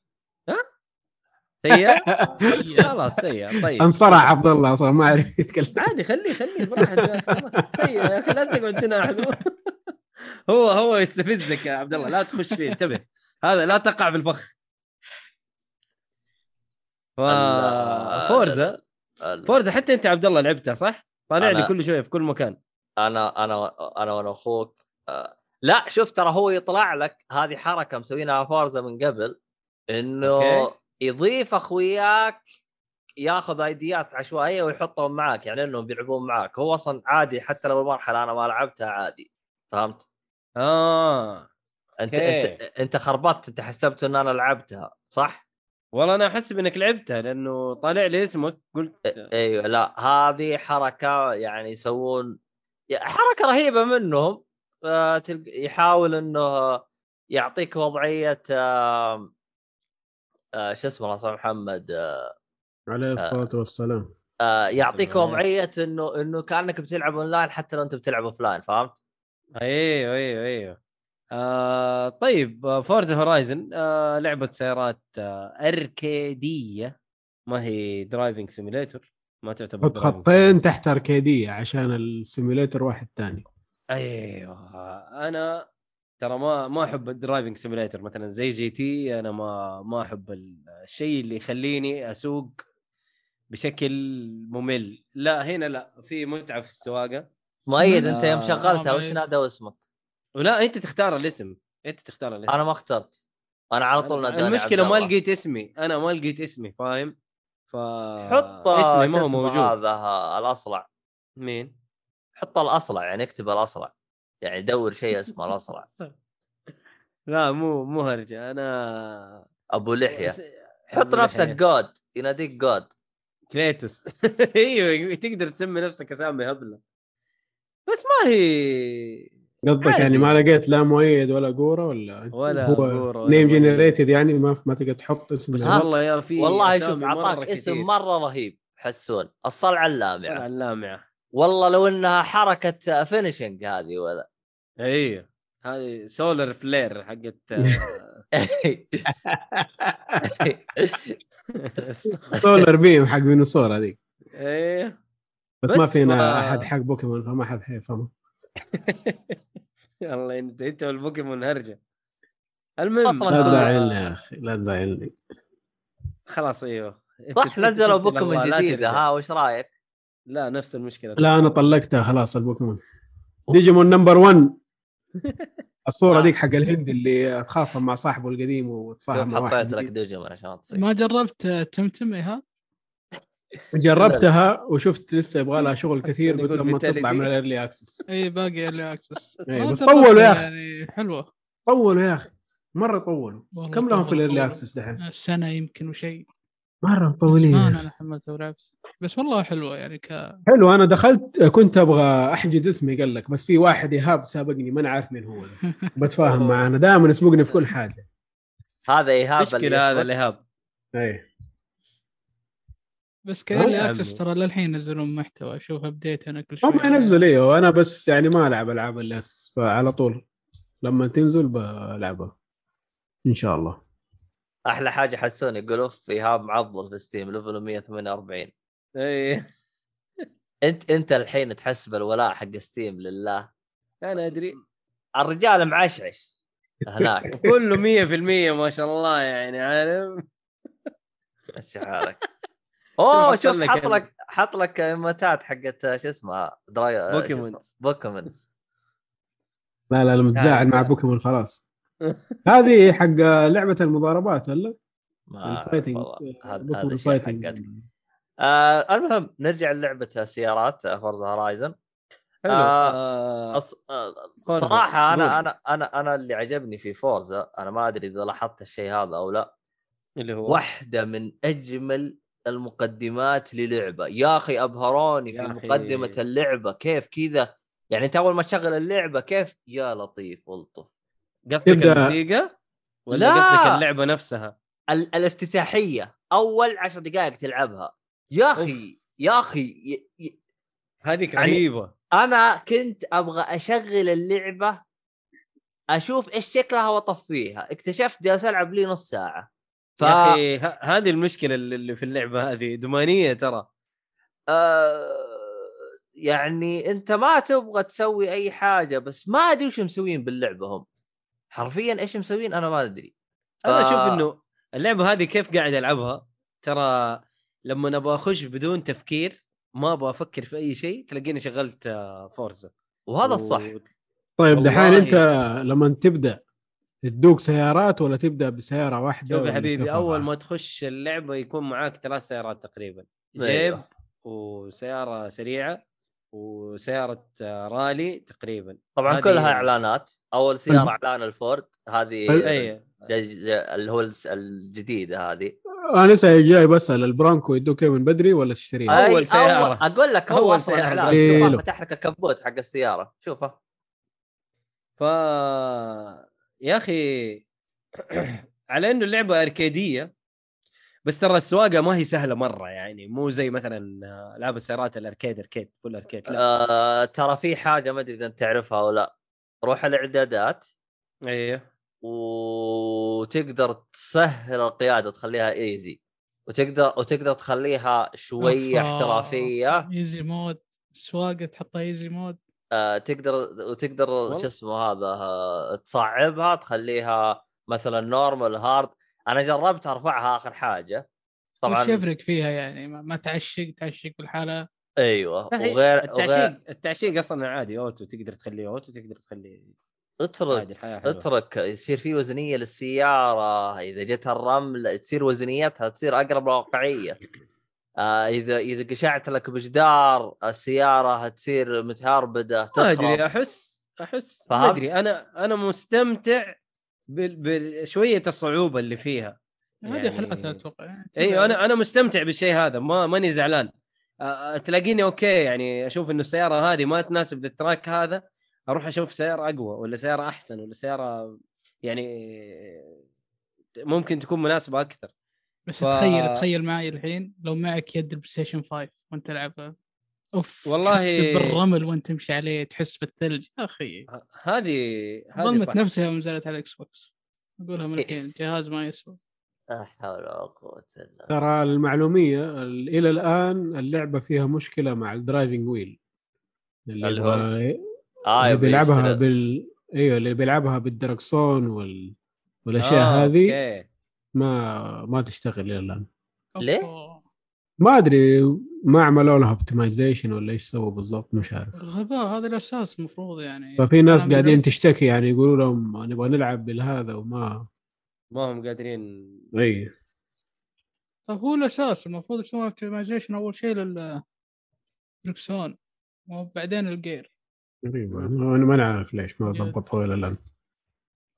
خلاص سيء طيب. انصرع عبد الله أصلا ما عرف يتكلم. عادي خليه خليه براحته خلاص سيء يا أخي لا تقعد تناحذه هو هو يستفزك يا عبد الله لا تخش فيه انتبه. هذا لا تقع في الفخ ف... فورزا فورزا حتى أنت يا عبد الله لعبتها صح؟ طالع لي كل شوية في كل مكان. أنا أنا أنا وأنا أخوك آه، لا شوف ترى هو يطلع لك هذه حركة مسوينها فورزا من قبل إنه okay. يضيف أخوياك ياخذ IDيات عشوائية ويحطهم معاك يعني إنهم بيلعبون معاك هو أصلا عادي حتى لو المرحله أنا ما لعبتها عادي فهمت؟ آه أنت. أنت أنت خربطت أنت حسبت إن أنا لعبتها صح؟ والله أنا احسب انك لعبتها لأنه طالع لي اسمك قلت أيوه لا هذه حركة يعني يسوون حركة رهيبة منهم آه، يحاول إنه يعطيك وضعية آه، آه، شو اسمه الله محمد آه، عليه الصلاة والسلام آه، يعطيك. وضعيه إنه إنه كأنك بتلعب أونلاين حتى لو أنت بتلعب offline فهمت؟ أيوه أيوه أيوه آه طيب فورزا هورايزن آه لعبة سيارات آه أركيدية ما هي driving simulator ما تعتبر حط خطين. تحت أركيدية عشان ال simulator واحد ثاني أيوه أنا ترى ما ما أحب ال driving simulator مثلا زي GT أنا ما ما أحب الشيء اللي يخليني أسوق بشكل ممل. لا هنا لا في متعة في السواقة. مؤيد أنت يوم آه، شغلتها وش. نادى اسمك؟ ولا أنت تختار الاسم. أنت تختار الاسم. أنا ما اخترت. أنا على طول ناداني المشكلة عبد ما. لقيت اسمي. أنا ما لقيت اسمي فاهم؟ ف حط اسمي ما هو موجود. هذا الأصلع. مين؟ حط الأصلع يعني اكتب الأصلع. يعني دور شيء اسمه الاصلع لا مو مو هرجة. أنا أبو لحية. حط أبو نفسك. جود يناديك جود كريتوس. أيوه تقدر تسمي نفسك أسامي هبلة. بس ما هي قصدك. يعني ما لقيت لا مؤيد ولا قورة ولا ولا هو name. Generated يعني ما ما تقدر تحط اسم بس. والله يا في والله شوف أعطاك اسم. مرة رهيب حسون. الصلعة اللامعة. اللامعة. والله لو إنها حركة finishing هذه ولا أيوه هذه solar flare حقت solar beam حق ديناصور هذيك. إيه. بس, بس ما فينا ما- أحد حق بوكيمون فما حد حيفهمه. الله انت إنت والبوكيمون هرجة. المهم لا تزعلني يا أخي لا تزعلني خلاص إيوه. صح نزلوا بوكيمون جديدة. ها وش رأيك؟ لا نفس المشكلة. لا أنا طلقتها خلاص البوكيمون. ديجيمون number 1 الصورة آه. ديك حق الهند اللي تخاصم مع صاحبه القديم وتصاحب مع واحد حطيت لك. ديجيمون عشان تصير ما جربت تمتمها جربتها وشفت لسه يبغى لها شغل كثير قلت لما. تطلع من ال early access إي باقي early access بس طولوا يا أخي. يعني حلوة. طولوا يا أخي. مرة طولوا. كم لهم في ال early. Access دحين؟ سنه يمكن وشيء. مرة مطولين أخي. أنا حملته ولعبت بس والله حلوة يعني ك حلو أنا دخلت كنت أبغى أحجز اسمي قال لك بس في واحد إيهاب سابقني ما أنا عارف مين هو. بتفاهم معانا دائما يسبقني في كل حاجة. هذا إيهاب مشكلة هذا اللي الايهاب اي بس ك early access. ترى للحين ينزلون محتوى أشوف update أنا كل شوي. هم ينزل أيوه وأنا بس يعني ما ألعب ألعاب ال early access فعلى طول. لما تنزل بلعبها إن شاء الله. أحلى حاجة حسون يقول اوف إيهاب معضل في Steam level 148 إيه. أنت أنت الحين تحس بالولاء حق Steam لله. أنا أدري. الرجال معشعش هناك. كله 100% ما شاء الله يعني عارف؟ مشي حالك أوه شوف حط ال- لك حط لك ايموتات حقت شو اسمها؟ دراي Pokémons. Pokémons. لا لا لما تزاعل مع. بوكيمون خلاص. هذه حق لعبة المضاربات ولا؟ ما ال fighting. fighting حقتك. آه المهم نرجع للعبة السيارات Forza Horizon حلو. آه، آه آه، أنا قول. أنا أنا أنا اللي عجبني في Forza أنا ما أدري إذا لاحظت الشيء هذا أو لا. اللي هو؟ واحدة من أجمل المقدمات للعبة. يا أخي أبهروني في يا أخي. مقدمة اللعبة. كيف كذا؟ يعني أنت أول ما تشغل اللعبة كيف؟ يا لطيف والطف قصدك الموسيقى؟ ولا لا. قصدك اللعبة نفسها؟ ال- الافتتاحية. أول عشر دقائق تلعبها. يا أخي. يا أخي ي... هذيك يعني- رهيبه أنا كنت أبغى أشغل اللعبة أشوف إيش شكلها وأطفيها. اكتشفت جالس ألعب لي نص ساعة. ف يا أخي ه- هذه المشكلة اللي في اللعبة هذه دمانية ترى. آه... يعني أنت ما تبغى تسوي أي حاجة بس ما أدري وش مسوين باللعبة هم. حرفيا إيش مسوين أنا ما أدري. أنا ف- أشوف إنه اللعبة هذه كيف قاعد ألعبها؟ ترى لما أبغى اخش بدون تفكير ما أبغى أفكر في أي شيء تلاقيني شغلت آه، فورزا. وهذا الصح. طيب دحين أنت لما تبدأ تدوق سيارات ولا تبدأ بسيارة واحدة شوف يا حبيبي أول؟ ما تخش اللعبة يكون معاك ثلاث سيارات تقريبا. جيب أيوه. وسيارة سريعة وسيارة آه، رالي تقريبا. طبعا هذه- كلها إعلانات. أول سيارة إعلان الفورد هذه جز- اللي هو الجديدة هذه. أنا لسه جاي بسال البرانكو يدوك من بدري ولا تشتريها؟ أول أي سيارة. أول أقول لك هو. اعلان حلو. شوفها فتح لك الكبوت حق السيارة شوفها ف يا أخي على إنه اللعبة أركيدية بس ترى السواقة ما هي سهلة مرة يعني مو زي مثلا العاب السيارات ال arcade arcade full arcade لا آه ترى في حاجة ما أدري إذا أنت تعرفها أو لا روح الإعدادات أيوه وتقدر تسهل القيادة تخليها easy وتقدر وتقدر تخليها شوية أوفا. احترافية. easy mode سواقة تحطها easy mode آه تقدر وتقدر. شو اسمه هذا آه، تصعبها تخليها مثلا normal hard أنا جربت أرفعها آخر حاجة. طبعا وش يفرق فيها يعني؟ ما, ما تعشق تعشق بالحالة أيوه. وغير التعشيق. وغير التعشيق أصلا عادي. auto تقدر تخليه auto تقدر تخليه اترك اترك يصير في وزنية للسيارة إذا جتها الرمل تصير وزنيتها تصير أقرب للواقعيه آه إذا إذا قشعت لك بجدار السيارة تصير متهربدة ما أدري أحس أحس ما؟ أدري. أنا أنا مستمتع بال- بشويه الصعوبة اللي فيها. هذه يعني- حالاتها أتوقع يعني أيوه أنا أنا مستمتع بالشيء هذا ما ماني زعلان. أ- تلاقيني okay يعني أشوف إنه السيارة هذه ما تناسب ال track هذا أروح أشوف سيارة أقوى ولا سيارة أحسن ولا سيارة يعني ممكن تكون مناسبة أكثر. بس ف- تخيل تخيل معي الحين لو معك يد ال PlayStation 5 وأنت تلعبها أوف والله- تحس بالرمل وأنت تمشي عليه تحس بالثلج. يا أخي. هذه هذه ظلمت نفسها يوم نزلت على ال Xbox أقولها من إيه. الحين الجهاز ما يسوى. لا حول ولا قوة إلا ترى المعلومية ال- إلى الآن اللعبة فيها مشكلة مع ال driving wheel اللي آه اللي بيلعبها يشتري- بال أيوه اللي بيلعبها بالدركسون وال... والأشياء آه، هذه okay. ما ما تشتغل إلى الان ليه؟ ما أدري ما عملوا لها optimization ولا إيش سووا بالضبط مش عارف. غباء هذا الأساس المفروض يعني. ففي ناس قاعدين تشتكي يعني يقولوا لهم نبغى نلعب بالهذا وما ما هم قادرين. إي. طيب هو الأساس المفروض يسوون optimization أول شيء لل دركسون وبعدين الجير غريبة أنا ما نعرف ليش ما ضبطوا إلى الان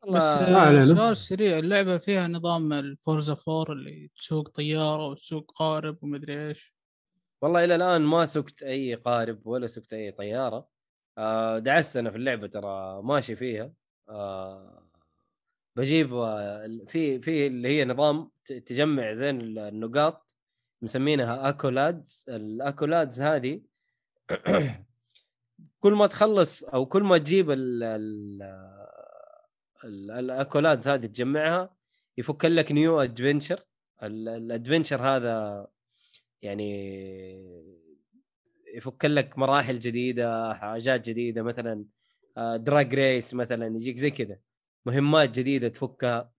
بس آه،. سؤال سريع. اللعبة فيها نظام ال Forza 4 اللي تسوق طيارة وتسوق قارب ومدري إيش. والله إلى الآن ما سقت أي قارب ولا سقت أي طيارة. آه دعست أنا في اللعبة ترى ماشي فيها. آه بجيب في في اللي هي نظام تجمع زين النقاط مسمينها accolades ال accolades هذه كل ما تخلص أو كل ما تجيب ال ال ال- ال accolades هذه تجمعها يفك لك new adventure ال adventure هذا يعني يفك لك مراحل جديدة حاجات جديدة مثلا drag race مثلا يجيك زي كذا. مهمات جديدة تفكها.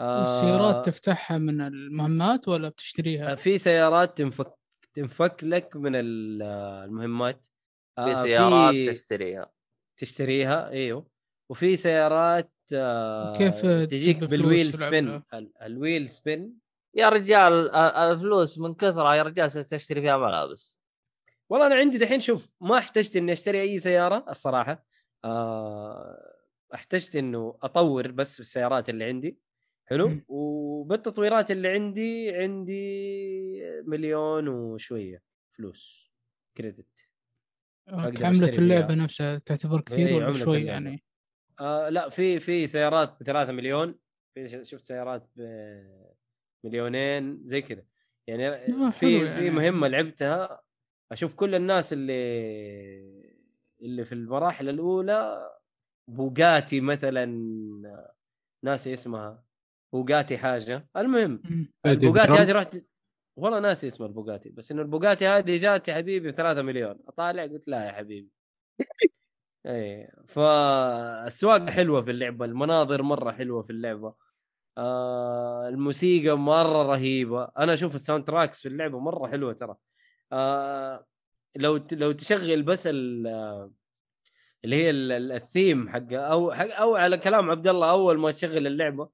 آه، والسيارات تفتحها من المهمات ولا بتشتريها؟ في سيارات تنفك تنفك لك من ال- المهمات. في آه، سيارات في تشتريها. تشتريها إيوه. وفي سيارات آه، وكيف تجيك بال wheel spin. ال wheel spin. يا رجال آه، الفلوس من كثرها يا رجال تشتري فيها ملابس. والله أنا عندي دحين شوف ما احتجت إني أشتري أي سيارة الصراحة. آه، احتجت إنه أطور بس في السيارات اللي عندي. حلو؟ مم. وبالتطويرات اللي عندي عندي مليون وشوية فلوس كريدت. عملة اللعبة فيها. نفسها تعتبر كثير إيه، ولا عملة شوي اللعبة. يعني؟ آه لا في في سيارات ب 3 مليون في ش- شفت سيارات ب مليونين زي كذا يعني آه، في في يعني. مهمة لعبتها أشوف كل الناس اللي اللي في المراحل الأولى بوغاتي مثلا ناسي اسمها بوغاتي حاجة المهم مم. البوغاتي هذه رحت والله ناسي اسم البوغاتي بس إنه البوغاتي هذه جات يا حبيبي ب 3 مليون. أطالع قلت لا يا حبيبي. إيه فالسواقة حلوة في اللعبة المناظر مرة حلوة في اللعبة. آه الموسيقى مرة رهيبة. أنا أشوف ال soundtracks في اللعبة مرة حلوة ترى. آه لو لو تشغل بس ال- اللي هي ال- ال- الثيم حق أو حق أو على كلام عبد الله أول ما تشغل اللعبة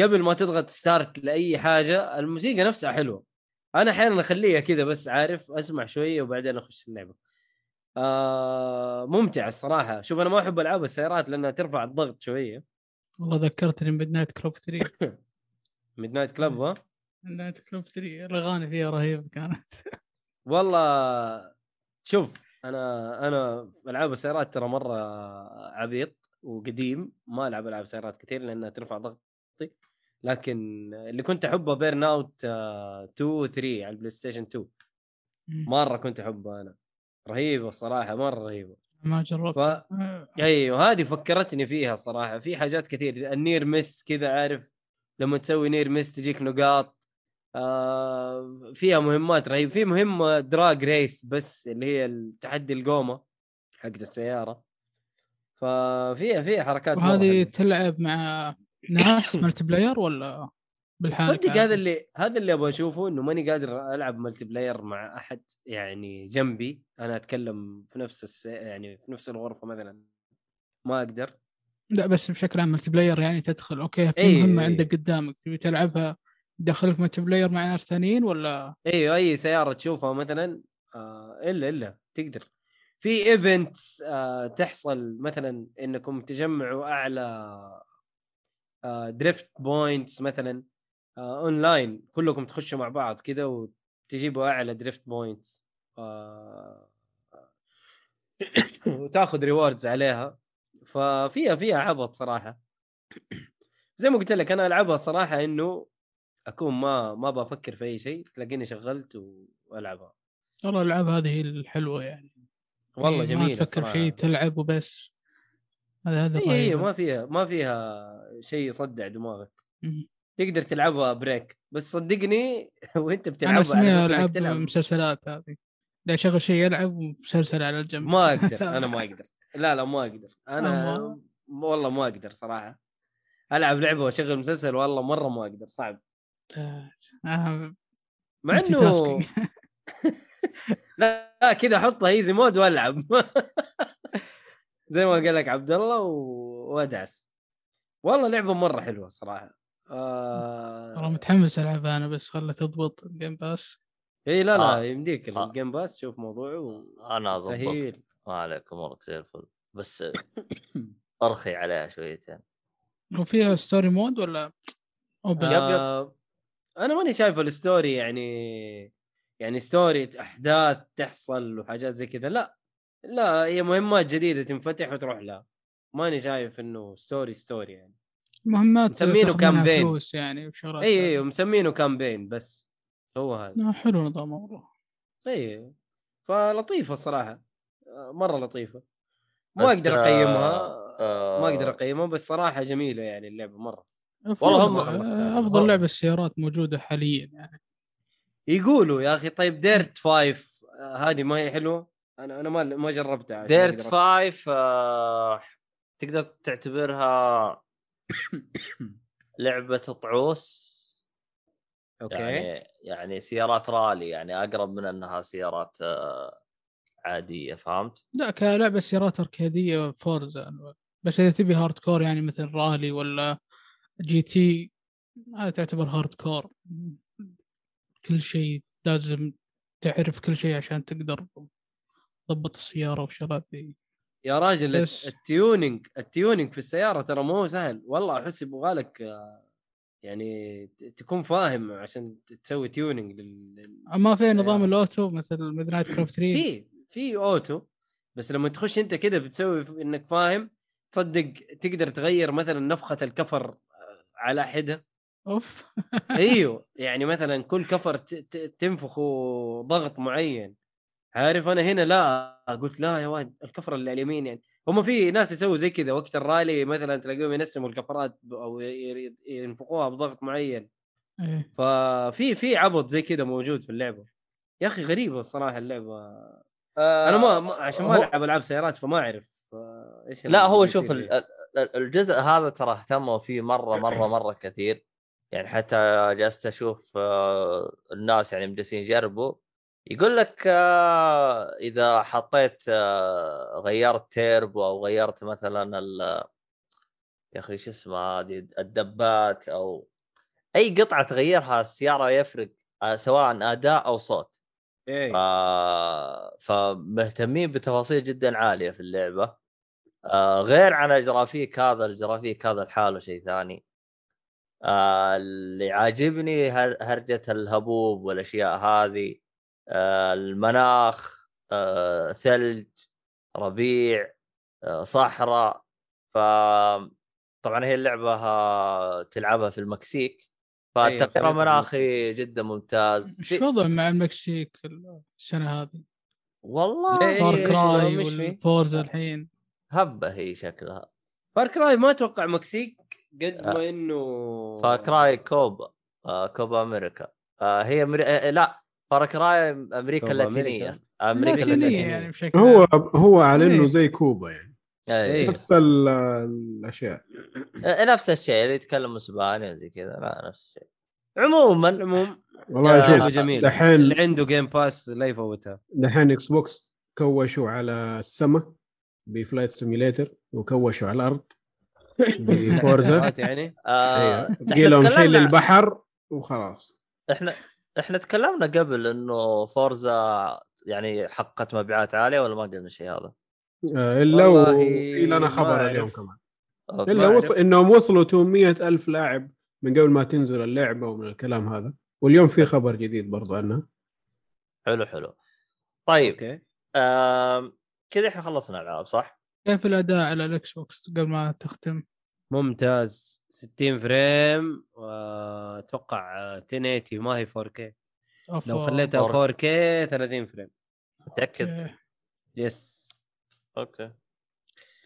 قبل ما تضغط start لأي حاجة الموسيقى نفسها حلوة. أنا أحيانا أخليها كذا بس عارف أسمع شوية وبعدين أخش اللعبة. آه ممتع الصراحة. شوف أنا ما أحب ألعاب السيارات لأنها ترفع الضغط شوية. والله ذكرتني Midnight Club 3 Midnight Club ها؟ Midnight Club 3 الأغاني فيها رهيبة كانت. والله شوف أنا أنا ألعاب السيارات ترى مرة عبيط وقديم. ما ألعب ألعاب سيارات كثير لأنها ترفع ضغطي. لكن اللي كنت أحبه Burnout 2 و 3 على ال PlayStation 2 مم. مرة كنت أحبه أنا. رهيبة الصراحه مرة رهيبة. ما جربت. ف... آه، أيوه هذه فكرتني فيها صراحة. في حاجات كثير ال near miss كذا عارف؟ لما تسوي near miss تجيك نقاط. آه فيها مهمات رهيبة. في مهمه drag race بس اللي هي التحدي القومة حقت السيارة. ففيها فيها حركات وهذه. تلعب مع ناس multiplayer ولا بالحالة صدق هذا اللي هذا اللي أبغى أشوفه إنه ماني قادر ألعب multiplayer مع أحد يعني جنبي. أنا أتكلم في نفس الس... يعني في نفس الغرفة مثلا. ما أقدر. لا بس بشكل عام multiplayer يعني تدخل okay في أي مهمة إي. عندك قدامك تبي تلعبها دخلك multiplayer مع ناس ثانيين ولا؟ أيوه أي سيارة تشوفها مثلا آه إلا إلا تقدر. في events آه تحصل مثلا إنكم تجمعوا أعلى drift points مثلا آه أونلاين كلكم تخشوا مع بعض كذا وتجيبوا أعلى drift points آه وتاخذ rewards عليها. ففيها فيها عبط صراحة. زي ما قلت لك أنا ألعبها صراحة إنه أكون ما ما بفكر في أي شيء تلاقيني شغلت وألعبها. والله الألعاب هذه هي الحلوة يعني. والله ما جميلة تفكر صراحة. شيء تلعب وبس. هذا هذا اي اي الرهيب. ما فيها ما فيها شيء يصدع دماغك. تقدر تلعبها break بس صدقني وانت أنا بتلعبها العاب تلعب. مسلسلات هذه. لا اشغل شيء يلعب ومسلسل على الجنب. ما أقدر. أنا ما أقدر. لا لا ما أقدر. أنا أما- والله ما أقدر صراحة. ألعب لعبة وأشغل مسلسل والله مرة ما أقدر. صعب. آه، مع انه لا كذا أحطها ايزي مود وألعب. زي ما قال لك عبد الله و- وادعس والله لعبة مرة حلوة صراحة. والله آه... متحمس العبها أنا بس خلها تضبط ال Game Pass إي لا لا آه. يمديك آه. ال Game Pass شوف موضوعه أنا ضبطت. سهيل ما عليك أمورك زي الفل. بس أرخي عليها شويتين. وفيها story mode ولا open؟ yep، yep. آه... أنا ماني شايف ال story يعني يعني story أحداث تحصل وحاجات زي كذا. لا لا هي مهمات جديدة تنفتح وتروح لها ماني شايف إنه story story يعني. مهمات مسمينه campaign. فلوس يعني وشغلات إي. إي مسمينه campaign بس. هو هذا. آه، حلو نظام والله. إي فلطيفة الصراحة. آه، مرة لطيفة. ما أقدر أقيمها. آه، ما أقدر أقيمها بس صراحة جميلة يعني اللعبة مرة. والله أفضل هم- أفضل لعبة السيارات موجودة حاليا يعني. يقولوا يا أخي طيب Dirt Five هذه ما هي حلوة؟ أنا أنا ما ما جربتها عشان Dirt Five آه، تقدر تعتبرها لعبة طعوس. okay. يعني يعني سيارات رالي يعني أقرب من أنها سيارات آه، عادية فهمت؟ لا كلعبة سيارات اركاديه Forza بس إذا تبي hardcore يعني مثل رالي ولا GT هذا تعتبر hardcore كل شيء لازم تعرف كل شيء عشان تقدر تضبط السيارة والشغلات ذي يا راجل بس- ال tuning ال tuning في السيارة ترى مو هو سهل. والله أحس يبغى لك يعني تكون فاهم عشان تسوي tuning لل... ما في نظام. ال auto مثل Midnight Club 3 في في auto. بس لما تخش أنت كده بتسوي إنك فاهم تصدق تقدر تغير مثلا نفخة الكفر آه، على حدة. أوف. أيوه. يعني مثلا كل كفر تنفخه ضغط معين. عارف أنا هنا لا قلت لا يا واد الكفره اللي على اليمين يعني. هم في ناس يسووا زي كذا وقت الرالي مثلا تلاقيهم ينسموا الكفرات أو ي- ي- ينفخوها بضغط معين. إيه. ففي في عبط زي كذا موجود في اللعبة. يا أخي غريبه الصراحة اللعبة. آه، أنا ما, ما عشان ما ألعب ألعاب سيارات فما أعرف آه، إيش لا هو شوف الجزء هذا ترى اهتموا فيه مرة مرة مرة كثير. يعني حتى جلست أشوف آه، الناس يعني مجلسين يجربوا. يقول لك آه، إذا حطيت آه، غيرت تيربو أو غيرت مثلا ال يا أخي شو اسمه هذه الدبات أو أي قطعة تغيرها السيارة يفرق آه، سواء أداء أو صوت. إيه. ف... فمهتمين بتفاصيل جدا عالية في اللعبة. غير عن الجرافيك هذا الجرافيك هذا لحاله شيء ثاني. اللي عاجبني هر... هرجة الهبوب والأشياء هذه. المناخ آه ثلج ربيع آه صحراء. ف طبعا هي اللعبة آه، تلعبها في المكسيك. أيوة، في المناخي جدا ممتاز. إيش في- وضع مع المكسيك السنة هذه؟ والله؟ فار كراي في؟ والفورزا الحين. هبة هي شكلها. فار كراي ما أتوقع مكسيك قد آه. ما إنه فاكراي كوبا آه كوبا أمريكا. آه هي أمري... آه لا. فاراكراي أمريكا اللاتينيه أمريكا. أمريكا اللاتينية يعني بشكل هو. هو على إنه إيه. زي كوبا يعني. أي. إيه. نفس ال- الأشياء. آه، نفس الشيء. اللي يتكلم أسباني وزي كذا لا نفس الشيء. عموما العموم والله آه، شوف جميل. دحين اللي عنده Game Pass لا يفوتها. دحين Xbox كوشوا على السماء ب Flight Simulator وكوشوا على الأرض ب Forza. يعني. آه لهم شيء للبحر وخلاص. إحنا إحنا تكلمنا قبل إنه Forza يعني حققت مبيعات عالية ولا ما قلنا شيء هذا؟ آه، إلا وفي لنا خبر. اليوم كمان. إلا. وصل إنهم وصلوا 800 ألف لاعب من قبل ما تنزل اللعبة ومن الكلام هذا واليوم في خبر جديد برضو عنها حلو حلو طيب okay آم، كذا إحنا خلصنا العاب صح؟ كيف الأداء على ال Xbox قبل ما تختم؟ ممتاز. 60 frame وأتوقع 1080 ما هي 4K أوف، لو. خليتها 4K. 4K 30 frame. متأكد؟ Okay. Yes okay.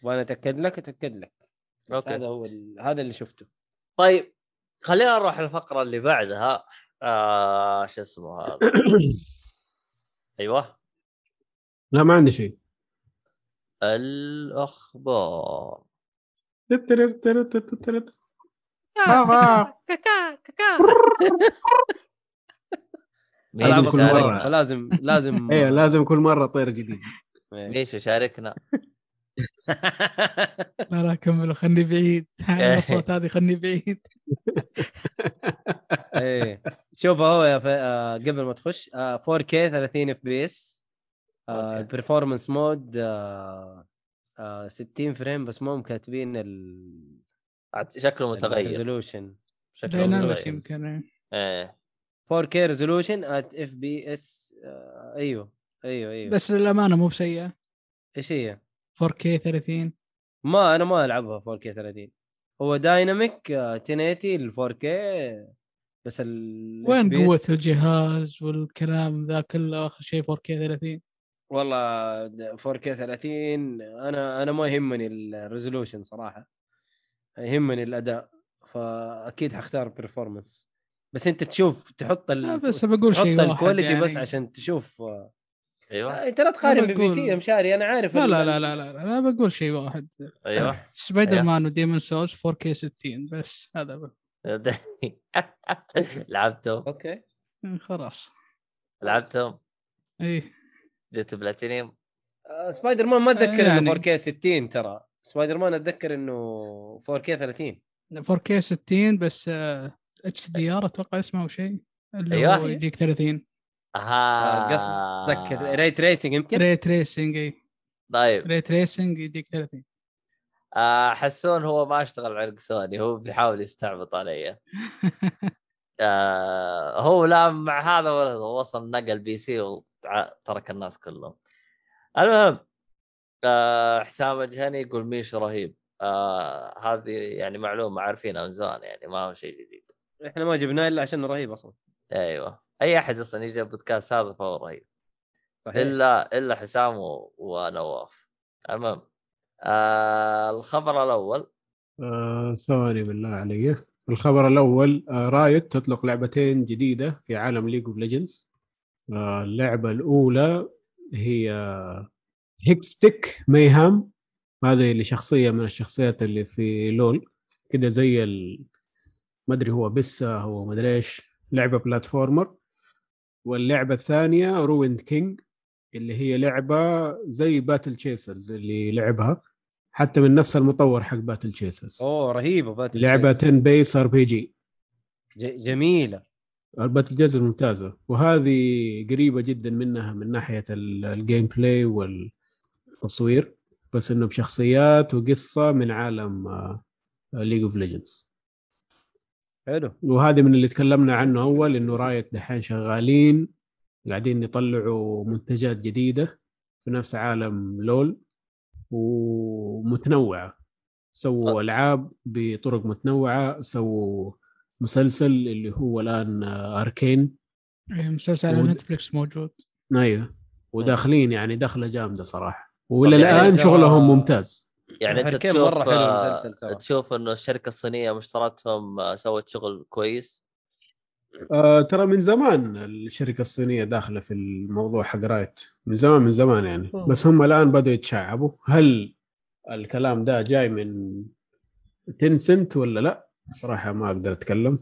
وأنا أتأكد لك أتأكد لك. بس okay. هذا هو ال... هذا اللي شفته. طيب خلينا نروح الفقرة اللي بعدها. آه شو اسمه هذا؟ أيوه. لا ما عندي شيء. الأخبار. لازم ميشو كل شاركنا مرة. فلازم لازم إيه لازم كل مرة طير جديد. إيه. ميشو شاركنا. لا لا كملوا خلني بعيد. الصوت هذه خلني بعيد. إيه. شوف هو يا ف... آه قبل ما تخش آه 4K 30 FPS. ال performance mode آه آه 60 frame بس مو كاتبين ال شكله متغير. resolution شكله متغير. يمكن إيه. إيه. 4K resolution at FPS أيوه أيوه أيوه. بس للأمانة مو بسيئة. إيش هي؟ 4K 30 ما أنا ما ألعبها 4K 30 هو dynamic 1080 ال 4K بس ال وين قوة الجهاز والكلام ذا كله آخر شيء 4K 30 والله 4K 30 أنا أنا ما يهمني ال resolution صراحة يهمني الأداء فأكيد حختار performance بس أنت تشوف تحط لا ال... بس بقول تحط شيء واحد ال quality يعني. بس عشان تشوف. أيوه. أنت لا تقارن ب PC يا مشاري أنا عارف لا لا لا لا لا, لا, بقول شيء واحد. أيوه. سبايدر مان وديمون سولز 4K 60 بس هذا بقى. لعبتهم. okay. إيه، خلاص. لعبتهم. إيه. جبت بلاتينيوم. آه، سبايدر مان ما أتذكر يعني. انه 4K 60 ترى. سبايدر مان أتذكر إنه 4K 30 4K 60 بس اتش دي آر أتوقع اسمه أو شيء اللي أيوة. هو يجيك 30 أها قصدك ري تريسنج يمكن؟ ري تريسنج إي. طيب. ري تريسنج يجيك 30 آه حسون هو ما اشتغل عرق سوني هو بيحاول يستعبط علي. آه هو لا مع هذا ولا هذا، وصل نقل بي سي وترك الناس كلهم. المهم آه حسام الجهني يقول ميشو رهيب. آه هذه يعني معلومة عارفينها من زمان يعني ما هو شيء جديد. إحنا ما جبناه إلا عشان رهيب أصلا. أيوه. أي أحد أصلا يجي البودكاست هذا فهو رهيب. صحيح. إلا إلا حسام و- ونواف. المهم آه الخبر الأول. آه ثواني بالله علي الخبر الأول آه Riot تطلق لعبتين جديدة في عالم League of Legends اللعبة الأولى هي Hextech Mayhem. هذه اللي شخصية من الشخصيات اللي في لول كده زي ال... ما أدري هو بسه هو ما أدري إيش لعبة platformer. واللعبة الثانية Ruined King اللي هي لعبة زي Battle Chasers اللي لعبها حتى من نفس المطور حق Battle Chasers. أوه رهيبة Battle لعبة Chasers. turn based RPG. جميلة. ال Battle Chasers ممتازه وهذه قريبة جدا منها من ناحية ال- الgameplay والتصوير بس إنه بشخصيات وقصة من عالم League of Legends حلو. وهذه من اللي تكلمنا عنه أول إنه Riot دحين شغالين قاعدين يطلعوا منتجات جديدة في نفس عالم لول ومتنوعة. سووا ألعاب بطرق متنوعة سووا مسلسل اللي هو الآن آه، Arcane إيه، مسلسل على ود- نتفلكس موجود. أيوه. وداخلين يعني دخلة جامدة صراحة. وإلى يعني الآن ترى- شغلهم ممتاز. يعني أنت تشوف مرة حلو آه، المسلسل ترى. تشوف إنه الشركة الصينية مشتراتهم آه، سوت شغل كويس؟ آه ترى من زمان الشركة الصينية داخلة في الموضوع حق Riot من زمان من زمان يعني. أوه. بس هم الآن بدوا يتشعبوا. هل الكلام ده جاي من تنسنت ولا لا؟ صراحة ما أقدر أتكلم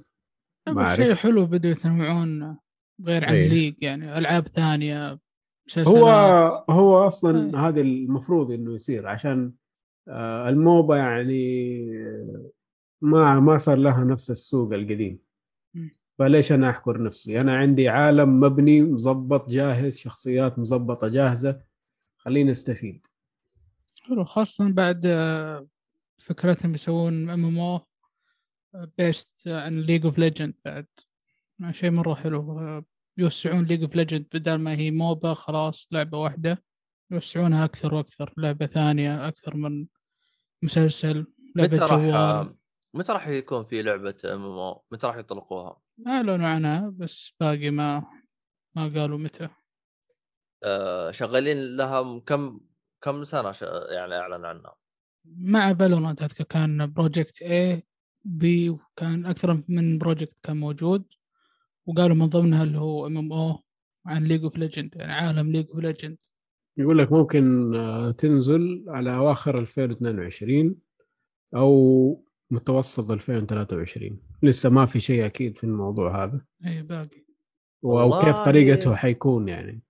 ما بس أعرف. شيء حلو بدوا يتنوعون غير عن إيه. ليج يعني ألعاب ثانية مسلسلات هو هو أصلا أي. هذا المفروض إنه يصير عشان آه، الموبا يعني ما ما صار لها نفس السوق القديم. فليش أنا أحكر نفسي أنا عندي عالم مبني مظبط جاهز شخصيات مظبطة جاهزة خليني أستفيد حلو خاصة بعد آه، فكرتهم يسوون MMO based عن League of Legends بعد. شيء مرة حلو. يوسعون League of Legends بدل ما هي MOBA خلاص لعبة واحدة. يوسعونها أكثر وأكثر لعبة ثانية أكثر من مسلسل لعبة متى راح متى راح يكون في لعبة MMO؟ متى راح يطلقوها؟ أعلنوا عنها بس باقي ما ما قالوا متى. آه، شغالين لها كم كم سنة ش... يعني اعلن عنها؟ مع Valorant أذكر كان Project A بي وكان أكثر من project كان موجود وقالوا من ضمنها اللي هو MMO عن League of Legends يعني عالم League of Legends يقول لك ممكن آه، تنزل على أواخر 2022 أو متوسط 2023 لسه ما في شيء أكيد في الموضوع هذا. اي باقي. والله- وكيف طريقته حيكون يعني.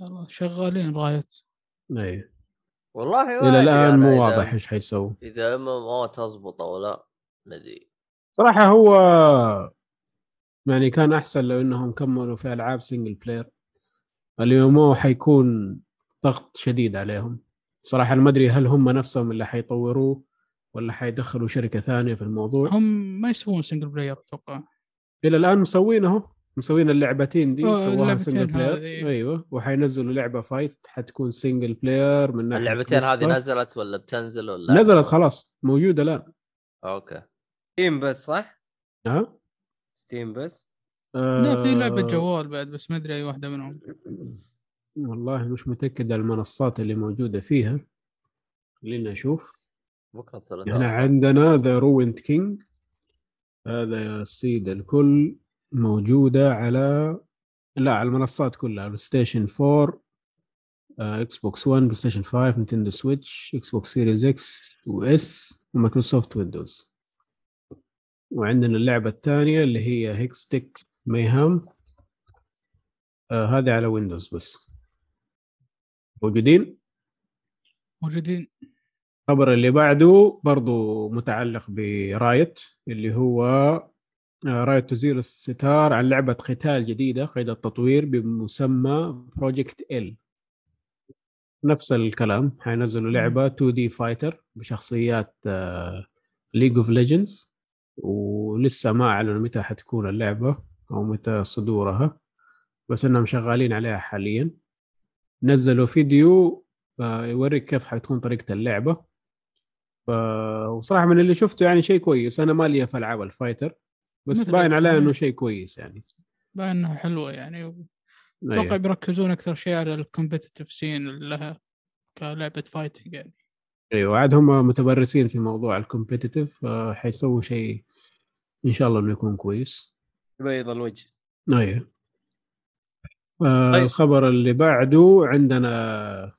يلا شغالين Riot. اي والله إلى الآن أنا مو واضح إيش حيسوي إذا MMO تزبط أو لا. ندري صراحة هو يعني كان أحسن لو إنهم كملوا في ألعاب single player اليوم حيكون ضغط شديد عليهم. صراحة ما أدري هل هم نفسهم اللي حيطوروه ولا حيدخلوا شركة ثانية في الموضوع. هم ما يسوون single player أتوقع. إلى الآن مسوينه مسوين اللعبتين دي سووها single player هذه. أيوه. وحينزلوا لعبة fight حتكون single player من ناحية اللعبتين هذه. نزلت ولا بتنزل ولا؟ نزلت خلاص موجودة الآن. أوكي. Steam بس صح؟ ها Steam بس لا في لعبة آه، جوال بعد بس ما أدري أي واحدة منهم. والله مش متأكد على المنصات اللي موجودة فيها. خلينا نشوف. بكرة الثلاثاء؟ عندنا The Ruined King هذا يا سيد الكل موجودة على لا على المنصات كلها على Station 4 آه، Xbox 1 PlayStation 5 Nintendo Switch Xbox Series X و S و Microsoft Windows وعندنا اللعبة الثانية اللي هي Hextech Mayhem آه هذه على Windows بس. موجودين؟ موجودين. الخبر اللي بعده برضو متعلق ب Riot اللي هو آه، Riot تزيل الستار عن لعبة قتال جديدة قيد التطوير بمسمى Project L نفس الكلام. حينزلوا لعبة 2D fighter بشخصيات League of Legends ولسه ما أعلنوا متى حتكون اللعبة أو متى صدورها بس إنهم شغالين عليها حاليا. نزلوا فيديو آه، يوريك كيف حتكون طريقة اللعبة. ف... وصراحة من اللي شفته يعني شيء كويس. أنا مالي في ألعاب ال fighter بس باين عليه الأفلام. إنه شيء كويس يعني. باين إنها حلوة يعني. و- أتوقع. بيركزون أكثر شيء على ال competitive scene لها كلعبة fighting يعني. أيوه عاد هم متمرسين في موضوع ال competitive حيسووا شيء إن شاء الله إنه يكون كويس بيض الوجه أيوه طيب. الخبر اللي بعده عندنا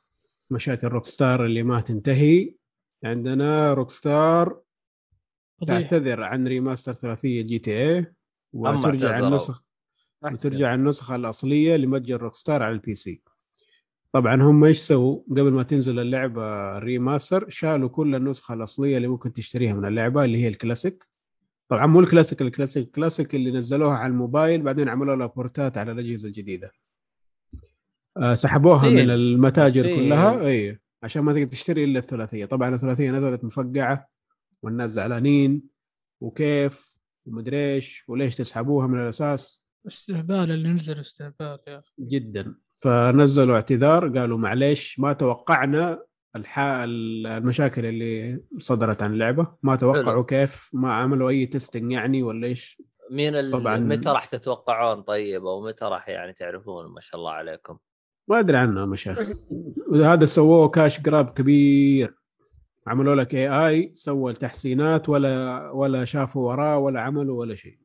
مشاكل Rockstar اللي ما تنتهي عندنا Rockstar. تعتذر عن remaster ثلاثية GTA وترجع. النسخ. وترجع النسخة الأصلية لمتجر Rockstar على ال PC طبعا هم إيش سووا قبل ما تنزل اللعبة ال remaster شالوا كل النسخة الأصلية اللي ممكن تشتريها من اللعبة اللي هي الكلاسيك. طبعا مو ال classic ال classic ال classic اللي نزلوها على الموبايل بعدين عملوا لها بورتات على الأجهزة الجديدة. آه سحبوها مسكين. من المتاجر. كلها. اي عشان ما تقدر تشتري إلا الثلاثية. طبعا الثلاثية نزلت مفقعة والناس زعلانين وكيف ومدري إيش وليش تسحبوها من الأساس. استهبال اللي نزل استهبال يا. أخي جدا. فنزلوا اعتذار قالوا معليش ما توقعنا الح... المشاكل اللي صدرت عن اللعبة ما توقعوا. كيف ما عملوا أي testing يعني ولا إيش مين. طبعاً. متى راح تتوقعون طيب أو متى راح يعني تعرفون ما شاء الله عليكم ما أدري عنها مشاكل وهذا سووه cash grab كبير عملوا لك AI سوى التحسينات ولا ولا شافوا وراه ولا عملوا ولا شيء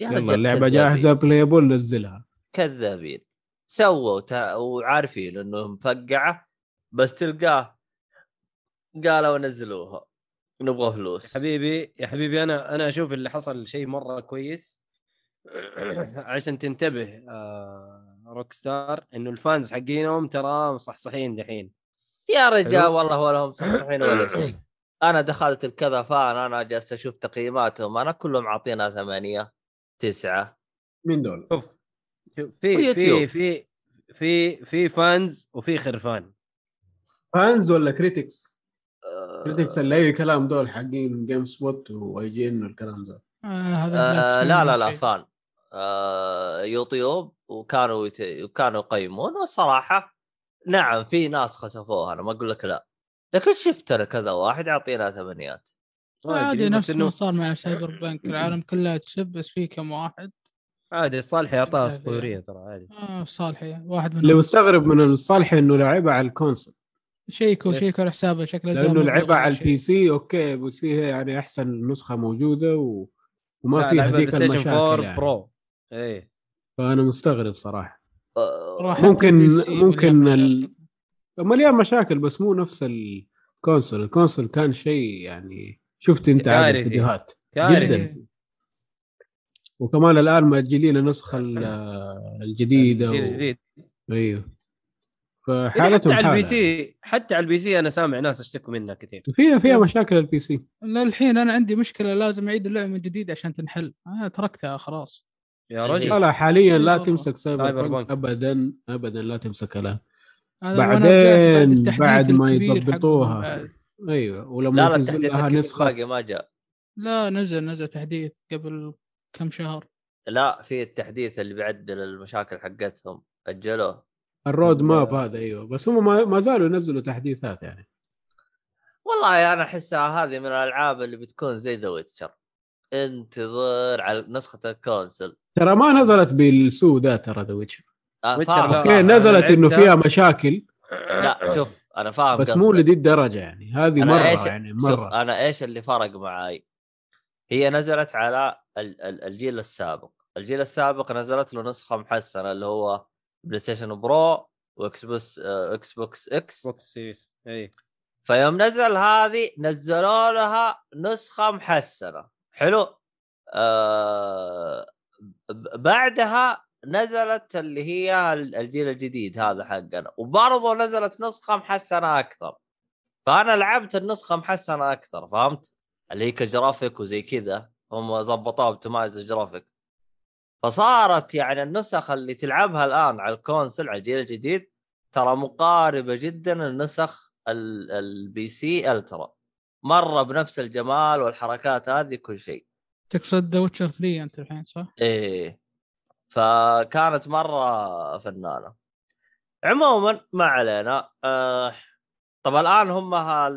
يا يلا اللعبة. جاهزة playable نزلها كذابين سووا تا... وعارفين انه مفقعه بس تلقاه قالوا نزلوها نبغى فلوس. يا حبيبي يا حبيبي أنا أنا أشوف اللي حصل شيء مرة كويس. عشان تنتبه آه Rockstar إنه ال fans حقينهم ترى مصحصحين دحين. يا رجال حلو. والله ولا هم صحيحين ولا شيء. أنا دخلت الكذا fan أنا جالس أشوف تقييماتهم أنا كلهم عاطينها ثمانية تسعة. مين دول؟ شوف، في. في في في في fans وفي خرفان fans ولا critics؟ آه، critics اللي أي كلام دول حقين GameSpot و IGN والكلام ده. آه آه لا لا لا. fan آه يوتيوب وكانوا يت... وكانوا يقيمون والصراحة نعم في ناس خسفوها أنا ما أقول لك لا. لكن شفت أنا كذا واحد يعطينا ثمانيات. عادي بس نفس ما صار مع Cyberpunk العالم كلها تسب بس في كم واحد. عادي صالحي اعطاها. اسطوريه ترى عادي آه صالحي واحد اللي منهم مستغرب من الصالح إنه لعبها على ال console شيكوا شيكوا على حسابه شكله لأنه لعبها على. ال PC أوكي بس هي يعني أحسن نسخة موجودة و... وما لعبة هذيك Station 4 المشاكل يعني. bro إيه فأنا مستغرب صراحة راح ممكن- سي ممكن مليان ال- مشاكل. مليان مشاكل بس مو نفس ال console ال console كان شيء يعني شفت أنت عاد كارثي. الفيديوهات كارثي. وكمان الآن مأجلين النسخة ال- الجديدة الجيل و... الجديد. أيوه. حتى فحالتهم على ال PC. حتى على ال PC أنا سامع ناس أشتكوا منها كثير. فيها فيها مشاكل ال PC. للحين أنا عندي مشكلة لازم أعيد اللعبة من جديد عشان تنحل. أنا تركتها خلاص. يا. رجل. لا لا حاليا لا. تمسك Cyberpunk. ابدا ابدا لا تمسكها لا بعدين بعد ما يظبطوها. أيوه ولما لا لا تنزل لها نسخة. باقي ما جاء. لا نزل نزل تحديث قبل كم شهر؟ لا في التحديث اللي بيعدل المشاكل حقتهم. أجلوه. ال road ال- map هذا أيوه. بس هم ما- ما زالوا ينزلوا تحديثات يعني. والله أنا احسها هذه من الألعاب اللي بتكون زي The Witcher انتظر على نسخة ال console. ترى ما نزلت بالسوء ذا ترى The Witcher. أوكي نزلت إنه. فيها مشاكل. لا شوف أنا فاهم بس مو. لذي الدرجة يعني. هذه مرة إيش- يعني شوف مره أنا إيش اللي فرق معاي؟ هي نزلت على الجيل السابق. الجيل السابق نزلت له نسخة محسنة اللي هو PlayStation Pro و Xbox آه، Xbox Xbox Series اي فيوم نزل هذه نزلوا لها نسخة محسنة. حلو. آه بعدها نزلت اللي هي ال- الجيل الجديد هذا حقنا. وبرضه نزلت نسخة محسنة أكثر. فأنا لعبت النسخة محسنة أكثر فهمت؟ اللي هي كجرافيك وزي كذا. هم ظبطوها optimize ال graphic. فصارت يعني النسخ اللي تلعبها الآن على ال console على الجيل الجديد ترى مقاربة جدا لنسخ ال- ال PC ultra مرة بنفس الجمال والحركات هذه كل شيء. تقصد The Witcher 3 أنت الحين صح؟ إيه. فكانت مرة فنانة. عموما ما علينا. آه طب الآن هم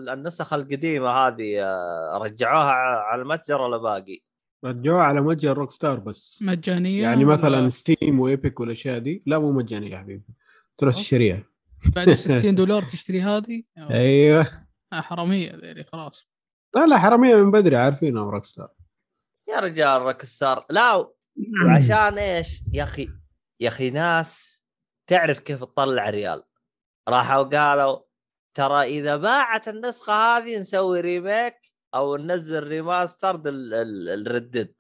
النسخ القديمة هذه آه رجعوها على المتجر ولا باقي؟ رجعوها على متجر Rockstar بس. مجانية يعني مثلا ولا Steam و Epic والأشياء دي. لا مو مجانية يا حبيبي. تروح تشتريها. بعد 60 دولار تشتري هذه؟ أيوه. آه، حرامية ذيلي خلاص. لا لا حرامية من بدري عارفينها Rockstar. يا رجال Rockstar لا وعشان إيش؟ يا أخي يا أخي ناس تعرف كيف تطلع ريال. راحوا قالوا ترى إذا باعت النسخة هذه نسوي remake أو ننزل remaster ال Red Dead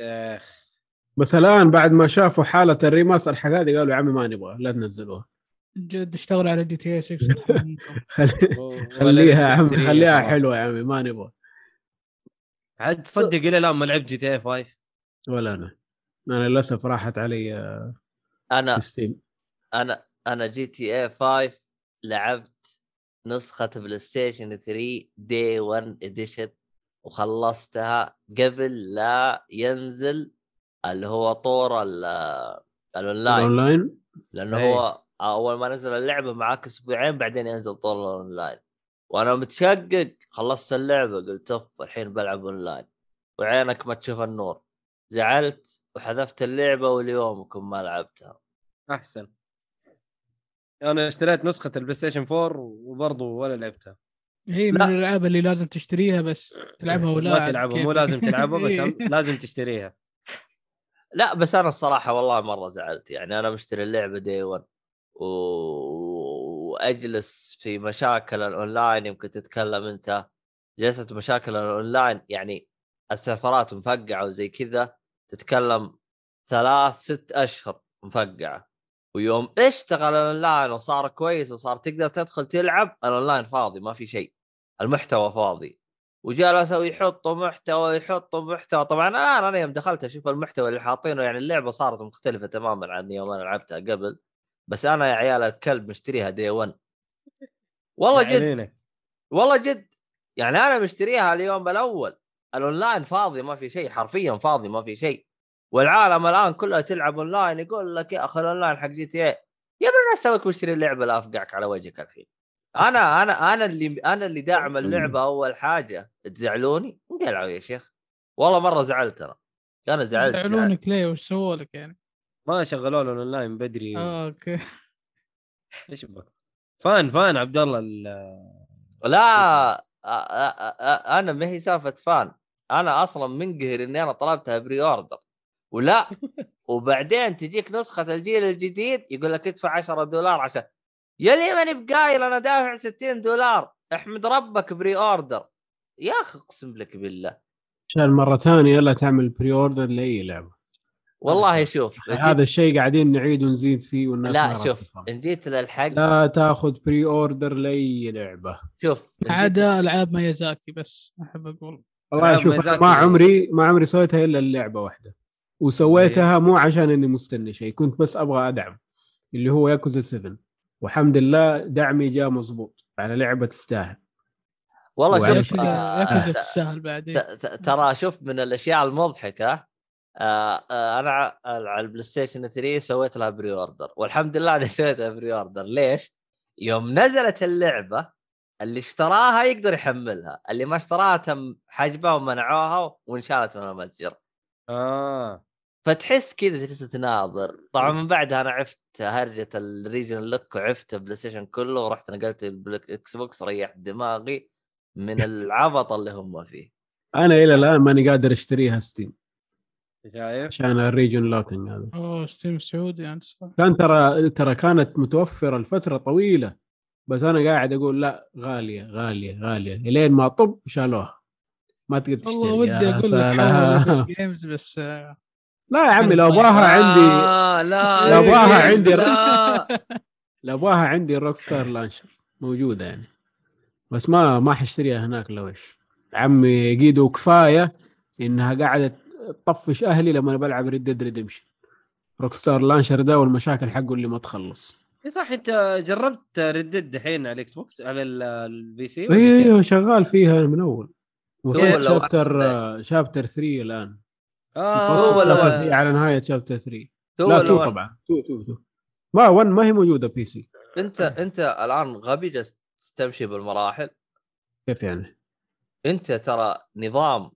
إخ. بس الآن بعد ما شافوا حالة ال remaster حق هذه قالوا يا عمي ما نبغى لا تنزلوها. جد اشتغل على GTA 6 خلي- خليها يا عمي خليها حلوة يا عمي ما نبغى عاد تصدق إلى الآن ما لعبت GTA 5 ولا أنا. أنا للأسف راحت علي آه، أنا Steam أنا أنا GTA 5 لعبت نسخة PlayStation 3 day 1 edition وخلصتها قبل لا ينزل اللي هو طور ال- ال online. online لأنه إيه. هو أول ما نزل اللعبة معاك أسبوعين بعدين ينزل طور الأونلاين. وأنا متشقق خلصت اللعبة قلت أوف الحين بلعب أونلاين. وعينك ما تشوف النور. زعلت وحذفت اللعبة واليومكم ما لعبتها. أحسن. أنا اشتريت نسخة ال PlayStation 4 وبرضه ولا لعبتها. هي من لا. الألعاب اللي لازم تشتريها بس تلعبها ولا ما تلعبها مو لازم تلعبها بس إيه. لازم تشتريها. لا بس أنا الصراحة والله مرة زعلت. يعني أنا مشتري اللعبة day 1 و... وأجلس في مشاكل الأونلاين يمكن تتكلم أنت. جلست مشاكل الأونلاين يعني السيرفرات مفقعة وزي كذا تتكلم ثلاث ست أشهر مفقعة. ويوم اشتغل الأونلاين؟ وصار كويس وصار تقدر تدخل تلعب الأونلاين فاضي ما في شيء. المحتوى فاضي. وجلسوا يحطوا محتوى يحطوا محتوى. طبعا الآن أنا يوم دخلت أشوف المحتوى اللي حاطينه يعني اللعبة صارت مختلفة تماما عن يوم أنا لعبتها قبل. بس أنا يا عيال الكلب مشتريها day 1 والله جد. والله جد. يعني أنا مشتريها اليوم الأول. الأونلاين فاضي ما في شيء. حرفيا فاضي ما في شيء. والعالم الآن كلها تلعب اونلاين يقول لك يا أخي الاونلاين حق GTA يا ابني إيش سويك مشتري اللعبة لا أفقعك على وجهك الحين. أنا أنا أنا اللي أنا اللي داعم اللعبة أول حاجة. تزعلوني؟ انقلعوا يا شيخ. والله مرة زعلت أنا أنا زعلت زعلت. يزعلونك ليه؟ وش سووا لك يعني؟ ما شغلوا له الاونلاين بدري. آه okay. إيش بك؟ fan fan عبد الله ال- لا أنا ما هي سالفة fan. أنا أصلا منقهر إني أنا طلبتها pre-order ولا. وبعدين تجيك نسخة الجيل الجديد يقول لك ادفع 10 دولار عشان. يا لي ماني بقايل أنا دافع 60 دولار؟ احمد ربك pre-order. يا أخي اقسم لك بالله. عشان مرة ثانية لا تعمل pre-order لأي لعبة. والله شوف هذا الشيء قاعدين نعيد ونزيد فيه والناس لا شوف. ان جيت للحق. لا تاخذ pre-order لأي لعبة. شوف عدا ألعاب ميازاكي بس أحب أقول. والله شوف. ما عمري ما عمري سويتها إلا اللعبة واحدة. وسويتها مو عشان إني مستني شيء كنت بس أبغى أدعم اللي هو ياكوزا 7 والحمد لله دعمي جاء مزبوط على لعبة تستاهل. والله شوف آه، ياكوزا ت- تستاهل بعدين. ترى شوف من الأشياء المضحكة آه آه أنا على ال PlayStation 3 سويت لها pre-order والحمد لله اني سويتها pre-order ليش؟ يوم نزلت اللعبة اللي اشتراها يقدر يحملها اللي ما اشتراها تم حجبها ومنعوها وانشالت من المتجر. آه. فتحس كذا تجلس تناظر. طبعا من بعدها أنا عفت هرجة ال region lock وعفت ال PlayStation كله ورحت نقلت ال Xbox ريحت دماغي من العبط اللي هم فيه. أنا إلى الآن ماني قادر أشتريها Steam شايف؟ عشان ال region locking هذا. أوه Steam سعودي يعني صح. كان ترى ترى كانت متوفرة لفترة طويلة بس أنا قاعد أقول لا غالية غالية غالية. إلين ما طب شالوها. ما تقدر تشتري. والله ودي أقول لك. حول Game Pass لا يا عمي لو ابغاها عندي. آه لا. لا أبغاها يا عندي. لا. لو ابغاها عندي ال Rockstar Launcher موجودة يعني. بس ما ما حاشتريها هناك لو إيش عمي قيدو كفاية إنها قاعدة تطفش أهلي لما بلعب Red Dead Redemption Rockstar Launcher ده والمشاكل حقه اللي ما تخلص. إيه صح أنت جربت Red Dead الحين على ال Xbox؟ على ال- ال PC؟ أيوه شغال فيها من أول. وصلت ولا chapter. chapter 3 الآن. آه. 3 على نهاية chapter 3 تو لا ولا 2 واحد. طبعا. 2 2 2 ما 1 ما هي موجودة PC انت انت الآن غبي جالس تمشي بالمراحل. كيف يعني؟ انت ترى نظام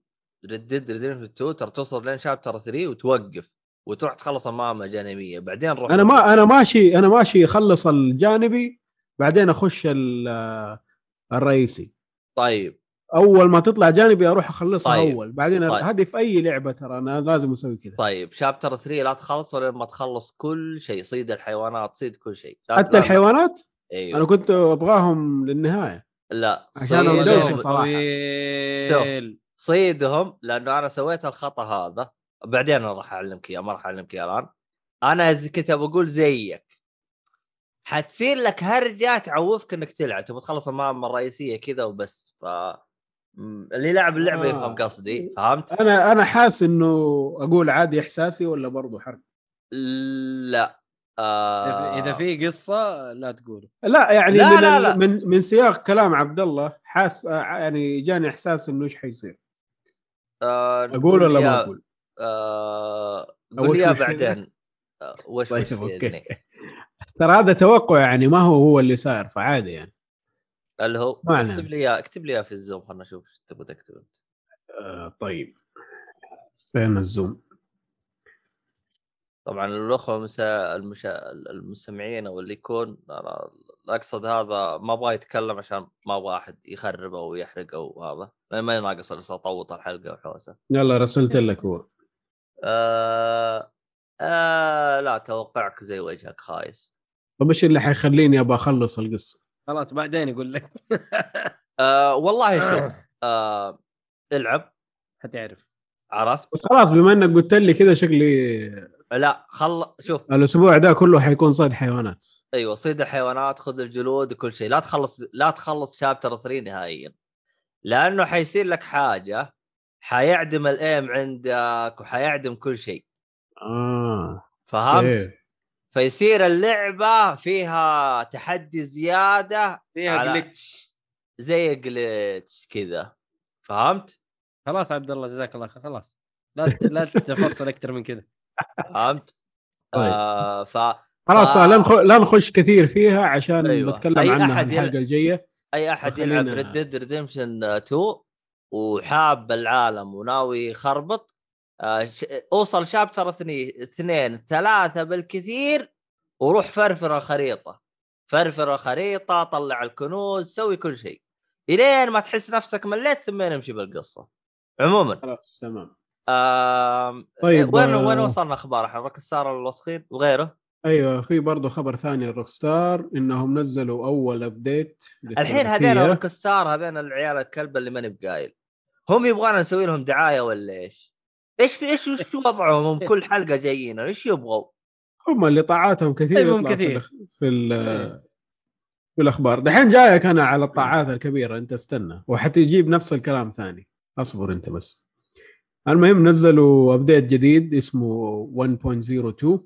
Red Dead Redemption 2 ترى توصل لين chapter 3 وتوقف وتروح تخلص المهمه جانبية. بعدين روح أنا ما أنا ماشي أنا ماشي أخلص الجانبي بعدين أخش ال- الرئيسي. طيب. أول ما تطلع جانبي أروح أخلصها طيب. أول. بعدين طيب. هذه في أي لعبة ترى أنا لازم أسوي كذا. طيب شابتر 3 لا تخلص ولا ما تخلص كل شيء. صيد الحيوانات صيد كل شيء. حتى الحيوانات؟ أيوه. أنا كنت أبغاهم للنهاية. لا عشان صراحة. طويل صيدهم لأنه أنا سويت الخطأ هذا. بعدين أنا راح أعلمك إياه ما راح أعلمك إياه الآن. أنا كنت بقول زيك. حتصير لك هرجه تعوفك إنك تلعب. تبغى تخلص المهام الرئيسية كذا وبس ف اللي لعب اللعبة آه. يفهم قصدي فهمت؟ أنا أنا حاس إنه أقول عادي إحساسي ولا برضو حرق لا آه... إذا في قصة لا تقول لا يعني لا، من لا، لا. من من سياق كلام عبد الله حاس آه، يعني جاني إحساس إنه إيش حيصير آه... أقول ولا ما أقول؟ آه... قول يا؟ بعدين آه، وش طيب وش أوكي فيني؟ ترى هذا توقع يعني ما هو هو اللي صاير فعادي يعني اللي هو. اكتب لي إياه اكتب لي إياه في الزوم خلنا نشوف إيش تبغى تكتب أنت آه طيب فين الزوم؟ طبعا الأخوة المسا... المشا... المستمعين أو اللي يكون أنا أقصد هذا ما أبغى يتكلم عشان ما أبغى احد يخرب أو يحرق أو هذا ما يناقص لسه طوط الحلقة وحوسة يلا رسلت لك هو آه... آه... لا توقعك زي وجهك خايس طب إيش اللي حيخليني أبغى أخلص القصة؟ خلاص بعدين يقول لك. آه... والله شوف آه... العب. حتعرف. عرفت؟ بس خلاص بما انك قلت لي كذا شكلي لا خل شوف. الأسبوع ده كله حيكون صيد حيوانات. أيوه صيد الحيوانات خذ الجلود وكل شيء. لا تخلص لا تخلص شابتر 3 نهائيا. لأنه حيصير لك حاجة حيعدم الأيم عندك وحيعدم كل شيء. آه فهمت؟ إيه. فيصير اللعبة فيها تحدي زيادة فيها glitch زي glitch كذا فهمت؟ خلاص عبد الله جزاك الله خير خلاص لا لا تفصل أكثر من كذا فهمت؟ طيب. آه ف خلاص ف- لا نخ... لا نخش كثير فيها عشان أيوة. بتكلم أي عنها أحد يل- الحلقة الجاية أي أحد يلعب Red Dead Redemption 2 وحاب العالم وناوي يخربط آه، اوصل chapter اثنين اثنين ثلاثة بالكثير وروح فرفر الخريطة. فرفر الخريطة طلع الكنوز سوي كل شيء. إلين ما تحس نفسك مليت ثم نمشي بالقصة. عموما. خلاص تمام. آم... طيب، وين آه، وين وصلنا أخبار إحنا؟ Rockstar الوسخين؟ وغيره؟ أيوه في برضه خبر ثاني ال Rockstar إنهم نزلوا أول update الحين هذين روك star هذين العيال الكلب اللي ماني بقايل. هم يبغانا نسوي لهم دعاية ولا إيش؟ إيش إيش إيش وضعهم؟ هم كل حلقة جايين إيش يبغوا؟ هم اللي طلعاتهم كثير طيب، يطلع في, كثير. الأخ... في ال... في الأخبار. دحين جايك أنا على الطلعات الكبيرة أنت استنى. وحتجيب نفس الكلام ثاني. أصبر أنت بس. المهم نزلوا update جديد اسمه 1.02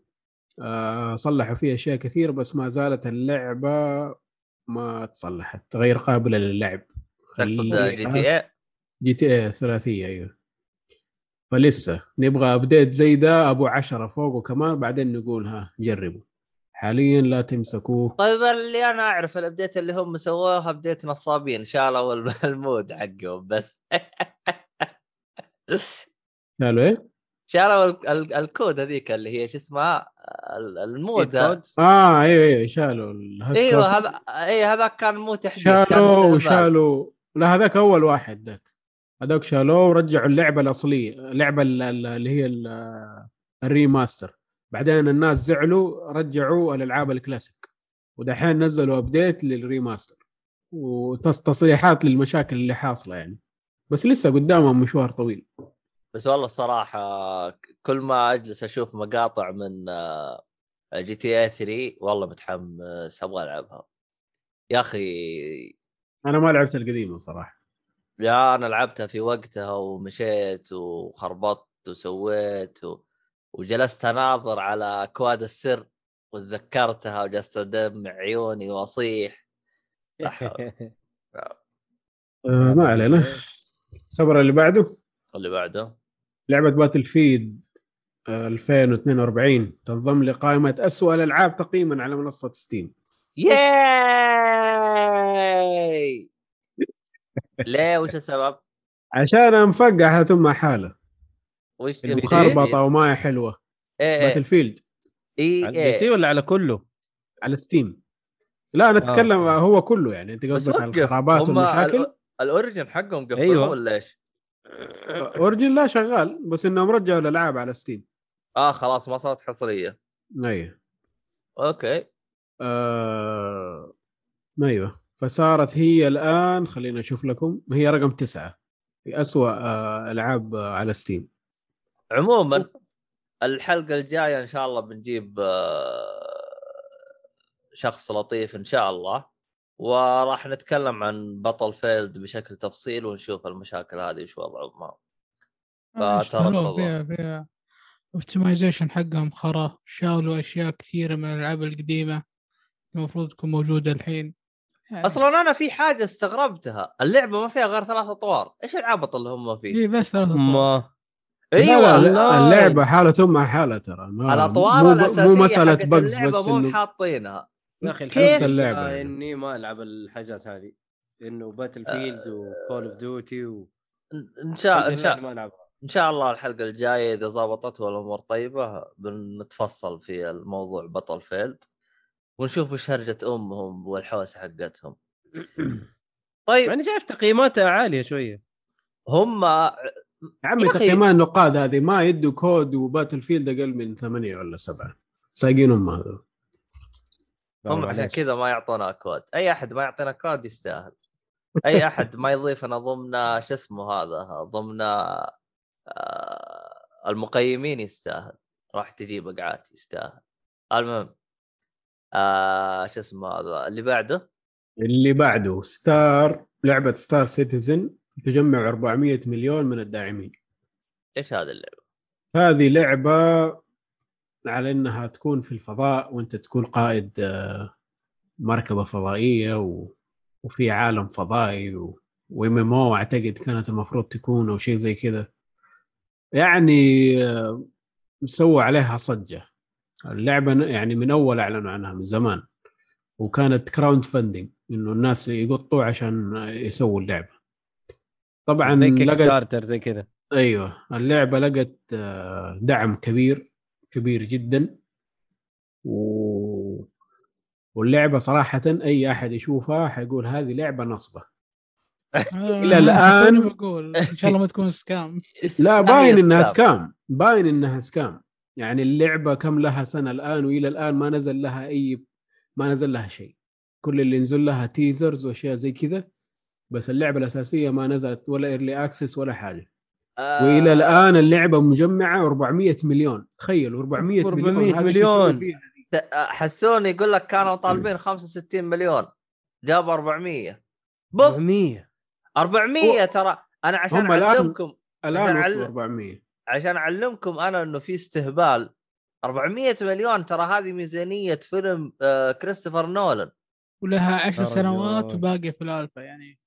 آه صلحوا فيه أشياء كثير بس ما زالت اللعبة ما تصلحت غير قابلة للعب. تقصد جي تي اي؟ جي تي اي الثلاثيه أيوه. فلسه نبغى update زي ده أبو عشرة فوقه كمان بعدين نقول ها جربوا حاليا لا تمسكوه طيب اللي أنا أعرف ال update اللي هم سووه update نصابين شالوا الم- ال mod حقهم بس قالوا إيه؟ شالوا ال- ال- الكود هذيك اللي هي شو اسمها ال- ال mod. آه أيوه أيوه شالوا أيوه. هذا اي هذا كان مو شالوه استهبال. وشالوا لا هذاك أول واحد ذاك هذاك شالوه ورجعوا اللعبة الأصلية اللعبة ال- ال- اللي هي ال- ال remaster. بعدين الناس زعلوا رجعوا الألعاب الكلاسيك. ودحين نزلوا update لل remaster. وتصريحات للمشاكل اللي حاصلة يعني. بس لسه قدامهم مشوار طويل. بس والله الصراحة كل ما أجلس أشوف مقاطع من آه، GTA 3 والله متحمس أبغى ألعبها. يا أخي أنا ما لعبت القديمة صراحة. يا أنا لعبتها في وقتها ومشيت وخربطت وسويت و... وجلست أناظر على أكواد السر وتذكرتها وجلست أدمع عيوني وأصيح. آه ما علينا. الخبر اللي بعده؟ اللي بعده؟ لعبة Battlefield 2042 تنضم لقائمة أسوأ الألعاب تقييما على منصة Steam ياي ليه وش السبب؟ عشان مفقع حتم حاله وش ال PC؟ مخربطه ومايه حلوة. إيه Battle إيه field إيه على ال PC ولا على كله؟ على Steam لا أنا أتكلم آه. هو كله يعني. أنت قصدك على الخرابات والمشاكل؟ ال- ال Origin حقهم قفلوه أيوة. ولا إيش؟ Origin لا شغال. بس إنهم رجعوا الألعاب على Steam آه خلاص ما صارت حصرية. أيوه. okay. آه... أيوه. فصارت هي الآن خلينا أشوف لكم هي رقم تسعة في اسوء آه ألعاب آه على Steam عموما الحلقة الجاية إن شاء الله بنجيب آه، شخص لطيف إن شاء الله وراح نتكلم عن Battlefield بشكل تفصيل ونشوف المشاكل هذه وش وضعهم. معه آه، اشتغلوا فترقبوا. فيها فيها optimization حقهم خرا. شالوا أشياء كثيرة من الألعاب القديمة المفروض تكون موجودة الحين. يعني أصلا أنا في حاجة استغربتها اللعبة ما فيها غير ثلاث أطوار إيش العبط اللي هم فيه في بس ثلاث أطوار. ما أيوه لا لا والله. اللعبة حالة مع حالة ترى ما الأطوار مو, الأساسية مو مسألة بجز اللعبة بس مو حاطينها يا أخي كيف؟ لله يعني. اني ما ألعب الحاجات هذه إنه باتل فيلد وكول اوف ديوتي و... ان شاء إن شاء ما ألعبها إن شاء الله الحلقة الجاية إذا ضبطت والأمور طيبة بنتفصل في الموضوع بطل فيلد ونشوف وش هرجة أمهم والحوسة حقتهم. طيب. يعني شايف تقييماتها عالية شوية. هم عمي. تقييمات النقاد هذه ما يدوا كود و Battlefield أقل من ثمانية ولا سبعة. سايقين هم هذا هم عشان. كذا ما يعطونا كود. أي أحد ما يعطينا كود يستاهل. أي أحد ما يضيفنا ضمن شو اسمه هذا ضمن آه، المقيمين يستاهل. راح تجي بقعات يستاهل. المهم. آه شو اسمه هذا اللي بعده؟ اللي بعده ستار لعبة ستار سيتيزن تجمع 400 مليون من الداعمين. إيش هذا اللعبة؟ هذه لعبة على إنها تكون في الفضاء وأنت تكون قائد آه، مركبة فضائية و... وفي عالم فضائي و... و MMO أعتقد كانت المفروض تكون أو شيء زي كذا. يعني آه، سووا عليها صجة. اللعبة ن- يعني من أول أعلنوا عنها من زمان. وكانت crowdfunding إنه الناس يقطوا عشان يسووا اللعبة. طبعا لقت starter زي كذا. أيوه. اللعبة لقت آه، دعم كبير كبير جدا. و... واللعبة صراحة أي أحد يشوفها حيقول هذه لعبة نصبة. آه، إلى الآن- توني بقول إن شاء الله ما تكون scam. لا باين إنها. scam. باين إنها scam. يعني اللعبة كم لها سنة الآن وإلى الآن ما نزل لها أي ما نزل لها شيء. كل اللي نزل لها teasers وأشياء زي كذا بس اللعبة الأساسية ما نزلت ولا early access ولا حاجة. آه. وإلى الآن اللعبة مجمعة 400 مليون. تخيلوا 400 مليون. 400 هذا إيش يسوي مليون. فيها؟ حسوني يقول لك كانوا طالبين 65 مليون. جاب 400 بوب. 400 400 ترى. أنا عشان هم الان عشان وصلوا أعلم- 400 عشان أعلمكم أنا إنه في استهبال. 400 مليون ترى هذه ميزانية فيلم آه كريستوفر نولان. ولها عشر يا سنوات رجال. وباقيه في الألفا يعني.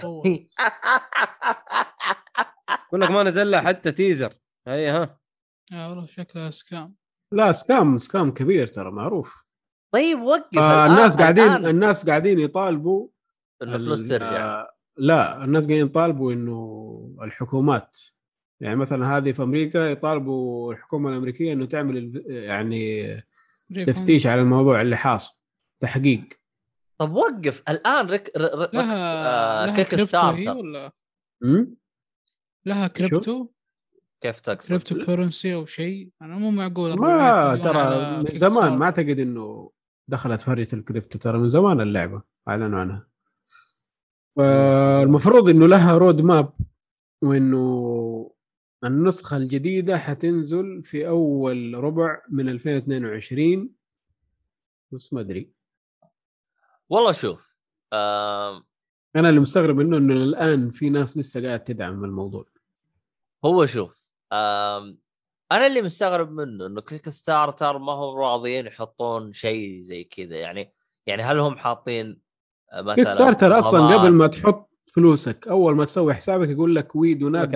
طول. يقول لك ما نزل لها حتى تيزر هي ها. آه والله شكلها سكام لا سكام سكام كبير ترى معروف. طيب وقف آه الناس قاعدين الآن الناس قاعدين يطالبوا إنه فلوس ال- ترجع. آه، لا الناس قاعدين يطالبوا إنه الحكومات يعني مثلا هذه في أمريكا يطالبوا الحكومة الأمريكية إنه تعمل ال- يعني تفتيش على الموضوع اللي حاصل تحقيق. طب وقف. الآن رك... ر... ر... ركس... لها آه... لها Kickstarter ولا؟ لها كريبتو؟ كيف تقصد؟ cryptocurrency أو شيء؟ أنا مو معقول ما 400 مليون ترى من زمان. ما أعتقد إنه دخلت فرية الكريبتو ترى من زمان اللعبة أعلنوا عنها. فالمفروض إنه لها roadmap وإنه النسخة الجديدة حتنزل في أول ربع من 2022 بس ما أدري. والله شوف آم... أنا اللي مستغرب منه إنه الان في ناس لسه قاعد تدعم الموضوع. هو شوف آم... أنا اللي مستغرب منه إنه Kickstarter ما هم راضيين يحطون شيء زي كذا. يعني يعني هل هم حاطين آه، مثلا Kickstarter ضمان؟ قبل ما تحط فلوسك أول ما تسوي حسابك يقول لك we do not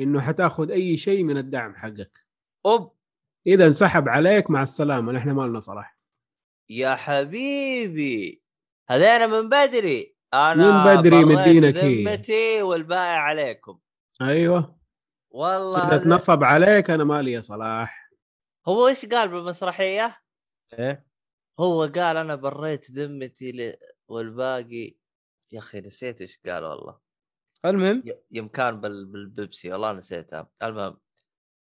إنه حتاخذ أي شيء من الدعم حقك. أوب. إذا انسحب عليك مع السلامة نحن ما لنا صلاح. يا حبيبي هذينا من بدري. أنا من بدري مدينك. هي. ذمتي والباقي عليكم. أيوه. والله إذا هذا- تنصب عليك أنا مالي يا صلاح. هو إيش قال بالمسرحية؟ إيه؟ هو قال أنا بريت ذمتي ل... والباقي يا أخي نسيت إيش قال والله. المهم ي- يمكن بال... بالبيبسي والله نسيتها المهم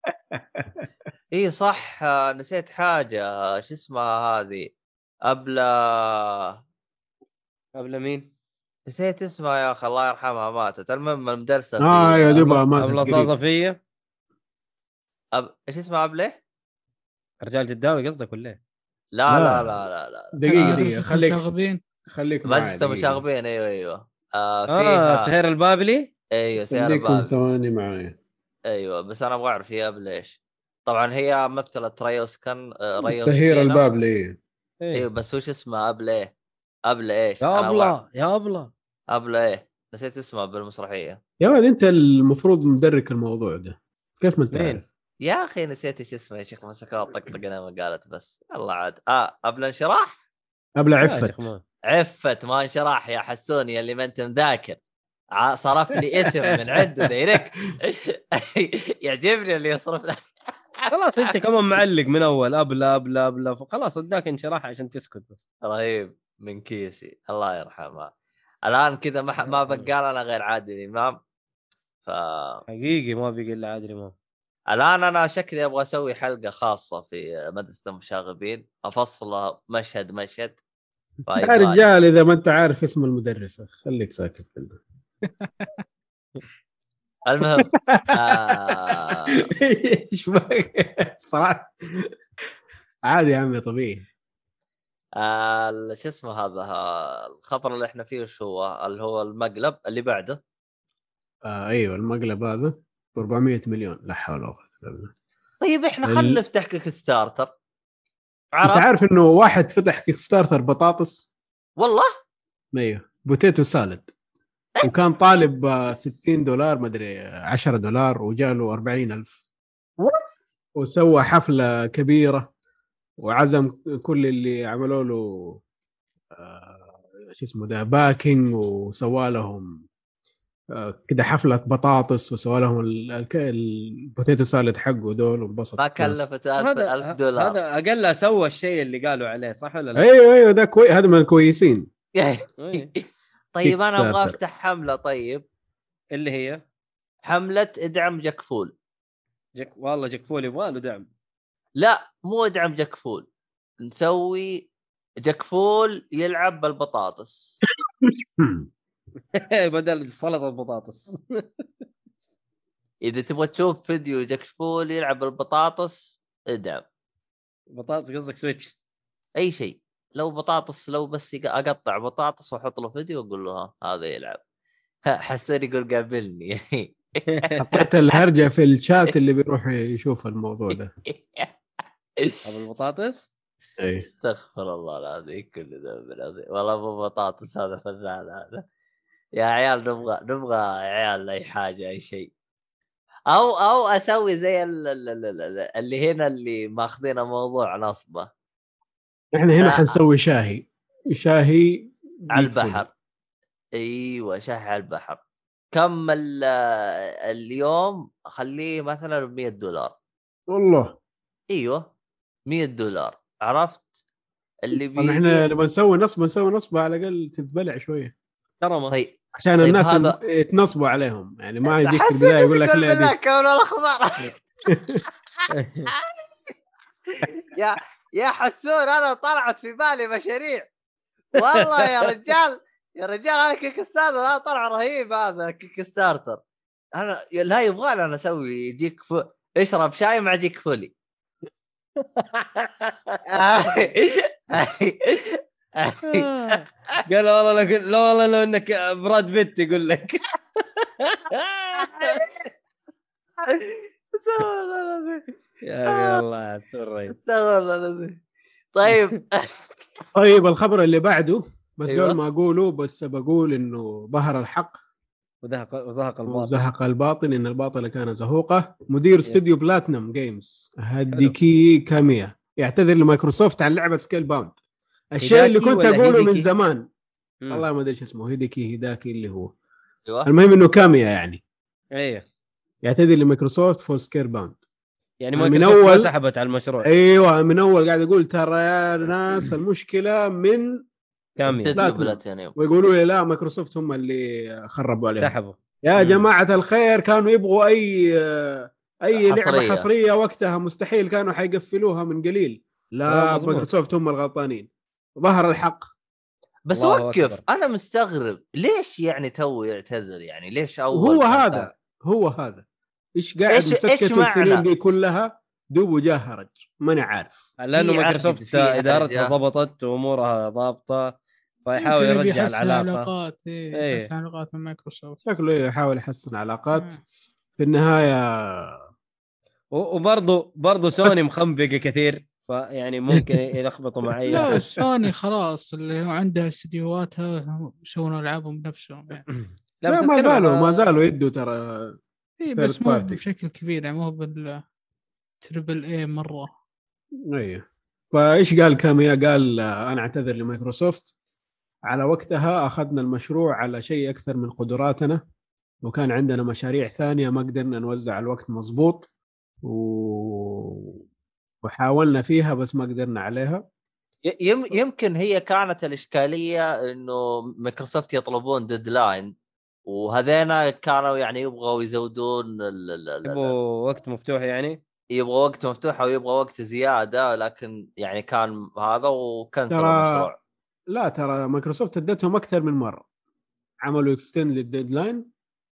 إي صح آه، نسيت حاجة آه، شو اسمها هذه ابله قبل مين؟ نسيت اسمها يا أخي الله يرحمها ماتت المهم المدرسة آه يا أب... دوبها ماتت ابله. صفيه أب... إيش اسمها ابله؟ رجال جداوي قصدك ولا إيه؟ لا لا لا. لا لا, لا. دقيقة مدرسة دقيقة خليك المشاغبين خليك مدرسه. مشاغبين أيوه أيوه آه آه فيها سهير البابلي؟ أيوه خليكم بال ثواني معايا أيوه بس أنا أبغى أعرف هي قبل إيش. طبعا هي مثلت ريوس كان آه، ريوس سهير كينا. الباب لي أيوه إيه بس وش اسمها؟ قبل إيه؟ قبل إيش؟ يا ابله يا ابله قبل إيه؟ نسيت اسمها بالمسرحية. يا ولد أنت المفروض مدرك الموضوع ده. كيف ما أنت؟ عارف. يا أخي نسيت إيش اسمها يا شيخ مسكها طقطق أنا ما قالت بس. الله عاد. آه قبل انشراح؟ قبل يا عفت. ما- عفت ما انشراح يا حسوني اللي ما انت مذاكر. صرف لي اسم من عنده دايركت يعجبني اللي يصرف لك خلاص انت كمان معلق من اول ابله ابله ابله فخلاص اداك انشراح عشان تسكت بس. رهيب. من كيسي. الله يرحمه. الآن كذا ما ما بقى لنا غير عادل إمام. ف حقيقي ما بقي الا عادل إمام. الآن أنا شكلي أبغى أسوي حلقة خاصة في مدرسة المشاغبين. افصلها مشهد مشهد. يا فيبغى- رجال إذا ما أنت عارف اسم المدرسة خليك ساكت المهم آه. إيش بك صراحة. عادي يا عمي طبيعي. آه شو اسمه هذا؟ الخبر اللي إحنا فيه وش هو؟ اللي هو المقلب اللي بعده. آه أيوه المقلب هذا. 400 مليون. لا حول ولا قوة إلا بالله. طيب إحنا خلينا نفتح Kickstarter انت عرفت عارف انه واحد فتح كيك ستارتر بطاطس؟ والله؟ أيوه potato salad. وكان طالب آه، 60 دولار مدري 10 دولار وجاله 40 ألف. وسوى حفلة كبيرة وعزم كل اللي عملوا له آه، شو اسمه ده backing وسوى لهم آه، كده حفلة بطاطس وسوى لهم ال- الك- ال potato salad حقه دول وانبسط ما. كلفت هذا 1000 دولار هذا أقل سوى الشيء اللي قالوا عليه صح ولا لا؟ أيوه أيوه ده كويس هذا من الكويسين إيه. طيب أنا أبغى. أفتح حملة طيب اللي هي حملة إدعم جكفول جك والله جكفول يبغى له دعم لا مو إدعم جكفول نسوي جكفول يلعب بالبطاطس بدل سلطه البطاطس إذا تبغى تشوف فيديو جكفول يلعب بالبطاطس إدعم. بطاطس قصدك سويتش؟ أي شيء. لو بطاطس لو بس أقطع بطاطس وأحط له فيديو وأقول له ها هذا يلعب. ها، حسين يقول قابلني. حطيت الهرجة في الشات اللي بيروح يشوف الموضوع ده. ابو البطاطس؟ اي استغفر الله العظيم كل ذنب العظيم. والله ابو بطاطس هذا فنان هذا. يا عيال نبغى نبغى يا عيال أي حاجة أي شيء. أو أو أسوي زي ال- ال- ال- ال- اللي هنا اللي ماخذين موضوع نصبة. إحنا هنا لا. حنسوي شاهي. شاهي على. البحر. أيوه شاي على البحر. كم ال- اليوم؟ اخليه مثلا ب 100 دولار. والله. أيوه 100 دولار. عرفت؟ اللي بيجي إحنا لما نسوي نصب نسوي نصب على الأقل تتبلع شوية. كرمة. طيب. عشان طيب الناس هذا- يتنصبوا عليهم. يعني ما يجيك في البداية يقول لك لا بالله كون يا يا حسون أنا طلعت في بالي مشاريع. والله يا رجال يا رجال أنا كيك ستارتر أنا طلع رهيب هذا كيك ستارتر أنا لا يبغى أنا أسوي يجيك ف... اشرب شاي مع جيك فولي. قال والله لو لا والله لو إنك Brad Pitt يقول لك. يا أخي الله تسري استغفر الله العظيم. طيب. طيب الخبر اللي بعده بس أيوة. قبل ما أقوله بس بقول إنه ظهر الحق. وذهق وذهق الباطل وزهق الباطل إن الباطل كان زهوقة. مدير استوديو بلاتنم جيمز. هديكي كاميا يعتذر لمايكروسوفت عن لعبة سكيل باوند. الشيء اللي كنت أقوله من؟ زمان. مم. والله ما أدري إيش اسمه هيديكي هيداكي اللي هو. أيوه. المهم إنه كاميا يعني. أيوه يعتذر لمايكروسوفت فور سكيل باوند يعني من مايكروسوفت ما أول- سحبت على المشروع. أيوه من أول قاعد أقول ترى يا ناس المشكلة من تنام. بلاتينيوم. ويقولوا لي لا مايكروسوفت هم اللي خربوا عليهم. سحبوا. يا مم. جماعة الخير كانوا يبغوا أي أي حصرية. لعبة حصرية. وقتها مستحيل كانوا حيقفلوها من قليل. لا. مايكروسوفت هم الغلطانين. ظهر الحق بس وقف أكبر. أنا مستغرب ليش يعني تو يعتذر يعني ليش أول كان هذا هو هذا إيش قاعد إيش- مسكت؟ السنين دي كلها دوب وجاه هرج ماني عارف لأنه مايكروسوفت إدارتها. ضبطت وأمورها ضابطة فيحاول يرجع يحسن العلاقة علاقات إيه إيه. يحسن علاقات مع مايكروسوفت شكله يحاول يحسن علاقات آه. في النهاية وبرضه برضه سوني مخنبقه كثير فيعني ممكن يلخبطوا مع اي لا. سوني خلاص اللي هو عندها استديوهاتها يسوون العابهم بنفسهم يعني. لا لا ما زالوا ما زالوا يدوا ترى اي بس مو. بشكل كبير يعني مو بال triple A مرة. أيوه فإيش قال كاميا؟ قال أنا أعتذر لمايكروسوفت. على وقتها أخذنا المشروع على شيء أكثر من قدراتنا وكان عندنا مشاريع ثانية ما قدرنا نوزع الوقت مضبوط. و... وحاولنا فيها بس ما قدرنا عليها. يمكن هي كانت الإشكالية إنه مايكروسوفت يطلبون deadline وهذينا كانوا يعني يبغوا يزودون يبغوا وقت مفتوح يعني؟ يبغى وقت مفتوح أو يبغى وقت زيادة لكن يعني كان هذا و cancel ترى- المشروع. لا ترى مايكروسوفت ادتهم أكثر من مرة. عملوا extend لل deadline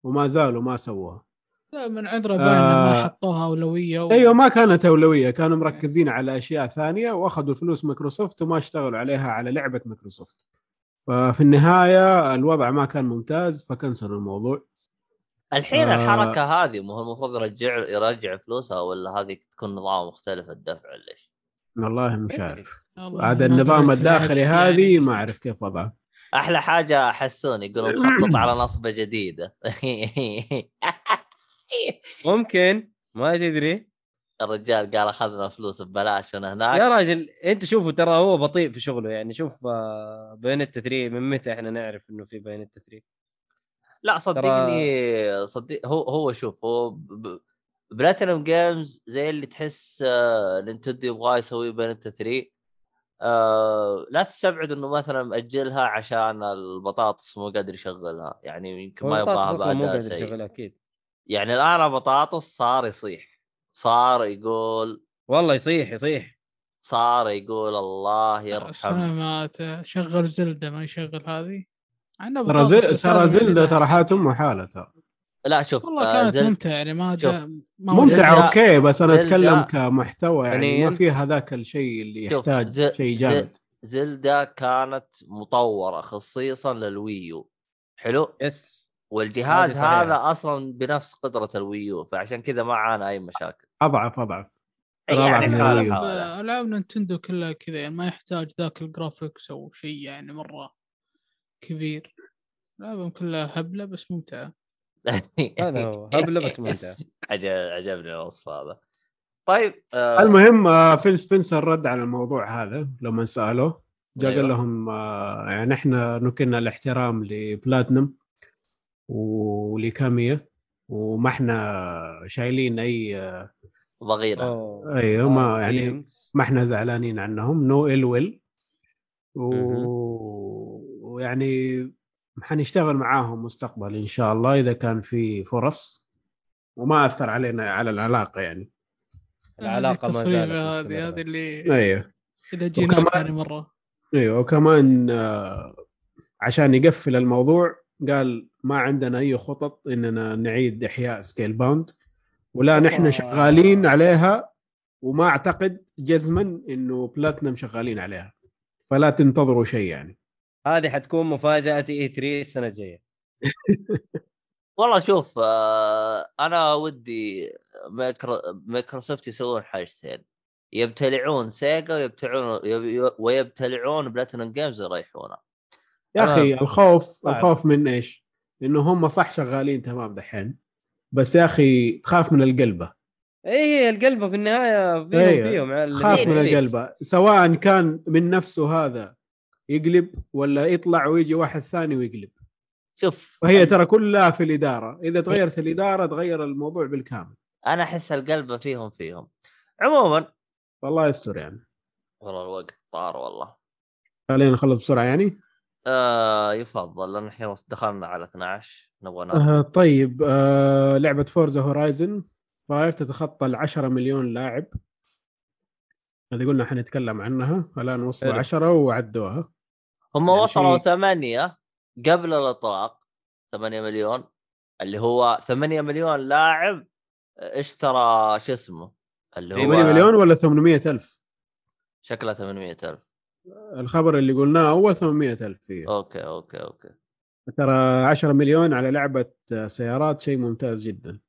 وما زالوا ما سووها. لا من عذره باين إنه ما آه. حطوها أولوية و... أيوه ما كانت أولوية كانوا مركزين على أشياء ثانية وأخذوا فلوس مايكروسوفت وما اشتغلوا عليها على لعبة مايكروسوفت ففي النهاية الوضع ما كان ممتاز فكنسلوا الموضوع الحين آه. الحركة هذه مو هو المفروض يرجع يرجع فلوسها ولا هذه تكون نظام مختلف الدفع ليش؟ والله مش عارف هذا النظام الداخلي هذه يعني. ما أعرف كيف وضعه أحلى حاجة حسون يقولون نخطط على نصبة جديدة ممكن. ما تدري. الرجال قال أخذنا فلوس ببلاش انا هناك. يا راجل أنت شوفوا ترى هو بطيء في شغله. يعني شوف آه، بايونيتا 3 من متى إحنا نعرف إنه في بايونيتا 3 لا صدقني صدق هو هو شوف هو بلاتينوم جيمز زي اللي تحس آه، نينتندو يبغى يسوي بايونيتا 3 آه لا تستبعد إنه مثلا مأجلها عشان البطاطس مو قادر يشغلها. يعني يمكن ما يبغاها أصلا مو قادر يشغلها أكيد. يعني الآن البطاطس صار يصيح صار يقول والله يصيح يصيح. صار يقول الله يرحم سلامات. شغل زلدة ما يشغل هذه؟ عندنا ترى بطاطس زل... ترى زلدة يعني- ترى حاتم وحاله ترى. لا شوف والله كانت زل- ممتعة يعني ما شوف. ما ممتع زلدة- okay بس أنا زلدة- أتكلم كمحتوى يعني فنياً. ما في هذاك الشيء اللي شوف، يحتاج زل- شيء جامد. زلدا كانت مطورة خصيصا للويو. حلو؟ yes. والجهاز. هذا أصلا بنفس قدرة الويو فعشان كذا ما عانى أي مشاكل. أضعف أضعف. يعني العاب نينتندو كلها كذا يعني ما يحتاج ذاك ال graphics أو شيء يعني مرة كبير. العابهم كلها هبلة بس ممتعة. هذا هو هبلة بس ممتع عجب عجبني الوصف هذا. طيب آه المهم آه، فيل سبنسر رد على الموضوع هذا لما سألوه. جاء أيوة. قال لهم آه، يعني إحنا نكن الاحترام لبلاتنم. ولكاميا وما إحنا شايلين أي أوه. أيوه ما يعني. ما إحنا زعلانين عنهم no ill will. ويعني حنشتغل معاهم مستقبل إن شاء الله إذا كان في فرص وما أثر علينا على العلاقة يعني العلاقة ما زالت هذه. هذه اللي أيوه إذا جينا وكمان- ثاني مرة أيوه وكمان آه، عشان يقفل الموضوع قال ما عندنا أي خطط إننا نعيد إحياء سكيل باوند ولا نحن. شغالين عليها وما أعتقد جزما إنه بلاتنم شغالين عليها. فلا تنتظروا شيء يعني. هذه حتكون مفاجأة E3 السنة الجاية. والله شوف آه أنا ودي مايكرو... مايكروسوفت يسوون حاجتين. يبتلعون سيجا ويبتلعون يب- ويبتلعون بلاتينوم جيمز ويريحونها يا. أخي الخوف بعد. الخوف من إيش؟ إنه هم صح شغالين تمام دحين بس يا أخي تخاف من القلبة. اي القلبة في النهاية فيهم أيوة. فيهم فيك- من فيك. القلبة. سواء كان من نفسه هذا يقلب ولا يطلع ويجي واحد ثاني ويقلب. شوف فهي ترى كلها في الإدارة. إذا تغيرت الإدارة تغير الموضوع بالكامل. أنا أحس القلبة فيهم فيهم. عموما. والله يستر يعني. والله الوقت طار والله. خلينا نخلص بسرعة يعني. آه يفضل لأن الحين دخلنا على 12 نبغى آه طيب آه لعبة فورزا هورايزن 5 تتخطى ال 10 مليون لاعب. هذه قلنا حنتكلم عنها الآن وصلوا حلو. 10 وعدوها. هم يعني وصلوا شيء- ثمانية قبل الإطلاق 8 مليون اللي هو 8 مليون لاعب اشترى شو اسمه؟ اللي هو 8 مليون ولا 800 ألف؟ شكله 800 ألف. الخبر اللي قلناه أول 800 ألف فيه أوكي أوكي أوكي. ترى 10 مليون على لعبة سيارات شيء ممتاز جدا.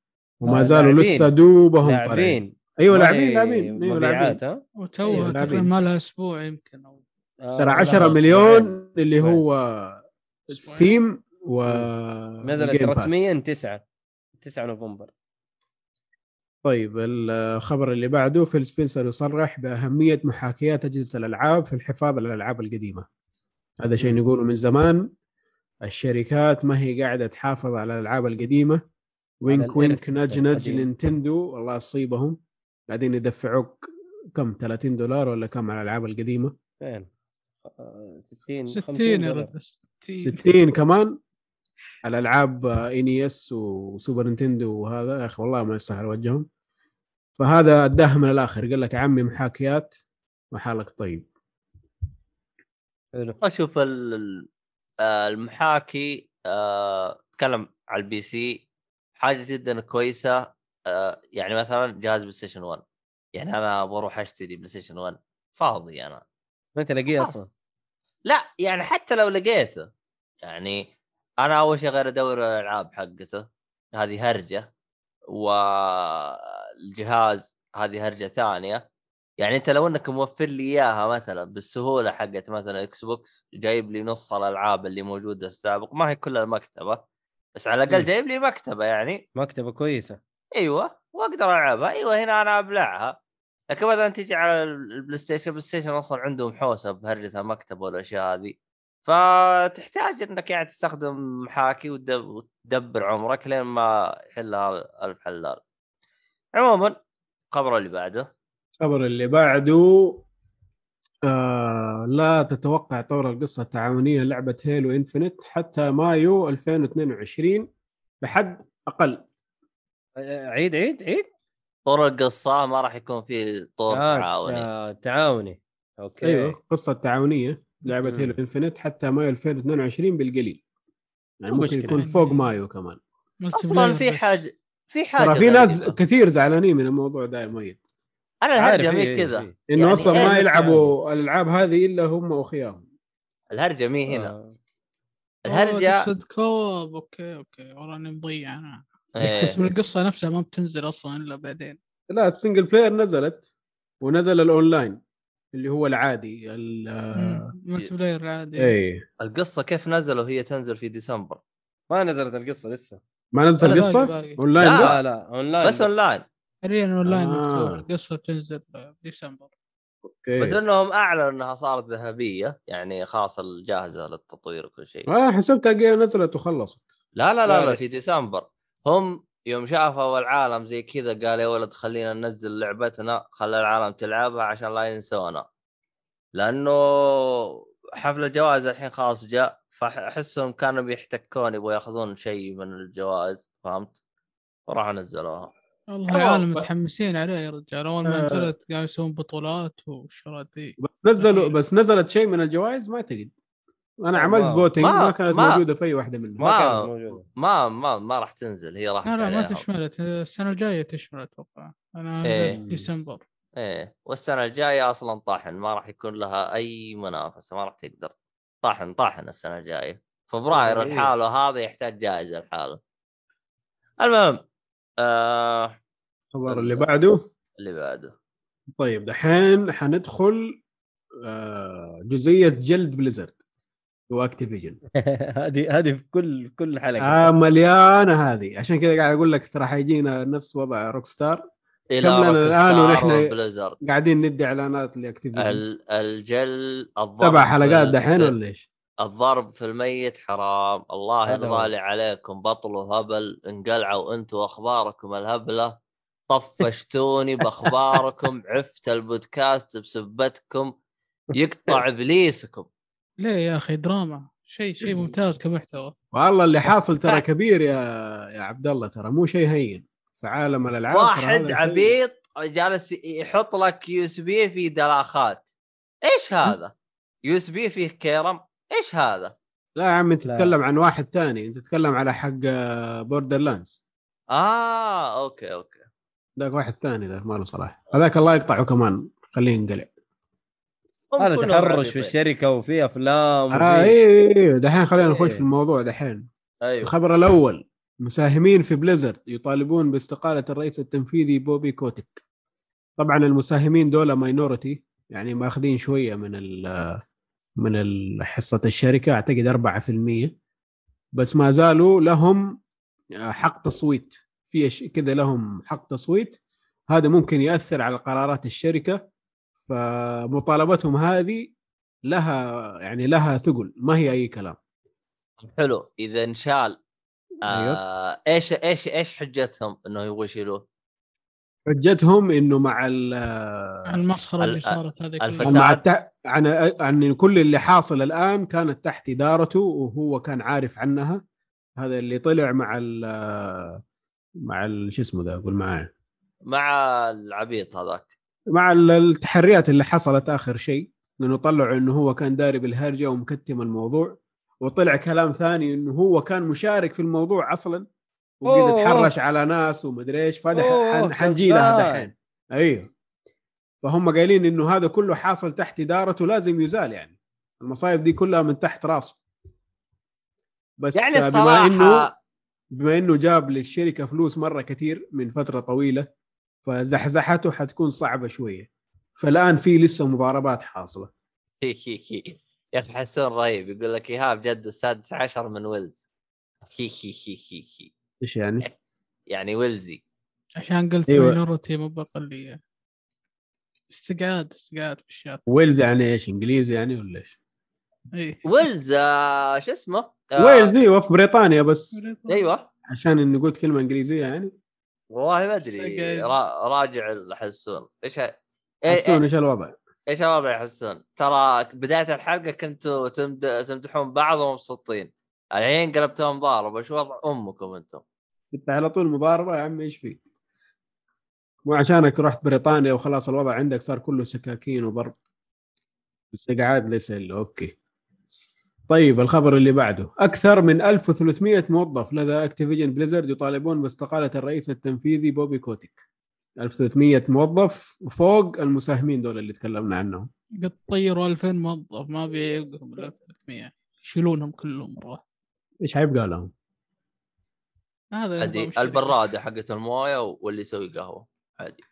وما آه، زالوا لاعبين. لسه دوبهم طالعين. لاعبين. أيوه لاعبين لاعبين. أيوه لاعبين. وتوها أيوة، تقريبا. ما لها أسبوع يمكن أو آه، ترى لها 10 أسبوعين. مليون اللي أسبوعين. هو Steam و نزلت. رسميا 9 9 نوفمبر. طيب الخبر اللي بعده فيل سبنسر يصرح بأهمية محاكاه أجهزة الألعاب في الحفاظ على الألعاب القديمة. هذا شيء نقوله من زمان. الشركات ما هي قاعدة تحافظ على الألعاب القديمة. wink wink nudge nudge. Nintendo الله يصيبهم. قاعدين يدفعوك كم؟ 30 دولار ولا كم على الألعاب القديمة؟ فين؟ آه، 60 60 50 يا دولار. رجل 60 60 كمان؟ على العاب NES و Super Nintendo وهذا يا أخي والله ما يستاهل وجههم فهذا أداها من الآخر. قال لك يا عمي محاكيات وحالك طيب. حلو. أشوف آه، المحاكي آه، اتكلم على ال PC حاجة جدا كويسة آه، يعني مثلا جهاز PlayStation 1 يعني أنا بروح أشتري PlayStation 1 فاضي أنا. ما خلاص. أصلا لا يعني حتى لو لقيته. يعني أنا أول شيء غير أدور الألعاب حقته هذه هرجة والجهاز هذه هرجة ثانية. يعني أنت لو إنك موفر لي إياها مثلا بالسهولة حقت مثلا Xbox جايب لي نص الألعاب اللي موجودة السابق ما هي كل المكتبة بس على الأقل مم. جايب لي مكتبة يعني. مكتبة كويسة. أيوه وأقدر ألعبها. أيوه هنا أنا أبلعها. لكن مثلا تيجي على ال PlayStation ال PlayStation أصلا عندهم حوسة بهرجة المكتبة والأشياء هذه. فتحتاج إنك يعني تستخدم محاكي وتدب- وتدبر عمرك لين ما يحلها الف حلال عموما الخبر اللي بعده. الخبر اللي بعده آه لا تتوقع طور القصة التعاونية لعبة Halo Infinite حتى مايو 2022 بحد أقل. عيد عيد عيد. طور القصة ما راح يكون في طور آه، تعاوني. آه، تعاوني. أوكي. أيوه قصة تعاونية. لعبة مم. Halo Infinite حتى مايو 2022 بالقليل يعني ممكن. يكون فوق مايو كمان أصلا في. حاجة في حاجة ترى في ناس. كثير زعلانين من الموضوع ده يا مؤيد أنا الهرجة إيه، مي إيه، كذا إيه. إنه يعني أصلا ما يلعبوا الألعاب هذه إلا هم وأخياهم الهرجة مي هنا آه. الهرجه تقصد co-op أوكي أوكي والله إني مضيع أنا إيه. بس من القصة نفسها ما بتنزل أصلا إلا بعدين لا ال single player نزلت ونزل الاونلاين اللي هو العادي ال- آه، multiplayer عادي اي القصة كيف نزلوا هي تنزل في ديسمبر؟ ما نزلت القصة لسه. ما نزل باقي- قصه باقي. أونلاين لا. بس؟ لا لا أونلاين بس أونلاين. حاليا أونلاين آه. مفتوح القصة بتنزل ديسمبر. أوكي. بس إنهم أعلنوا إنها صارت ذهبية يعني خلاص الجاهزة للتطوير وكل شيء. آه حسبتها نزلت وخلصت. لا لا لا, لا، لا. في ديسمبر. هم يوم شافوا العالم زي كذا قال يا ولد خلينا ننزل لعبتنا خلي العالم تلعبها عشان لا ينسونا لأنه حفل الجوائز الحين خلاص جاء فأحسهم كانوا بيحتكون يبغوا يأخذون شيء من الجوائز فهمت؟ وراحوا نزلوها والله العالم متحمسين عليه يا رجال أول ما آه. نزلت قاعد يسوون بطولات والشغلات دي بس نزلوا. بس نزلت شيء من الجوائز ما أعتقد أنا عملت فوتنج ما- ما, كانت ما- موجودة في أي واحدة منهم. ما ما- كانت موجودة. ما ما ما راح تنزل هي راحت لا لا ما. تشملت. السنة الجاية تشمل أتوقع. أنا إيه. نزلت ديسمبر. إيه. والسنة الجاية أصلا طاحن ما راح يكون لها أي منافسة ما راح تقدر. طاحن طاحن السنة الجاية. فبراير إيه. لحاله هذا يحتاج جائزة لحاله. المهم آه الخبر اللي بعده. اللي بعده. طيب دحين حندخل آه، جزئية جلد Blizzard. و Activision. هذه هذه في كل كل حلقة. آه مليانة هذه. عشان كذا قاعد أقول لك ترى حيجينا نفس وضع Rockstar إلى Rockstar ونحن- قاعدين ندي إعلانات ل Activision. ال- الجلد الضرب سبع في حلقات دحين ولا إيش؟ الضرب في الميت حرام. الله. يرضى لي عليكم. بطلوا هبل انقلعوا أنتم اخباركم الهبلة. طفشتوني بأخباركم. عفت البودكاست بسبتكم. يقطع إبليسكم. ليه يا أخي؟ دراما. شيء شيء ممتاز كمحتوى. والله اللي حاصل ترى كبير يا يا عبد الله ترى مو شيء هين. في عالم الألعاب واحد عبيط جالس يحط لك USB في دلاخات. إيش هذا؟ USB فيه كيرم؟ إيش هذا؟ لا يا عم انت. تتكلم عن واحد ثاني. أنت تتكلم على حق Borderlands آه أوكي أوكي. ذاك واحد ثاني ذاك ما له صلاح. هذاك الله يقطعه كمان خليه ينقلع. هذا تحرش. في الشركة وفي أفلام آه وفي... اي اي دحين خلينا نخش إيه. في الموضوع دحين. أيوه. الخبر الأول مساهمين في Blizzard يطالبون باستقالة الرئيس التنفيذي بوبي كوتك طبعا المساهمين دول minority يعني ماخذين شوية من ال من حصة الشركة أعتقد 4% بس ما زالوا لهم حق تصويت. في كذا لهم حق تصويت. هذا ممكن يأثر على قرارات الشركة. فمطالبتهم هذه لها يعني لها ثقل ما هي أي كلام حلو إذا انشال أيوه. آه إيش إيش إيش حجتهم إنه يبغوا يشيلوه؟ حجتهم إنه مع ال المسخره اللي ال- صارت هذه الفساد. كلها مع الت... عن عن كل اللي حاصل الآن كانت تحت إدارته وهو كان عارف عنها هذا اللي طلع مع ال مع ال- شو اسمه ذا قول معايا مع العبيط هذاك مع ال- التحريات اللي حصلت آخر شيء لأنه طلعوا إنه هو كان داري بالهرجة ومكتم الموضوع وطلع كلام ثاني إنه هو كان مشارك في الموضوع أصلا وقد. تحرش على ناس ومدري إيش فهذا حنجي لها. دحين أيوه فهم قايلين إنه هذا كله حاصل تحت إدارته لازم يزال يعني المصايب دي كلها من تحت راسه بس يعني بما انه بما إنه جاب للشركة فلوس مرة كثير من فترة طويلة فزحزحته حتكون صعبة شوية فالآن في لسه مضاربات حاصلة هي هي هي يا أخي حسون رهيب يقول لك إيهاب جد السادس عشر من ويلز هي هي هي هي هي إيش يعني؟ يعني ويلزي عشان قلت أيوة. minority مو بأقلية استقعاد استقعاد بالشات ويلز يعني إيش؟ انجليزي يعني ولا إيش؟ اي ويلز آه شو اسمه؟ آه ويلز إيوه في بريطانيا بس أيوه عشان اني قلت كلمة إنجليزية يعني والله ما أدري. را... راجع الحسون إيش ه- إيه- حسون إيه- إيش الوضع؟ إيش الوضع يا حسون؟ ترى بداية الحلقة كنتوا تمد... تمدحون بعض ومبسوطين الحين قلبتوهم ضارب إيش وضع أمكم أنتم؟ انت على طول مضاربة يا عم إيش فيك؟ مو عشانك رحت بريطانيا وخلاص الوضع عندك صار كله سكاكين وضرب استقعاد ليس إلا أوكي طيب الخبر اللي بعده أكثر من 1300 موظف لدى اكتيفيجن بليزرد يطالبون باستقالة الرئيس التنفيذي بوبي كوتيك 1300 موظف وفوق المساهمين دول اللي تكلمنا عنهم قد طيروا 2000 موظف ما بيبقهم ال 1300 يشيلونهم كلهم مرة. إيش حيبقى لهم؟ هذا. البرادة حقت الموية واللي يسوي قهوة عادي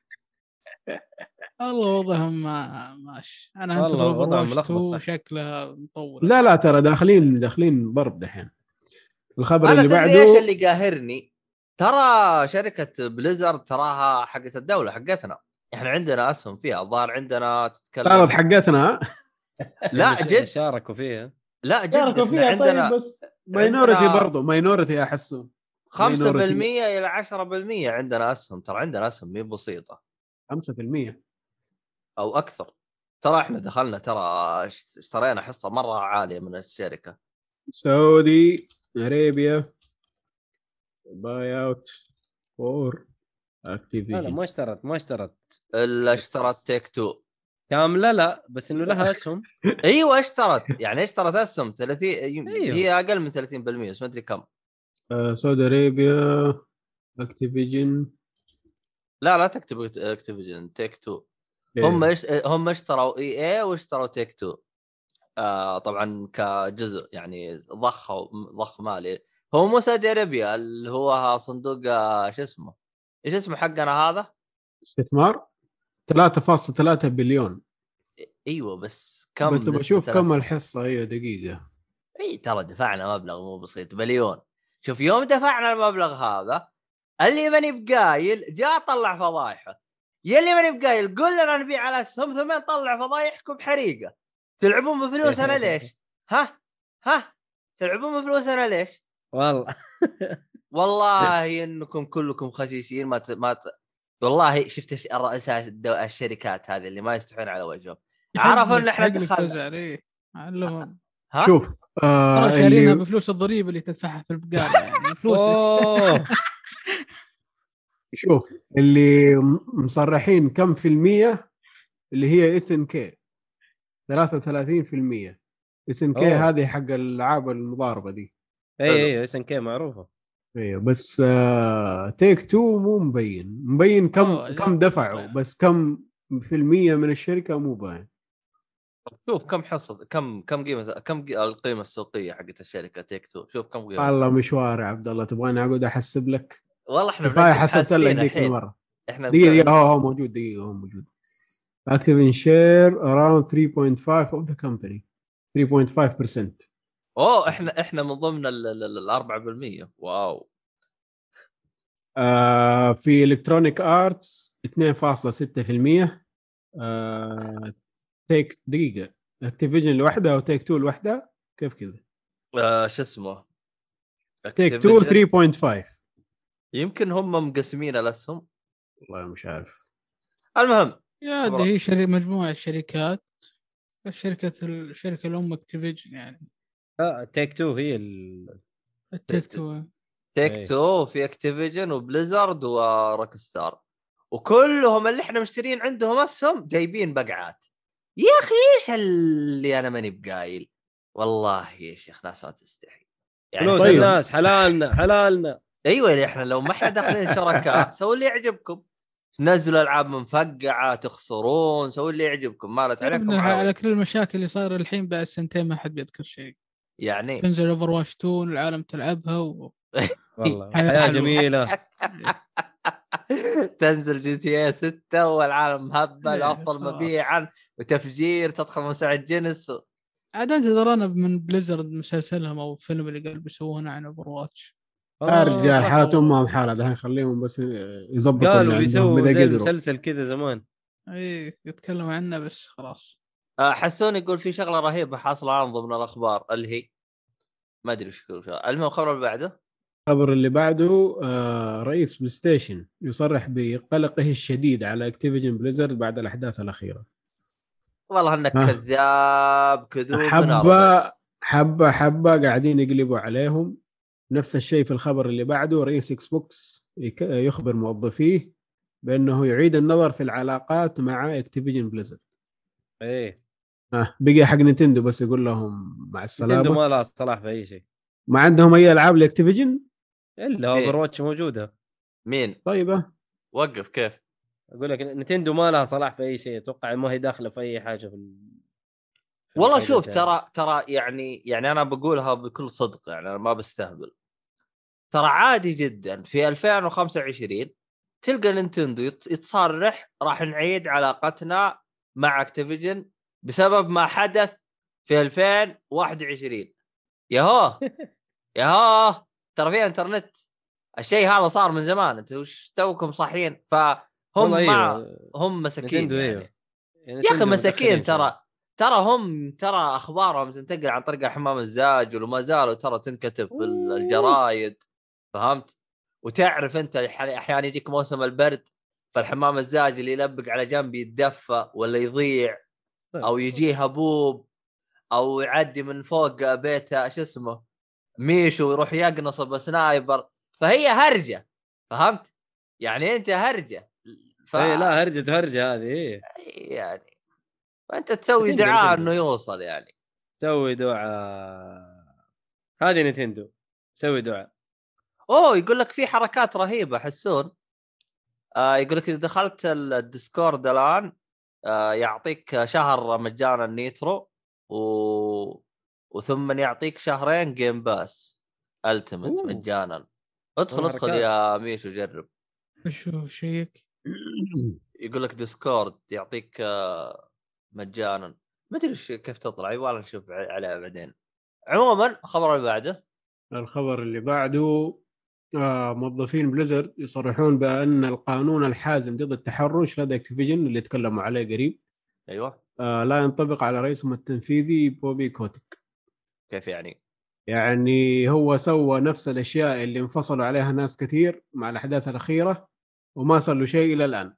والله وضعهم ما ماشي. أنا انتظر وضعهم بروش ملخبط 2 صح. شكلها مطوله لا لا ترى داخلين داخلين ضرب دحين. الخبر اللي بعده إيش اللي قاهرني؟ ترى شركة بليزرد تراها حقت الدولة حقتنا. إحنا عندنا أسهم فيها الظاهر عندنا تتكلم صارت حقتنا؟ ها؟ لا اللي جد. شاركوا فيها. لا جد شاركوا فيها عندنا طيب بس minority عندنا- برضه ماينورتي أحسه. 5% إلى 10% عندنا أسهم ترى عندنا أسهم مي بسيطة. 5% أو أكثر. ترى إحنا دخلنا ترى اشترينا حصة مرة عالية من الشركة. Saudi Arabia buyout for لا لا اكتيفيجن ما اشترت ما اشترت. إلا اشترت تيك تو. كامله لا بس إنه لها اسهم. أيوه اشترت. يعني اشترت اسهم 30 أيوه. هي أقل من 30% بس ما أدري كم. Saudi Arabia اكتيفيجن لا لا تكتب اكتيفيجن تيك تو. هم إيش هم اشتروا إي اي واشتروا تيك تو. آه طبعا كجزء يعني ضخ ضخ مالي هو مو Saudi Arabia اللي هو صندوق آه، شو اسمه؟ إيش اسمه حقنا هذا؟ استثمار؟ 3.3 بليون. أيوه بس كم بس أشوف كم؟ الحصة هي دقيقة. إي ترى دفعنا مبلغ مو بسيط بليون. شوف يوم دفعنا المبلغ هذا اللي ماني بقايل جاء طلع فضايحه. يلي ماني بقايل قول لنا نبيع على اسهم ثم نطلع فضايحكم بحريقه تلعبون بفلوسنا ليش؟ ها؟ ها؟ تلعبون بفلوسنا ليش؟ والله والله إنكم كلكم خسيسين ما ت... ما ت... والله شفت الرؤساء الدو... الشركات هذه اللي ما يستحون على وجههم عرفوا إن إحنا دخلنا. علمهم ها؟ شوف آه اللي بفلوس الضريبة اللي تدفعها في البقاله يعني فلوسك أوه شوف اللي مصرحين كم في المية اللي هي اس ان كي 33% اس ان كي. هذه حق الألعاب المضاربة دي. أي أي اس ان كي معروفة. أيوه بس آه تيك تو مو مبين. مبين كم أوه،. كم دفعوا بس كم في المية من الشركة مو باين. شوف كم حصه كم كم قيمة كم قي- القيمة السوقية حقت الشركة تيك تو شوف كم قيمة. والله مشوار يا عبد الله. تبغاني أقعد أحسب لك؟ والله إحنا كفاية حسبت لك ذيك. المره إحنا دقيقة دقيقة هو هو موجود دقيقة هو موجود. active share around 3.5 of the company. 3.5% أوه إحنا إحنا من ضمن ال ال- ال- ال 4% واو. آه في الكترونيك ارتس 2.6% آه تيك دقيقة. اكتيفيجن لوحدها وتيك تو لوحدها؟ كيف كذا؟ آه شو اسمه؟ تيك تو Activision. 3.5 يمكن هم مقسمين الاسهم والله مش عارف. المهم يا. هذه هي شر- مجموعة شركات. الشركة الشركة الأم اكتيفيجن يعني. لا تيك تو هي ال... التيك تو تيك. تو في اكتيفيجن وبليزرد وروك ستار وكلهم اللي إحنا مشترين عندهم أسهم جايبين بقعات. يا أخي إيش اللي أنا ماني بقايل؟ والله يا شيخ ناس ما تستحي يعني فلوس طيب. الناس حلالنا حلالنا. أيوه اللي إحنا لو ما إحنا داخلين شركاء سووا اللي يعجبكم نزلوا ألعاب منفقعه تخسرون سووا اللي يعجبكم مالت عليكم على. كل المشاكل اللي صايرة الحين بعد سنتين ما حد بيذكر شيء يعني تنزل اوفر واتش 2 العالم تلعبها و... والله حياة حياة. جميلة تنزل جي تي اي 6 والعالم مهبل إيه، أفضل. مبيعا وتفجير تدخل مساعة جنس و... عاد انتظر أنا من بليزرد مسلسلهم أو الفيلم اللي قال بيسوونه عن اوفر واتش رجال حالة والله. امهم حالة دحين خليهم بس يظبطوا قالوا بيسووا زي كذا زمان إي يتكلموا عنه بس خلاص آه، حسون يقول في شغلة رهيبة حاصلة الان ضمن الأخبار اللي هي ما أدري وش. المهم الخبر اللي بعده الخبر اللي بعده آه رئيس بلاي ستيشن يصرح بقلقه الشديد على اكتيفيجن بليزرد بعد الأحداث الأخيرة والله إنك ها. كذاب كذوب. حبة حبة حبة قاعدين يقلبوا عليهم نفس الشيء في الخبر اللي بعده رئيس إكس بوكس يك- يخبر موظفيه بأنه يعيد النظر في العلاقات مع Activision Blizzard إيه. آه بقي حق Nintendo بس يقول لهم مع السلامة. ما لها صلاح في أي شيء. ما عندهم أي ألعاب ل Activision إلا إيه. Overwatch موجودة. مين؟ طيبة. وقف كيف؟ أقول لك Nintendo ما لها صلاح في أي شيء. أتوقع ما هي داخلة في أي حاجة في ال... في والله شوف. ترى ترى يعني يعني أنا بقولها بكل صدق يعني أنا ما بستهبل. ترى عادي جدا في 2025 تلقى Nintendo يت- يتصرح راح نعيد علاقتنا مع Activision بسبب ما حدث في 2021 ياهو! ياهو! ترى في إنترنت. الشيء هذا صار من زمان. انت وش توكم صاحيين؟ فهم والله مع أيوة. هم مساكين يعني. أيوه. يعني يا أخي مساكين ترى. ترى هم ترى أخبارهم تنتقل عن طريق حمام الزاجل وما زالوا ترى تنكتب في. الجرايد. فهمت؟ وتعرف أنت أحيانا يجيك موسم البرد فالحمام الزاجل يلبق على جنب يتدفى ولا يضيع شوية. أو يجيه هبوب أو يعدي من فوق بيته شو اسمه؟ ميشو يروح يقنص ب sniper. فهي هرجة فهمت؟ يعني أنت هرجة. ف... إيه لا هرجة هرجة هذه إيه. يعني. فأنت تسوي دعاء. إنه يوصل يعني. سوي دعاء. هذه Nintendo. سوي دعاء. أوه يقول لك في حركات رهيبة حسون. آه يقول لك إذا دخلت ال- ال Discord الآن آه يعطيك شهر مجانا Nitro و... وثم يعطيك شهرين Game Pass Ultimate. مجانا. ادخل ادخل. يا ميشو جرب. شو check يقول لك Discord يعطيك آه، مجانا. ما أدري كيف تطلع؟ يبغى نشوف عليها بعدين. عموما الخبر اللي بعده. الخبر اللي بعده موظفين Blizzard يصرحون بأن القانون الحازم ضد التحرش لدى Activision اللي تكلموا عليه قريب. أيوه. آه لا ينطبق على رئيسهم التنفيذي Bobby Kotick كيف يعني؟ يعني هو سوى نفس الأشياء اللي انفصلوا عليها ناس كثير مع الأحداث الأخيرة وما صار له شيء إلى الآن.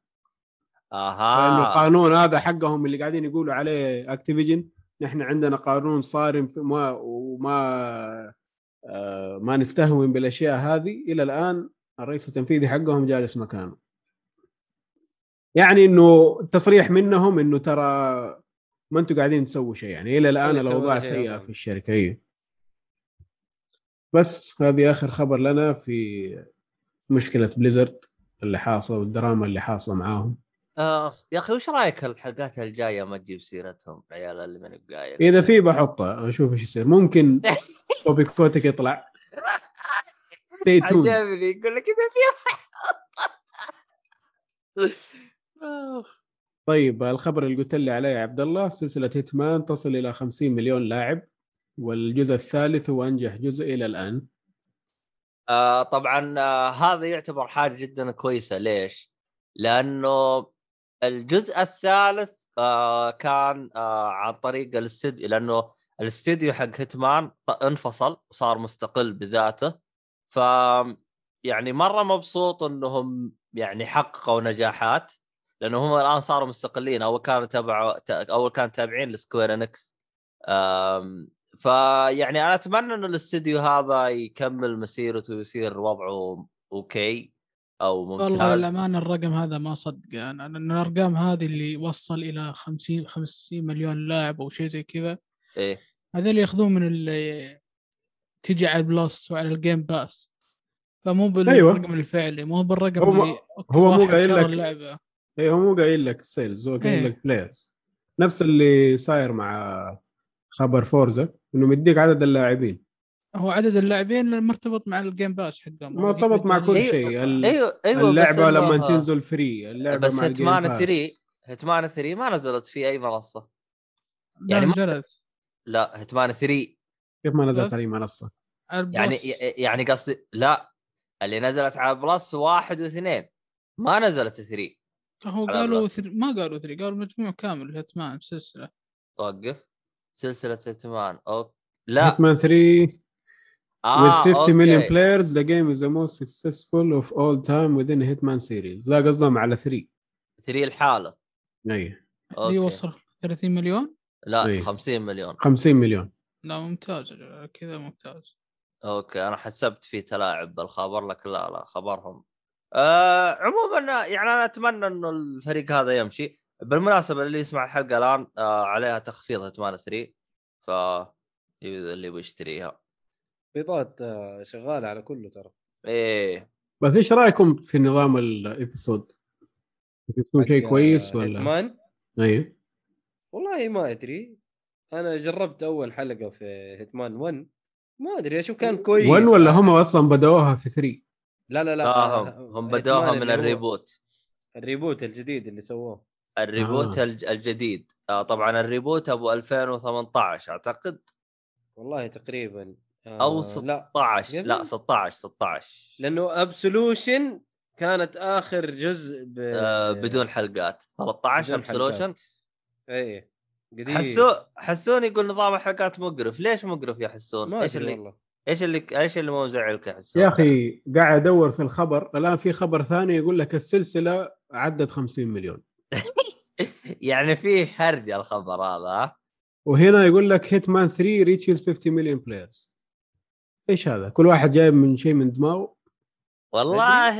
لأنه أها القانون هذا حقهم اللي قاعدين يقولوا عليه اكتيفيجن نحن عندنا قانون صارم وما آه ما نستهون بالأشياء هذه. إلى الآن الرئيس التنفيذي حقهم جالس مكانه. يعني إنه تصريح منهم إنه ترى ما أنتم قاعدين تسووا شيء. يعني إلى الآن الأوضاع سيئة. في الشركة أيوه بس هذه آخر خبر لنا في مشكلة بليزرد اللي حاصله والدراما اللي حاصلة معاهم. آه يا أخي وش رأيك الحلقات الجاية ما تجيب سيرتهم؟ عيال اللي من بقايل إذا في بحطها أشوف إيش يصير. ممكن بوبي كوتك يطلع. ستي تون عجبني يقول لك إذا في. طيب الخبر اللي قلت لي عليه يا عبد الله سلسلة هيتمان تصل إلى 50 مليون لاعب والجزء الثالث هو أنجح جزء إلى الآن. آه طبعا آه هذا يعتبر حاجة جدا كويسة. ليش؟ لأنه الجزء الثالث آه كان آه عن طريق الاستديو لأنه الاستديو حق Hitman انفصل وصار مستقل بذاته. ف يعني مرة مبسوط إنهم يعني حققوا نجاحات لأنه هم الآن صاروا مستقلين. أول كانوا تبع أول كانوا تابعين ل Square Enix. فيعني أنا أتمنى انه الاستديو هذا يكمل مسيرته ويصير وضعه okay. أو ممتاز. والله للأمانة الرقم هذا ما صدق. أنا لأن الأرقام هذه اللي وصل إلى 50 50 مليون لاعب أو شيء زي كذا إيه. هذول ياخذون من اللي تجي على ال Plus وعلى ال Game Pass فمو أيوة. بالرقم الفعلي مو بالرقم هو- اللي okay، هو مو قايل لك- اللعبة. اي هو مو قايل لك sales هو قايل إيه. لك players نفس اللي صاير مع خبر Forza إنه مديك عدد اللاعبين. هو عدد اللاعبين مرتبط مع ال Game Pass حقهم. مرتبط مع كل. شيء. ال- أيوه أيوه اللعبة لما تنزل free اللعبة بس مع ال Game Hitman Pass. 3 هيتمان 3 ما نزلت في أي منصة. يعني ما- نزلت. لا Hitman 3 كيف ما نزلت على أي منصة؟ على يعني. يعني قصدي لا اللي نزلت على Plus واحد واثنين. ما نزلت 3 هو قالوا. three... ما قالوا three قالوا مجموع كامل Hitman سلسلة توقف. سلسلة Hitman okay لا. Hitman 3 آه with 50 million okay. players the game is the most successful of all time within Hitman series. لا قصدهم على 3 3 الحاله أي. اللي أوكي. وصل 30 مليون؟ لا إيه. 50 مليون. 50 مليون. لا ممتاز. كذا ممتاز. okay أنا حسبت في تلاعب بالخبر لكن لا لا خبرهم. آه عموما يعني أنا أتمنى إنه الفريق هذا يمشي. بالمناسبة اللي يسمع الحلقة الآن آه عليها تخفيض Hitman 3 ف اللي يبغى يشتريها بيضات آه، شغالة على كله ترى. إيه. بس إيش رأيكم في نظام ال episode؟ تكون شيء حق، كويس آه، ولا؟ Hitman أيوه والله ما أدري. أنا جربت أول حلقة في Hitman 1 ما أدري أشوف كان كويس. 1 ولا هم أصلا بدأوها في 3 لا لا لا. آه، هم هم بدوها من ال reboot. ال reboot الجديد اللي سووه. ال reboot آه. الج- الجديد. آه طبعا ال reboot أبو 2018 أعتقد؟ والله تقريبا. آه، أو لا 16 لا قبل؟ 16 16 لأنه Absolution كانت آخر جزء ب... آه بدون حلقات. 13 بدون Absolution حلقات. اي قديم. حسون حسون يقول نظام الحلقات مقرف. ليش مقرف يا حسون؟ ما إيش اللي والله. إيش اللي إيش اللي مو مزعلك يا حسون؟ يا أخي قاعد أدور في الخبر الآن في خبر ثاني يقول لك السلسلة عدت 50 مليون. يعني فيه هرج الخبر هذا ها؟ وهنا يقول لك Hitman 3 reaches 50 million players إيش هذا؟ كل واحد جايب من شيء من دماغه والله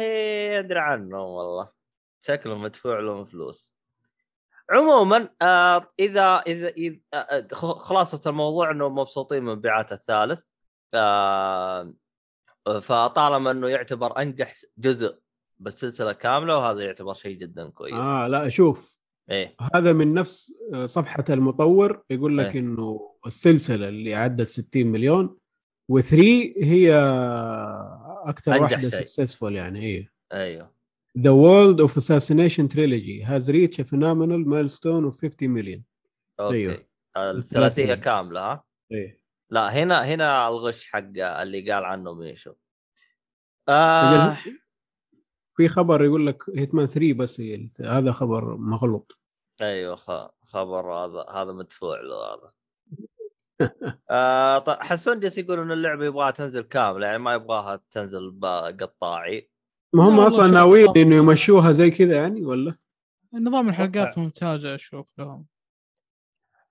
أدري عنه والله شكله مدفوع لهم فلوس عموما آه إذا إذا, إذا آه خ- خلاصة الموضوع إنه مبسوطين من مبيعات الثالث آه فطالما إنه يعتبر أنجح جزء بالسلسلة كاملة وهذا يعتبر شيء جدا كويس آه. آه لا شوف إيه هذا من نفس آه، صفحة المطور يقول لك إيه. إنه السلسلة اللي عدت 60 مليون و3 هي أكثر واحدة. successful يعني هي أيوه The World of Assassination Trilogy has reached a phenomenal milestone of 50 million. okay. أيوه. الثلاثية الثلاثية. كاملة ها إيه لا هنا هنا الغش حق اللي قال عنه ميشو آه في خبر يقول لك Hitman 3 بس هي هذا خبر مغلوط أيوه خبر هذا هذا مدفوع له هذا حسون جالس يقول إن اللعبة يبغاها تنزل كاملة يعني ما يبغاها تنزل بقطاعي ما هم أصلا ناويين. إنه يمشوها زي كذا يعني ولا؟ نظام الحلقات. ممتازة أشوف لهم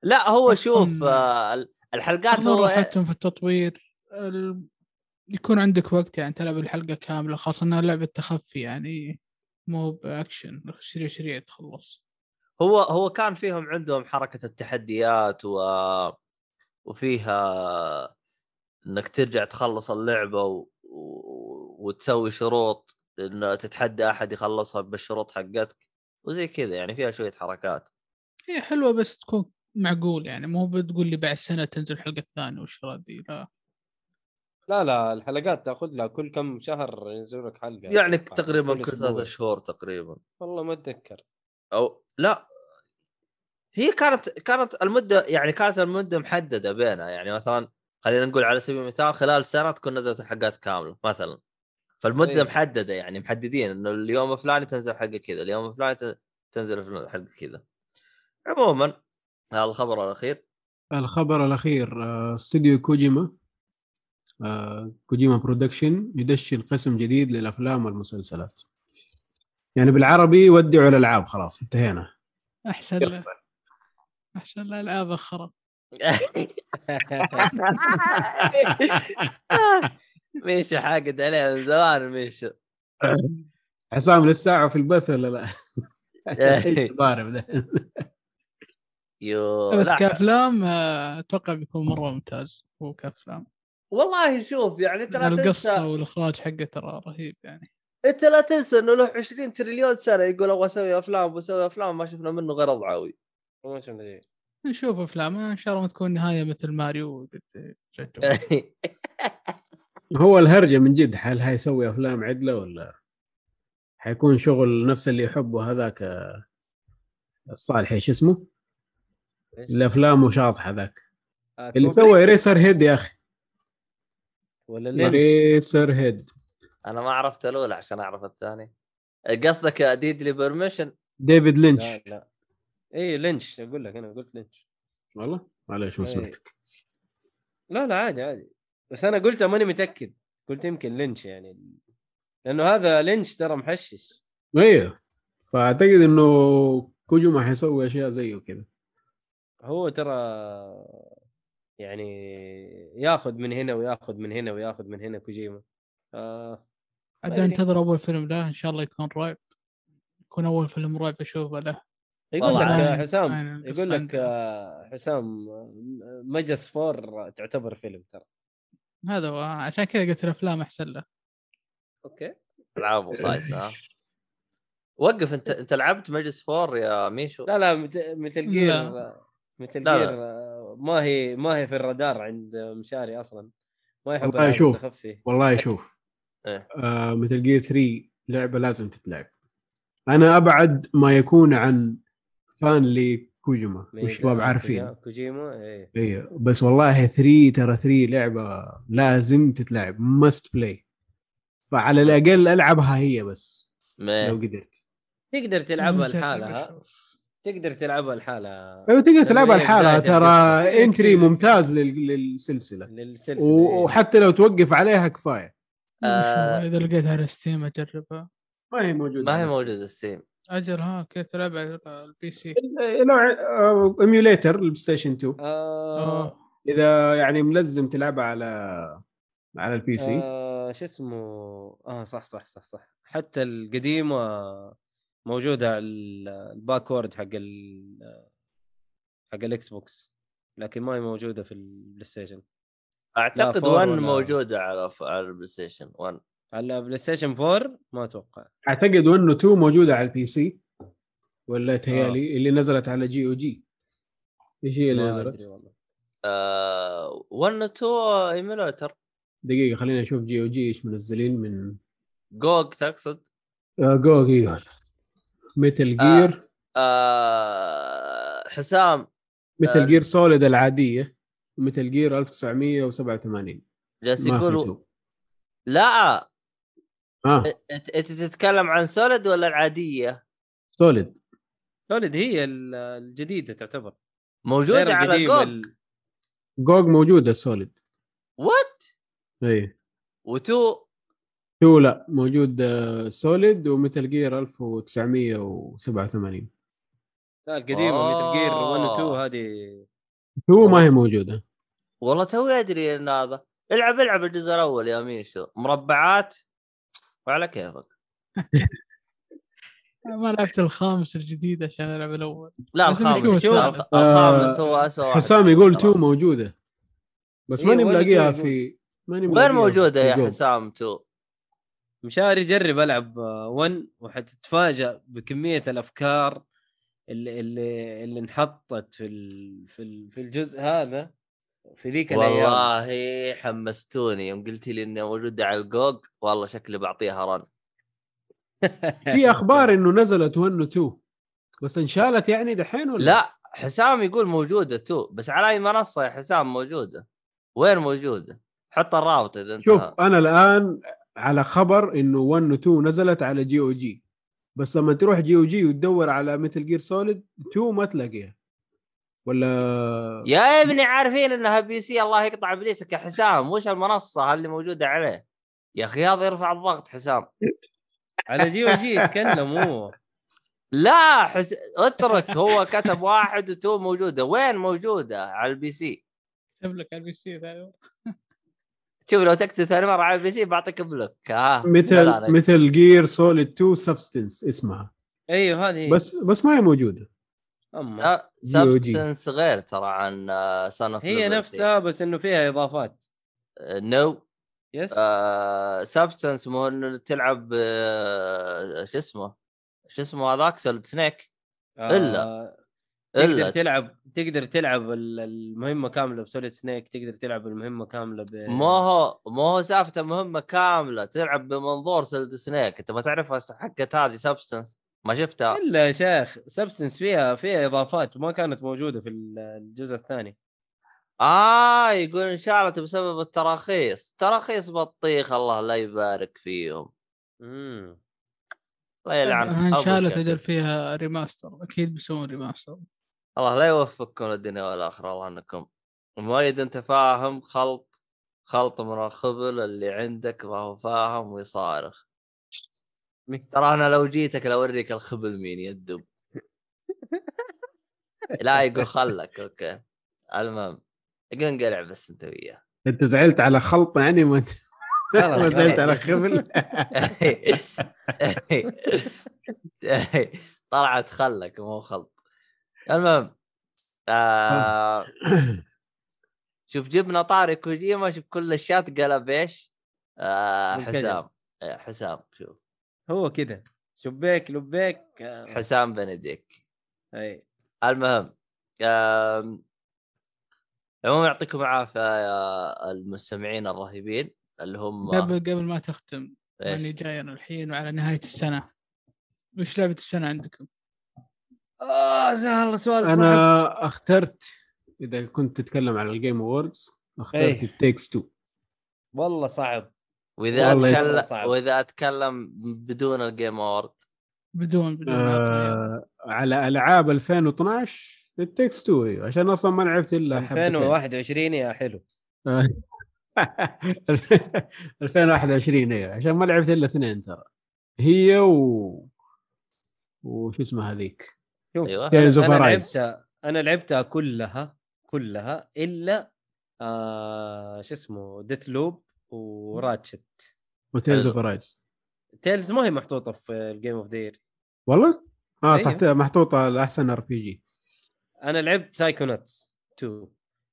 لا هو شوف آه ال- الحلقات هو راحتهم في التطوير ال... يكون عندك وقت يعني تلعب الحلقة كاملة خاصة إنها لعبة تخفي يعني مو بأكشن شريع شريع تخلص هو هو كان فيهم عندهم حركة التحديات و وفيها إنك ترجع تخلص اللعبة و... وتسوي شروط إن تتحدى أحد يخلصها بالشروط حقتك وزي كذا يعني فيها شوية حركات. هي حلوة بس تكون معقول يعني مو بتقول لي بعد سنة تنزل الحلقة الثانية والشغلات دي لا. لا لا الحلقات تاخذ لها كل كم شهر ينزلوا لك حلقة. يعني. تقريبا كل. ثلاثة شهور تقريبا. والله ما أتذكر. أو لا. هي كانت كانت المده يعني كانت المدة محددة بينها. يعني مثلا خلينا نقول على سبيل المثال خلال سنة تكون نزلت الحلقات كاملة مثلا. فالمدة أيوة. محددة يعني محددين إنه اليوم الفلاني تنزل حلقه كذا اليوم الفلاني ت- تنزل حلقه كذا. عموما هذا الخبر الأخير. الخبر الأخير آه، استوديو كوجيما آه، Kojima Productions يدشن قسم جديد للأفلام والمسلسلات. يعني بالعربي ودعوا الالعاب خلاص انتهينا. أحسن له احسن له العاب أخرى ميشو حاقد عليه من زمان ميشو حسام لساعه في البث ولا لا؟ ضارب ده؟ يو بس لا. كأفلام آه، أتوقع بيكون مرة ممتاز هو كأفلام. والله شوف يعني انت لا القصة تنسى والإخراج حقه ترى رهيب يعني. أنت لا تنسى إنه له 20 تريليون سنة يقول أبغى أسوي أفلام بسوي أفلام ما شفنا منه غير اضعاوي ما شفنا شيء نشوف أفلام إن شاء الله ما تكون نهاية مثل ماريو. هو الهرجة من جد هل هيسوي أفلام عدلة ولا حيكون شغل نفس اللي يحبه هذاك الصالحي شو اسمه؟ الأفلام وشاطحه ذاك آه، اللي سوى ريسر هيد يا أخي. ولا لينش؟ Eraserhead. أنا ما عرفت الأولى عشان أعرف الثاني قصدك Deadly Premonition؟ ديفيد لينش. لا لا. اي لينش أقول لك أنا قلت لينش. والله؟ معليش ما إيه. سمعتك. لا لا عادي عادي. بس أنا قلت ماني متأكد. قلت يمكن لينش يعني. لأنه هذا لينش ترى محشش. أيوه فأعتقد إنه كوجيما حيسوي أشياء زيه كذا هو ترى يعني ياخذ من هنا وياخذ من هنا وياخذ من هنا كوجيما. آه عاد أدري. أنتظر أول فيلم له إن شاء الله يكون رعب. يكون أول فيلم رعب أشوفه له. يقول لك عين- حسام يقول لك. آه، حسام آه، MGS four تعتبر فيلم ترى هذا هو عشان كذا قلت الأفلام أحسن له okay ألعاب خايسه وقف أنت أنت لعبت MGS four يا ميشو لا لا Met- Metal Gear. Metal. Gear آه، ما هي ما هي في الرادار عند مشاري أصلا ما يحب والله العاب شوف. التخفي والله شوف إيه. آه Metal Gear 3 لعبة لازم تتلعب أنا أبعد ما يكون عن fan لكوجيما والشباب عارفين كوجيما إيه أيوه بس والله 3 ترى 3 لعبة لازم تتلعب must play فعلى الأقل ألعبها هي بس لو ميه. قدرت تقدر تلعبها لحالها. تقدر تلعبها لحالها أيوه تقدر تلعبها لحالها ترى. entry. ممتاز لل- للسلسلة للسلسلة و- إيه. وحتى لو توقف عليها كفاية آه. إذا لقيتها على Steam أجربها ما هي موجودة ما هي على Steam. أجل ها كيف تلعب على ال PC لو emulator ال PlayStation 2 آه. إذا يعني ملزم تلعبها على على ال PC آه شو اسمه؟ آه صح صح صح صح. حتى القديمة موجودة على ال- ال backward حق ال حق ال Xbox لكن ما هي موجودة في ال PlayStation أعتقد four 1 ولا- موجودة على. على ال PlayStation 1 على ال PlayStation 4 ما أتوقع. أعتقد انه 2 موجودة على ال PC ولا تهيألي اللي نزلت على GOG. إيش هي اللي ما نزلت؟ أدري والله. آه 1 و 2 ايميوليتر دقيقة خلينا نشوف جي أو جي إيش منزلين من جوج تقصد؟ آه جو إيوه. ميتل آه. جير آه حسام. ميتل آه. جير سوليد العادية. ميتل جير 1987 جالس تو. لا آه. أنت تتكلم عن سوليد ولا العادية؟ Solid. Solid هي ال- الجديدة تعتبر. موجودة على GOG ال- GOG موجودة ال Solid one؟ إي. و two؟ two لا موجود آه، Solid و Metal Gear 1987 لا القديمة Metal Gear 1 و 2 آه. هذه. two ما هي موجودة. والله توي أدري إن هذا. العب العب الجزء الأول يا ميشو. مربعات؟ وعلى كيفك ما لعبت الخامس الجديد عشان ألعب الأول لا الخامس شوف الثالث. الخامس هو اسوء واحد حسام يقول. two موجودة بس إيه، ماني ولا ملاقيها في ماني وين ملاقيها موجودة يا. حسام two؟ مشاري جرب ألعب 1 وحتتفاجأ بكمية الأفكار اللي اللي اللي انحطت في ال- في ال- في الجزء هذا في ذيك الأيام. والله حمستوني يوم قلت لي انه موجوده على ال GOG والله شكلي بعطيها رن. في أخبار إنه نزلت 1 و 2 بس انشالت يعني دحين ولا؟ لا حسام يقول موجودة two بس على أي منصة يا حسام موجودة؟ وين موجودة؟ حط الرابط إذا انت شوف أنا الآن على خبر إنه 1 و 2 نزلت على GOG بس لما تروح GOG وتدور على Metal Gear Solid 2 ما تلاقيها. ولا يا ابني عارفين إنها PC الله يقطع إبليسك يا حسام. وش المنصة اللي موجودة عليه؟ يا أخي هذا يرفع الضغط حسام. على GOG يتكلم هو لا حس... اترك هو كتب واحد و two موجودة. وين موجودة؟ على ال PC. اكتب لك على ال PC ثاني شوف لو تكتب ثاني مرة على ال PC بعطيك block. ها. لا. Metal Gear Solid 2 Substance اسمها. أيوه هذه بس بس ما هي موجودة. أما. Substance غير ترى عن آه، Sons of هي نفسها بس إنه فيها إضافات. no yes Substance مو إنه تلعب آه، شو اسمه؟ شو اسمه هذاك؟ Solid Snake. آه، تقدر إلا. تلعب تقدر تلعب ال- المهمة كاملة ب Solid Snake تقدر تلعب المهمة كاملة ب ما هو ما هو سالفه مهمة كاملة تلعب بمنظور Solid Snake انت ما تعرف حقت هذه Substance ما شفتها. إلا يا شيخ Substance فيها فيها إضافات ما كانت موجودة في ال- الجزء الثاني. آه يقول انشالت بسبب التراخيص. تراخيص بطيخ الله لا يبارك فيهم. امم الله يلعن أبو انشالت شكل. أجل فيها remaster أكيد بيسوون ريماستر الله لا يوفقكم الدنيا والآخرة الله إنكم مؤيد أنت فاهم خلط خلط من الخبل اللي عندك ما هو فاهم ويصارخ. ترى أنا لو جيتك لوريك الخبل مين يدب لا يقول خلك أوكي. المهم يقول انقلع بس أنت وياه. أنت زعلت على خلط يعني؟ ما زعلت. على خبل؟ طلعت خلك مو خلط. المهم آه شوف جبنا طاري كوجيما شوف كل الشات قلب إيش؟ آه. حسام. آه، حسام شوف. هو كذا شبيك لبيك آه، حسام بنديك. أي. المهم المهم يعطيكم العافية يا المستمعين الرهيبين اللي هم قبل قبل ما تختم ماني إيش؟ جاي أنا الحين وعلى نهاية السنة. وش لعبة السنة عندكم؟ آه والله سؤال صعب. أنا اخترت إذا كنت تتكلم على ال Game Awards اخترت. It Takes 2 والله صعب. وإذا اتكلم. وإذا أتكلم بدون ال Game Award بدون بدون. آه على ألعاب 2012 It Takes 2 أيوه عشان أصلا ما لعبت إلا حبتين. 2021 يا حلو آه. 2021 أيوه عشان ما لعبت إلا اثنين ترى هي و وش اسمها هذيك شوف أيوة. Tales of أنا. لعبتها أنا لعبتها كلها كلها إلا آه شو اسمه Deathloop و Ratchet. و Tales. of Arise Tales ما هي محطوطة في ال game of the year والله؟ آه أيوه. صح محطوطة لأحسن RPG أنا لعبت Psychonauts 2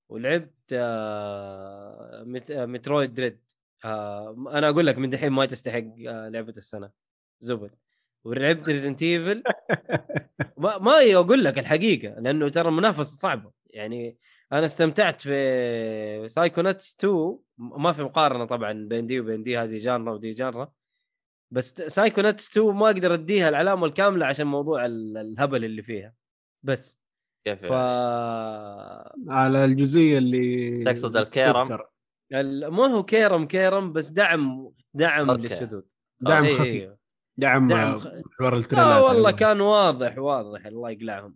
ولعبت آه مت... آه، Metroid Dread آه أنا أقول لك من دحين ما تستحق آه لعبة السنة. زبد. ولعبت Resident Evil ما ما أقول لك الحقيقة لأنه ترى المنافسة صعبة. يعني أنا استمتعت في Psychonauts 2 ما في مقارنة طبعا بين دي وبين دي هذه genre ودي genre بس Psychonauts 2 ما أقدر أديها العلامه الكاملة عشان موضوع ال- الهبل اللي فيها بس كيف ف يعني؟ على الجزئية اللي تقصد الكيرم؟ مو هو كيرم كيرم بس دعم دعم أوكي. للشذوذ دعم خفي إيه. دعم, دعم خ- ورا لا التريلات والله. كان واضح واضح الله يقلعهم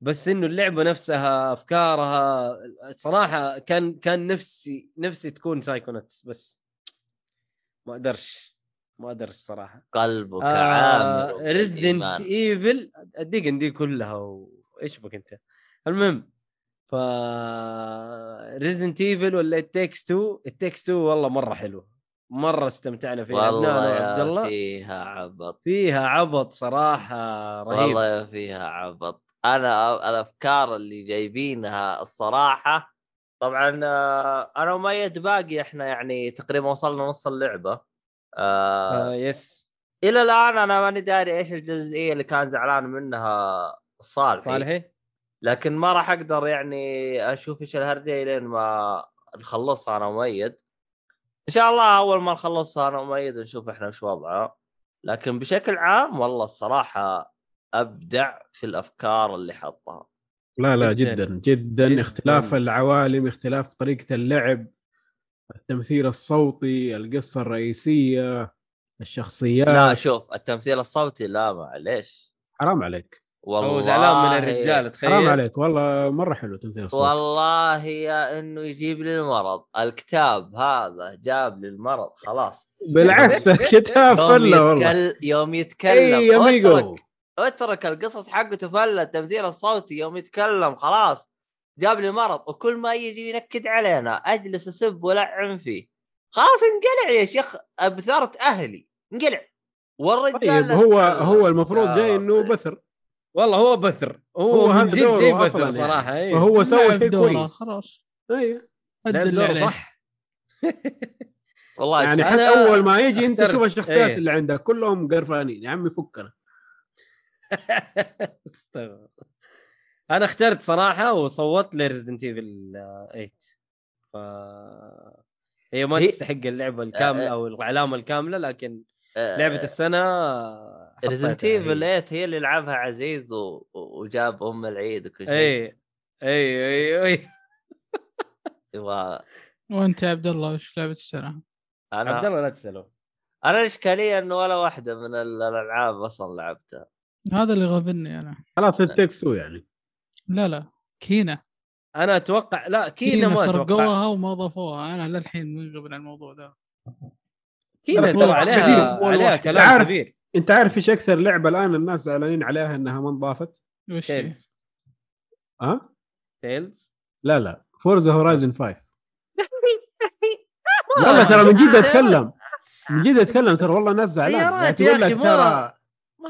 بس إنه اللعبة نفسها أفكارها صراحة كان كان نفسي نفسي تكون سايكونتس بس ما أقدرش ما أقدرش صراحة. قلبك آه ريزدنت. ايفل أديك دي كلها وايش بك أنت؟ المهم ف Resident Evil ولا It Takes 2 It Takes 2 والله مرة حلوة. مرة استمتعنا فيها. والله يا الله فيها عبط. فيها عبط صراحة رهيب. والله فيها عبط. أنا الأفكار اللي جايبينها الصراحة طبعا آه، أنا وميت باقي إحنا يعني تقريبا وصلنا نص اللعبة آه آه yes إلى الآن أنا ماني داري إيش الجزئية اللي كان زعلان منها صالحي صالحي؟ لكن ما راح أقدر يعني أشوف إيش الهرجة لين ما نخلصها أنا وميد إن شاء الله أول ما نخلصها أنا وميد نشوف إحنا وش وضعها لكن بشكل عام والله الصراحة أبدع في الأفكار اللي حطها لا لا جداً. جدا جدا, جداً. اختلاف العوالم اختلاف طريقة اللعب التمثيل الصوتي القصة الرئيسية الشخصيات. لا شوف التمثيل الصوتي لا معليش. حرام عليك. والله هو زعلان من الرجال تخيل. حرام عليك. والله مرة حلو تمثيل الصوت والله يا إنه يجيب لي المرض. الكتاب هذا جاب لي المرض خلاص. بالعكس كتاب يوم فله والله. يتكلم يوم يتكلم. اي يا ميجو اترك القصص حقته فله التمثيل الصوتي يوم يتكلم خلاص. جاب لي مرض وكل ما يجي ينكد علينا. أجلس أسب والعن فيه خلاص انقلع يا شيخ أبثرت أهلي. انقلع. والرجال طيب هو. هو المفروض جاي إنه. بثر. والله هو بثر. هو, هو من جد جاي بثر يعني. صراحة إيه. فهو سوى شيء كويس. خلاص. أيوه. صح. والله يعني حتى أول ما يجي أنت. تشوف الشخصيات إيه. اللي عندك كلهم قرفانين. يا عمي فكنا. أنا اخترت صراحة وصوت ل Resident Evil 8 ف هي ما هي- تستحق اللعبة الكامله آه، أو العلامه الكاملة لكن آه، لعبة السنة Resident حطيتها Evil هي. 8 هي اللي لعبها عزيز و... وجاب أم العيد وكل شيء. أي أي أي أي. و... وأنت يا عبد الله وش لعبة السنة؟ عبد أنا الله لا تساله أنا الاشكاليه إنه ولا واحدة من ال- الألعاب أصلا لعبتها. هذا اللي غبني أنا. خلاص It Takes Two يعني. لا لا. كينا. أنا أتوقع لا Kena Kena ما أتوقع. سرقوها وما ضافوها. أنا للحين منقبل على الموضوع ذا Kena ترى عليها كثير،. عليها كلام عارف. كبير. انت عارف إيش أكثر لعبة الآن الناس زعلانين عليها إنها ما انضافت؟ وش؟ هي؟ Tales ها؟ Tales لا لا. Forza Horizon 5 ما- والله ترى من جد؟ أتكلم. من جد أتكلم ترى والله ناس زعلان. يعني يا تقول لك ترى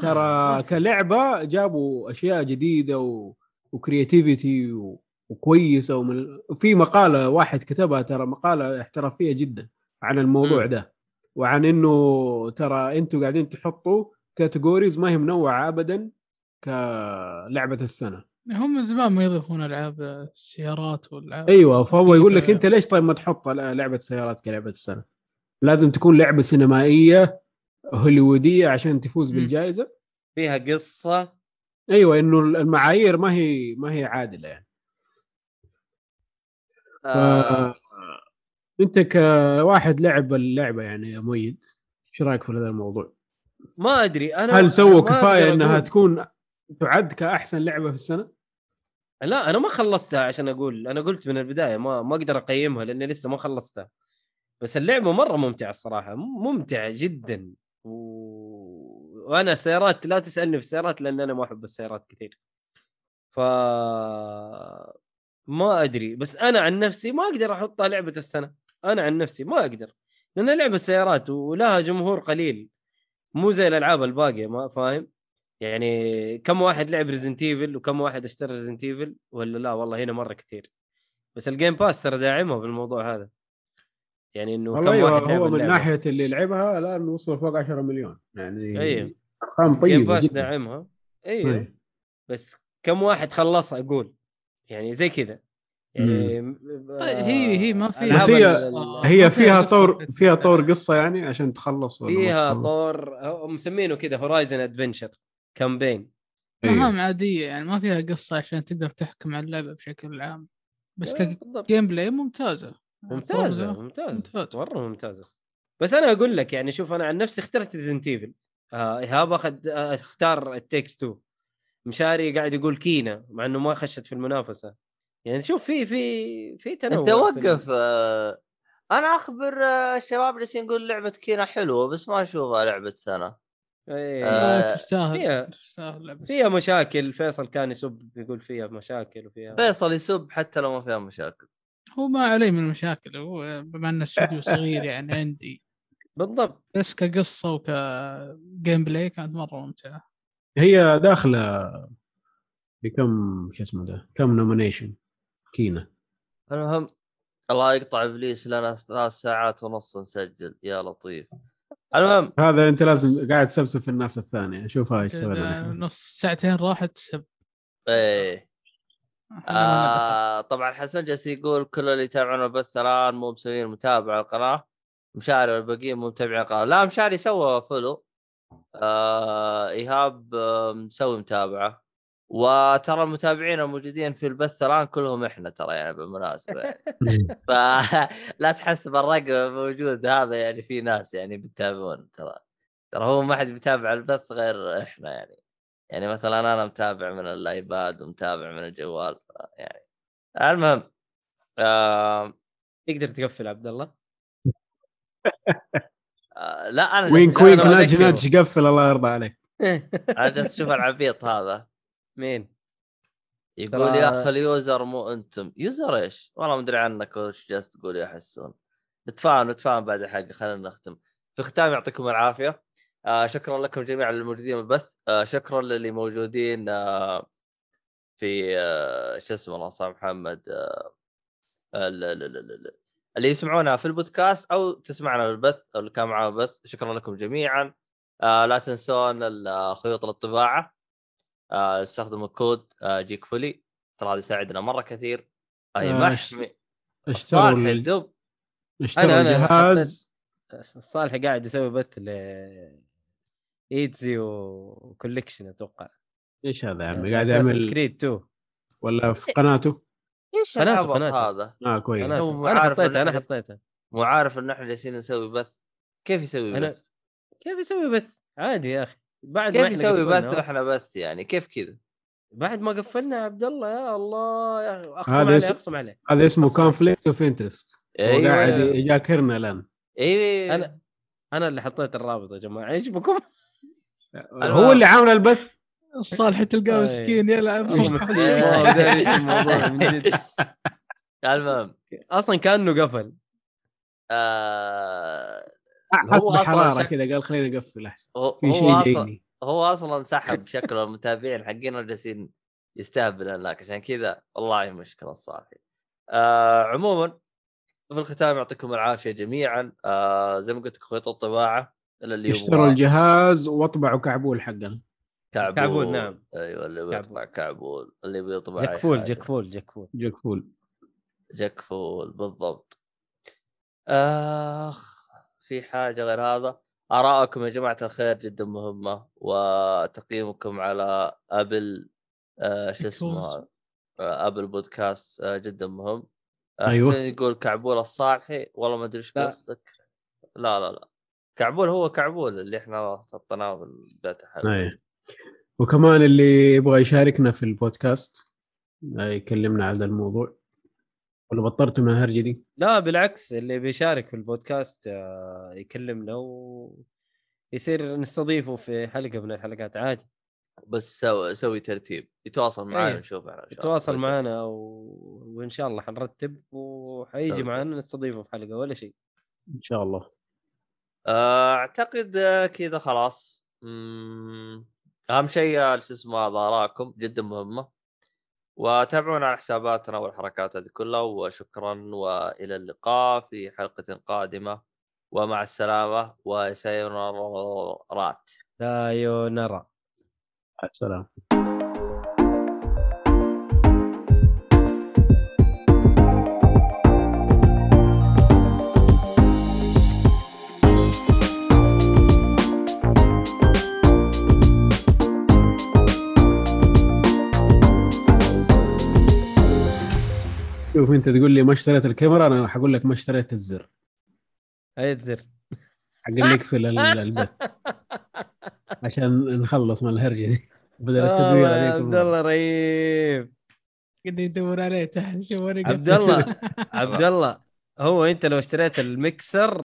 ترى كلعبة جابوا أشياء جديدة و... و creativity و... وكويسة ومن... وفي مقالة واحد كتبها ترى مقالة احترافية جدا عن الموضوع مم. ده وعن إنه ترى أنتم قاعدين تحطوا categories ما هي منوعة ابدا كلعبة السنة هم من زمان ما يضيفون ألعاب السيارات والألعاب أيوه فهو يقول لك في- أنت ليش طيب ما تحط لعبة سيارات كلعبة السنة؟ لازم تكون لعبة سينمائية هوليوودية عشان تفوز. بالجائزة فيها قصة أيوه إنه المعايير ما هي ما هي عادلة يعني آه... أنت كواحد لعب اللعبة يعني يا مؤيد إيش رأيك في هذا الموضوع؟ ما أدري أنا هل سووا كفاية إنها. تكون تعد كأحسن لعبة في السنة؟ لا أنا ما خلصتها عشان أقول أنا قلت من البداية ما ما أقدر أقيمها لأني لسه ما خلصتها بس اللعبة مرة ممتعة الصراحة ممتعة جدا. وأنا سيارات لا تسألني في السيارات لأن أنا ما أحب السيارات كثير. ف ما أدري بس أنا عن نفسي ما أقدر أحطها لعبة السنة. أنا عن نفسي ما أقدر لانها لعبة سيارات ولها جمهور قليل. مو زي الألعاب الباقية ما فاهم؟ يعني كم واحد لعب Resident Evil وكم واحد اشترى Resident Evil ولا لا؟ والله هنا مرة كثير. بس ال Game Pass ترى داعمها في الموضوع هذا. يعني إنه كم أيوة واحد هو من اللعبة. ناحية اللي لعبها الان وصل فوق 10 مليون يعني أيوه أرقام Game طيبة Pass جدا داعمها أيوه أيوة. بس كم واحد خلصها أقول يعني زي كذا يعني م- هي- هي ما فيها ألعاب بس هي- آه. هي فيها طور. فيها طور قصة يعني عشان تخلص فيها؟ طور مسمينه كذا Horizon Adventure campaign. مهام عادية يعني ما فيها قصة عشان تقدر تحكم على اللعبة بشكل عام بس بالضبط. ك gameplay ممتازة ممتازة ممتازة. ممتاز. مرة ممتازة. بس أنا أقول لك يعني شوف أنا عن نفسي اخترت Resident Evil آه ايهاب أخذ آه اختار It Takes 2 مشاري قاعد يقول Kena مع إنه ما خشت في المنافسة. يعني شوف في في في تنوع أنت وقف آه، أنا أخبر آه، الشباب اللي يقول لعبة Kena حلوة بس ما أشوفها لعبة سنة. إيه. آه، تستاهل فيها- تستاهل فيها مشاكل. فيصل كان يسب يقول فيها مشاكل وفيها فيصل يسب حتى لو ما فيها مشاكل. هو ما عليه من المشاكل هو بما إنه استوديو صغير يعني عندي. بالضبط. بس كقصة وك gameplay كانت مرة ممتعة. هي داخلة بكم شو اسمه ده كم nomination Kena. المهم الله يقطع إبليس لنا ثلاث ساعات ونص نسجل. يا لطيف. المهم. هذا أنت لازم قاعد تسبسب في الناس الثانية شوف هاي إيش. نص ساعتين راحت سب. إيه. آه طبعا حسن جالس يقول كل اللي يتابعون البث الان مو مسويين متابعة القناه مشاري والباقيين مو متابعين القناة. لا مشاري سوى follow. آه إيهاب آه، مسوي متابعة. وترى المتابعين الموجودين في البث الان كلهم إحنا ترى يعني بالمناسبة يعني. فلا تحسب الرقم موجود هذا يعني في ناس يعني بيتابعون ترى. ترى هو ما حد بيتابع البث غير إحنا يعني. يعني مثلا أنا متابع من الأيباد ومتابع من الجوال يعني. المهم آه تقدر تقفل عبد الله؟ آه لا أنا وينك وينك أنا ناج. ناج قفل الله يرضى عليك. أنا جالس أشوف العبيط هذا. مين؟ يقول يا أخي ال user مو أنتم. user إيش؟ والله ما أدري عنك وش جالس تقول يا حسون. نتفاهم نتفاهم بعد الحلقة خلينا نختم. في ختام يعطيكم العافية. آه شكرا لكم جميعا الموجودين بالبث آه شكرا للي موجودين آه في آه شو اسمه الله صار محمد آه ال- اللي يسمعونها في البودكاست أو تسمعنا بالبث أو اللي كان معنا بالبث شكرا لكم جميعا. آه لا تنسون ال- خيوط الطباعة. آه استخدموا الكود آه جيك فولي. ترى هذا يساعدنا مرة كثير. أي آه، محمي. اشتروا الدب اشتروا الجهاز صالح قاعد يسوي بث ل Ezio Collection أتوقع. إيش هذا يا عمي؟ قاعد يعمل Creed 2 ولا في قناته؟ إيش قناته- قناته. هذا؟ آه كويس. أنا حطيته إن أنا إحنا- حطيته. مو عارف ان إحنا جالسين نسوي بث. كيف يسوي أنا- بث؟ كيف يسوي بث؟ عادي يا أخي. بعد ما كيف يسوي قفلنا، بث وإحنا بث يعني؟ كيف كذا؟ بعد ما قفلنا يا عبد الله يا الله. يا أخي، أقسم هذا عليه اسم- أقسم عليه. هذا اسمه conflict of interest أيوه. وقاعد يجاكرنا الان أيوه. أنا أنا اللي حطيت الرابط يا جماعة. إيش بكم؟ هو اللي عامل البث؟ صالح تلقاه أي. مسكين يلعب مسكين. ما هو داري إيش الموضوع من جد. المهم. أصلا كأنه قفل. آه حس هو أصلاً بحراره كذا قال خليني أقفل أحسن. هو في هو شيء أصلا هو أصلا سحب شكله المتابعين حقين جالسين يستهبل هناك. عشان كذا والله مشكله الصالحي آه عموما في الختام يعطيكم العافية جميعا. آه زي ما قلت لك خيوط الطباعة. اللي اشتروا يبغى الجهاز وأطبعوا كعبول حقنا كعبول كعبول، نعم. أيوه اللي كعبول. بيطبع كعبول اللي بيطبع جكفول. جكفول جكفول جاك فول جكفول بالضبط آخ في حاجة غير هذا ارائكم يا جماعة الخير جدا مهمة وتقييمكم على أبل آه شو اسمه؟ آه أبل بودكاست آه جدا مهم آه أيوة. حسين يقول كعبول الصالحي والله ما أدري إيش. قصدك لا لا لا كعبول هو كعبول اللي إحنا حطيناه الحلقة إيه وكمان اللي يبغى يشاركنا في البودكاست يكلمنا على الموضوع. ولا بطلتوا من الهرجة دي؟ لا بالعكس اللي بيشارك في البودكاست آه، يكلمنا ويصير نستضيفه في حلقة من الحلقات عادي. بس سوي سوي ترتيب. يتواصل معنا أيه. نشوف إحنا. يتواصل معنا و... وإن شاء الله حنرتب وحيجي معنا نستضيفه في حلقة ولا شيء. إن شاء الله. أعتقد آه، كذا خلاص. أهم شيء آه، شو اسمه هذا ارائكم جدا مهمة. وتابعونا على حساباتنا والحركات هذه كلها. وشكرا وإلى اللقاء في حلقة قادمة. ومع السلامة. وسينرات سايونارا مع شوف أنت تقول لي ما اشتريت الكاميرا أنا حقول لك ما اشتريت الزر. أي الزر حق اللي يقفل ال- البث. عشان نخلص من الهرجة دي بدل التدوير هذيك عبد. الله رهيب. قد يدور عليه تحت شوف أنا عبد الله عبد الله هو أنت لو اشتريت المكسر